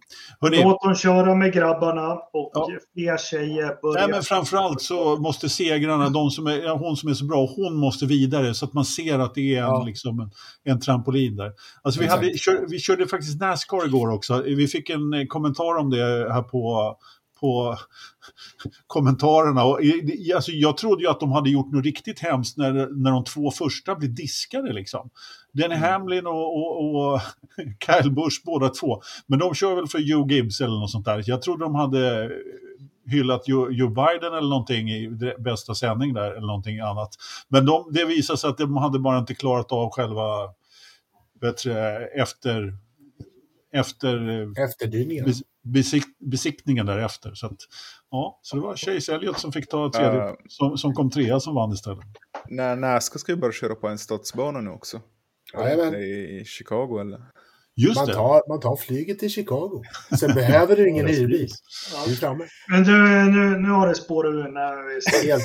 Hörrni, Låt dem köra med grabbarna och Ja. fler tjejer börjar. Nej, men framförallt så måste segrarna, de som är, hon som är så bra, hon måste vidare så att man ser att det är en, Ja. liksom en, en trampolin där. Alltså vi, hade, kör, vi körde faktiskt Nascar igår också. Vi fick en eh, kommentar om det här på, på kommentarerna. Och, i- alltså, jag trodde ju att de hade gjort något riktigt hemskt när, när de två första blev diskade. Liksom. Denny Hamlin och, och, och Kyle Busch båda två. Men de kör väl för Joe Gibbs eller något sånt där. Jag trodde de hade hyllat Joe, Biden eller någonting i bästa sändning där eller någonting annat. Men de, det visade sig att de hade bara inte klarat av själva bättre, efter, efter eh, Efterdyningar. bes, besikt, besiktningen därefter. Så, att, ja, så det var Chase Elliott som fick ta tredje, Ja. som, som kom trea som vann istället. När Nascar ska ju börja köra på en stadsbana nu också. Jajamän. I Chicago eller? Just Man det. tar, man tar flyget till Chicago. Sen behöver du ingen hyrbil. Du är framme. Men du, nu, nu har det spårat ur när vi. Helt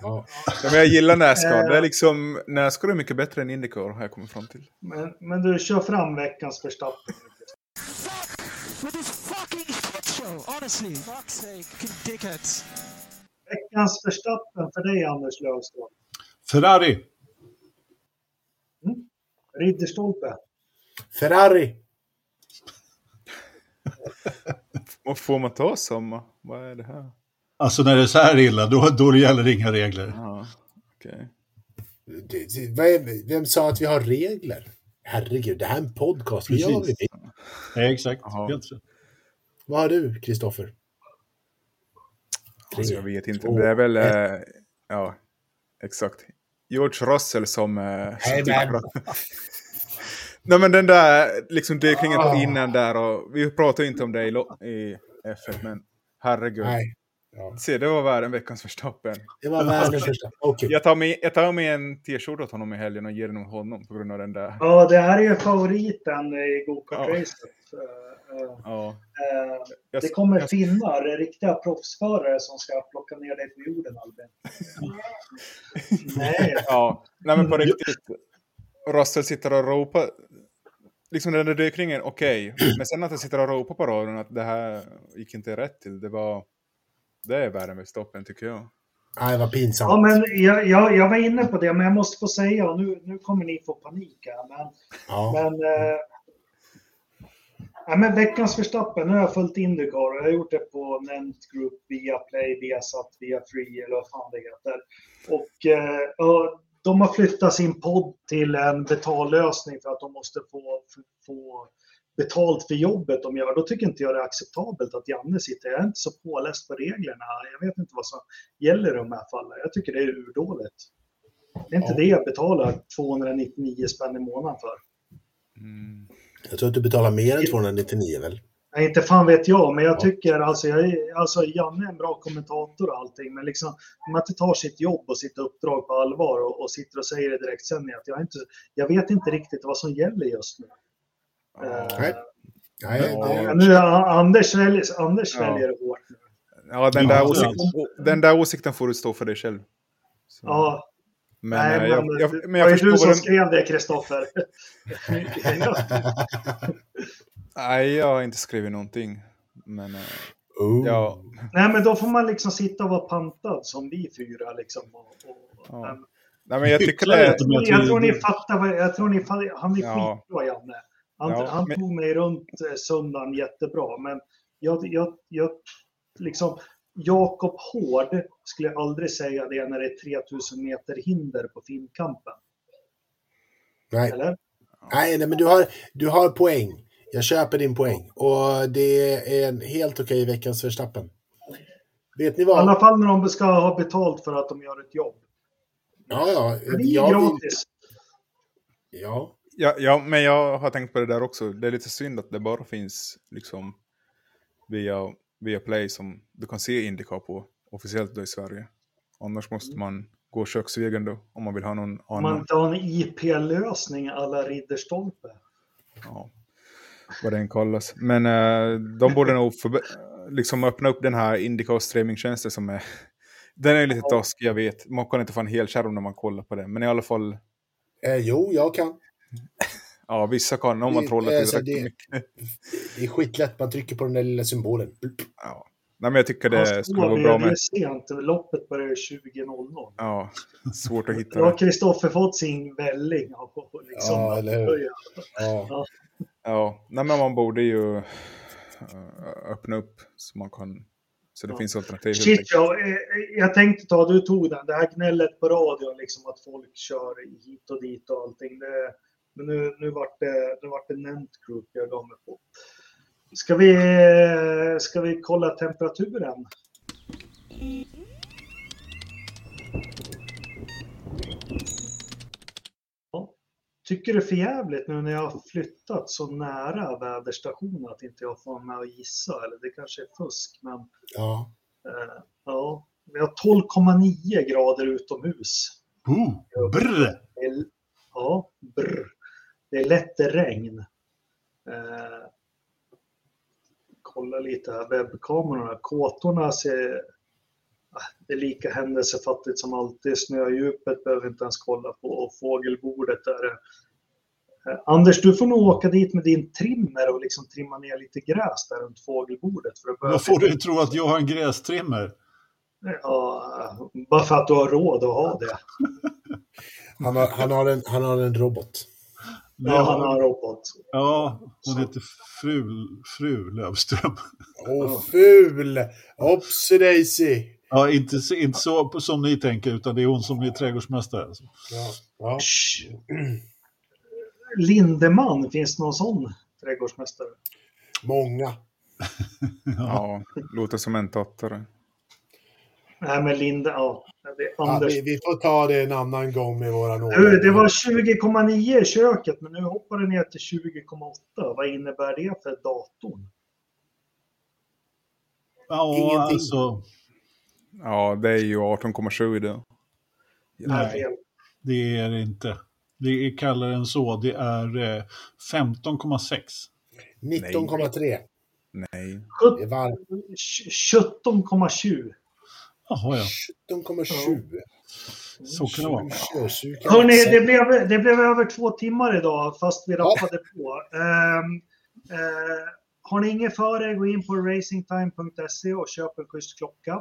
ja. Ja, men jag gillar Nascar. Eh. Det är liksom, Nascar är mycket bättre än Indycar har jag kommit fram till. Men, men du, kör fram veckans Verstappen. Honestly, fuck's sake, dickheads. Veckans Verstappen för dig, Anders Löfström. Ferrari. Ridderstolpe. Ferrari. Och får man ta samma? Vad är det här? Alltså när det är så här illa, då, då gäller det inga regler. Ja. Det- det- vad är- Vem sa att vi har regler? Herregud, det här är en podcast. Vi gör vad vi Precis. vill. Nej, exakt. Jaha. Helt rätt. Vad har du, Kristoffer? Alltså, jag vet inte. två, Det är väl... Eh, ja, exakt. George Russell som... Eh, Nej, men- Nej men den där liksom dykningen på Ah. innan där och vi pratar ju inte om det i, i F1 men herregud. Nej. Ja. Se det var värre än veckans Verstappen. Det var världens första. Okej. Jag tar med, jag tar med en t-shirt åt honom i helgen och ger den åt honom på grund av den där. Ja, det här är ju favoriten i gokartracet. Eh, eh, Ja. eh, Jag, Det kommer finnar, riktiga proffsförare som ska plocka ner dig på jorden, Albin. Nej, Ja, nej men på riktigt. Russell sitter och ropar. Liksom den där dykningen, okej. Men sen att han sitter och ropar på radion att det här gick inte rätt till. Det var... Det är värre med stoppen tycker jag. Nej, vad pinsamt. ja, men jag, jag, jag var inne på det, men jag måste få säga, och nu, nu kommer ni få panik här, men, Ja. men, eh, ja, men veckans Verstappen, nu har jag följt Indycar och jag har gjort det på Nent Group, via Play, via Sat, via Free eller vad fan det heter. Och, eh, och de har flyttat sin podd till en betallösning för att de måste få, få betalt för jobbet de gör. Då tycker inte jag det är acceptabelt att Janne sitter. Jag är inte så påläst på reglerna. Jag vet inte vad som gäller i de här fallen. Jag tycker det är urdåligt. Det är inte Ja. det jag betalar 299 spänn i månaden för. Mm. Jag tror att du betalar mer än 299 väl? Nej, inte fan vet jag, men jag Ja. tycker alltså, jag, är- alltså Janne är en bra kommentator och allting, men liksom om man inte tar sitt jobb och sitt uppdrag på allvar och, och sitter och säger i direktsändning att jag, inte, jag vet inte riktigt vad som gäller just nu. Eh, Nej. Nej, det, nu, Anders väljer, Anders Ja. väljer hårt. Ja, den, där det är åsikten, den där åsikten får du stå för dig själv. Så. Ja, Men, nej, eh, men, jag, jag, det men jag var ju förstår du som den... skrev det, Kristoffer. Nej, jag har inte skrivit någonting. Men eh, oh. ja, Nej, men då får man liksom sitta och vara pantad som vi fyra. Liksom, och, och, Ja. men, nej, men jag tycker det... jag jag, tror- tror ni fattar. Vad, jag tror ni fattar. Han är Ja. skitbra, Janne. Han, Ja, han men- tog mig runt eh, söndagen jättebra. Men jag, jag, jag liksom, Jakob Hård skulle aldrig säga det när det är 3000 meter hinder på Finnkampen. Nej. Eller? Nej, nej, men du har, du har poäng. Jag köper din poäng. Och det är en helt okej veckans Verstappen. Vet ni I alla vad? fall när de ska ha betalt för att de gör ett jobb. Ja, ja. Det är Jag vill, gratis. ja. Ja, ja, men jag har tänkt på det där också. Det är lite synd att det bara finns liksom via, via Play som du kan se Indycar på officiellt då i Sverige. Annars måste man gå köksvägen då om man vill ha någon man annan. inte har en IP-lösning alla Ridderstolpe. Ja, vad den kallas. Men eh, de borde nog liksom öppna upp den här Indycar streamingtjänsten som är Den är lite taskig, jag vet. Man kan inte få en hel skärm när man kollar på det. Men i alla fall, Eh, jo, jag kan. Ja vissa kan om man Det- trollar alltså, tillräckligt det- mycket. Det är skitlätt, man trycker på den där lilla symbolen. Ja. Nej, men jag tycker det Alltså, skulle vara bra Det är med... sent, loppet börjar 20.00. Ja, svårt att hitta Då har det. Kristoffer fått sin välling. Liksom, Ja, eller hur? Ja. Ja. Ja, nej, men man borde ju eh, öppna upp så man kan... Så det Ja. finns alternativ. Shit, enkelt. ja, eh, jag tänkte ta, du tog den, det här gnället på radion, liksom att folk kör hit och dit och allting. Det, men nu, nu vart det, nu vart det Nent Group jag gav mig på. Ska vi, ska vi kolla temperaturen? Ja. Tycker det är för jävligt nu när jag har flyttat så nära väderstationen att inte jag får med att gissa. Eller det kanske är fusk, men ja. Eh, Ja, vi har 12,9 grader utomhus. Oh, brr. Ja, brr. Det är lätt regn. Eh, kolla lite här, webbkamerorna. Kåtorna ser... ah, Det är lika händelsefattigt som alltid. Snödjupet behöver vi inte ens kolla på. Och fågelbordet är. Eh, Anders, du får nog åka dit med din trimmer och liksom trimma ner lite gräs där runt fågelbordet. För att börja Vad får du tro att jag har en grästrimmer? Ja, bara för att du har råd att ha det. Han, har, han, har en, han har en robot. Ja, han har robot. Ja, hon heter fru, fru Lövström. Åh, ful! Opsi Daisy! Ja, inte, så- inte så som ni tänker, utan det är hon som är trädgårdsmästare. Alltså. Ja, ja. Lindeman, finns det någon sån trädgårdsmästare? Många. Ja, låter som en tattare. Nej, men Linde, ja. Det, Ja, vi, vi får ta det en annan gång med våran Du, det var 20,9 i köket, men nu hoppar det ner till 20,8. Vad innebär det för datorn? Ja, Ingenting. alltså, Ja, det är ju 18,7 idag. Nej. Fel. det är det inte. Det är kallare än så. Det är eh, 15,6. 19,3. Nej. Det varmt. 17,7. Jaha, ja. 17,7. Så kan det vara. Hörni, det blev, det blev över två timmar idag, fast vi rappade på. Ehm, eh, har ni inget för er, gå in på racingtime.se och köp en schysst klocka.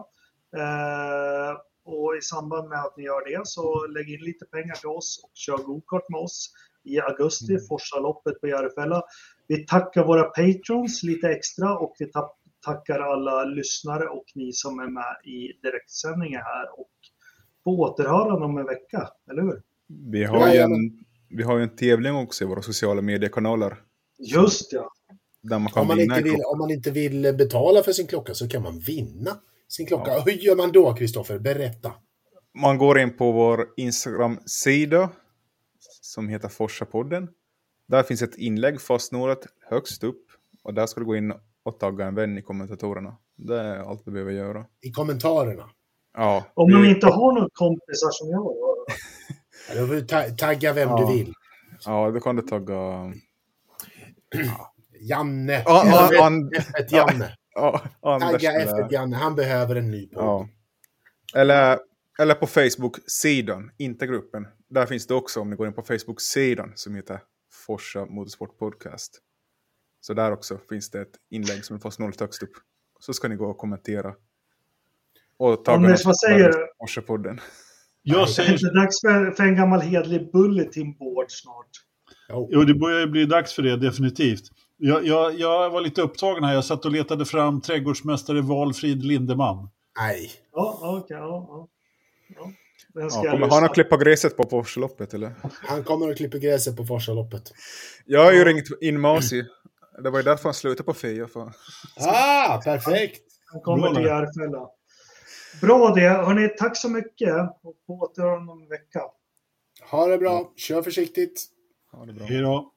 Eh, och i samband med att ni gör det så lägg in lite pengar till oss och kör gokart med oss i augusti, Mm. Forsaloppet på Järfälla. Vi tackar våra patrons lite extra och vi ta- tackar alla lyssnare och ni som är med i direktsändningen här. Och på återhörande om en vecka, eller hur? Vi har, ju en, vi har ju en tävling också i våra sociala mediekanaler. Just ja. Där man kan Om man, vinna inte vill, om man inte vill betala för sin klocka så kan man vinna sin klocka. Hur gör man då, Kristoffer? Berätta. Man går in på vår Instagram-sida som heter Forsapodden. Där finns ett inlägg fastnårat högst upp. Och där ska du gå in och tagga en vän i kommentatorerna. Det är allt du behöver göra. I kommentarerna. Ja, Om man vi- inte har några kompisar som jag då? Då får du ta- tagga vem Ja. du vill. Ja, då kan du tagga... Janne. Ja, ja, F1 an- F1 Janne. Ja, Anders. Tagga F1 Janne. Han behöver en ny podd. Ja. Eller, eller på Facebook-sidan, inte gruppen. Där finns det också om ni går in på Facebook-sidan som heter Forsa Motorsport Podcast. Så där också finns det ett inlägg som är fast noll högst upp. Så ska ni gå och kommentera. Och tagga Anders, vad säger du? Forsa-podden. Jag Det säger, är dags för, för en gammal hedlig bulletin board snart. Jo. jo, det börjar ju bli dags för det, definitivt. Jag, jag, jag var lite upptagen här. Jag satt och letade fram trädgårdsmästare Valfrid Lindeman. Nej. Ja, okej. ja, ja. ja. Kommer lyssna han att klippa gräset på Porsche-loppet eller? Han kommer att klippa gräset på Forsaloppet. Jag har ju ringt in Masi. Det var ju därför han slutade på Fia. För... Ah, perfekt! Han kommer Bra till. Järfälla. Bra det. Hörni, tack så mycket. Och på återhörande om en vecka. Ha det bra. Kör försiktigt. Ja, det bra. Hej då.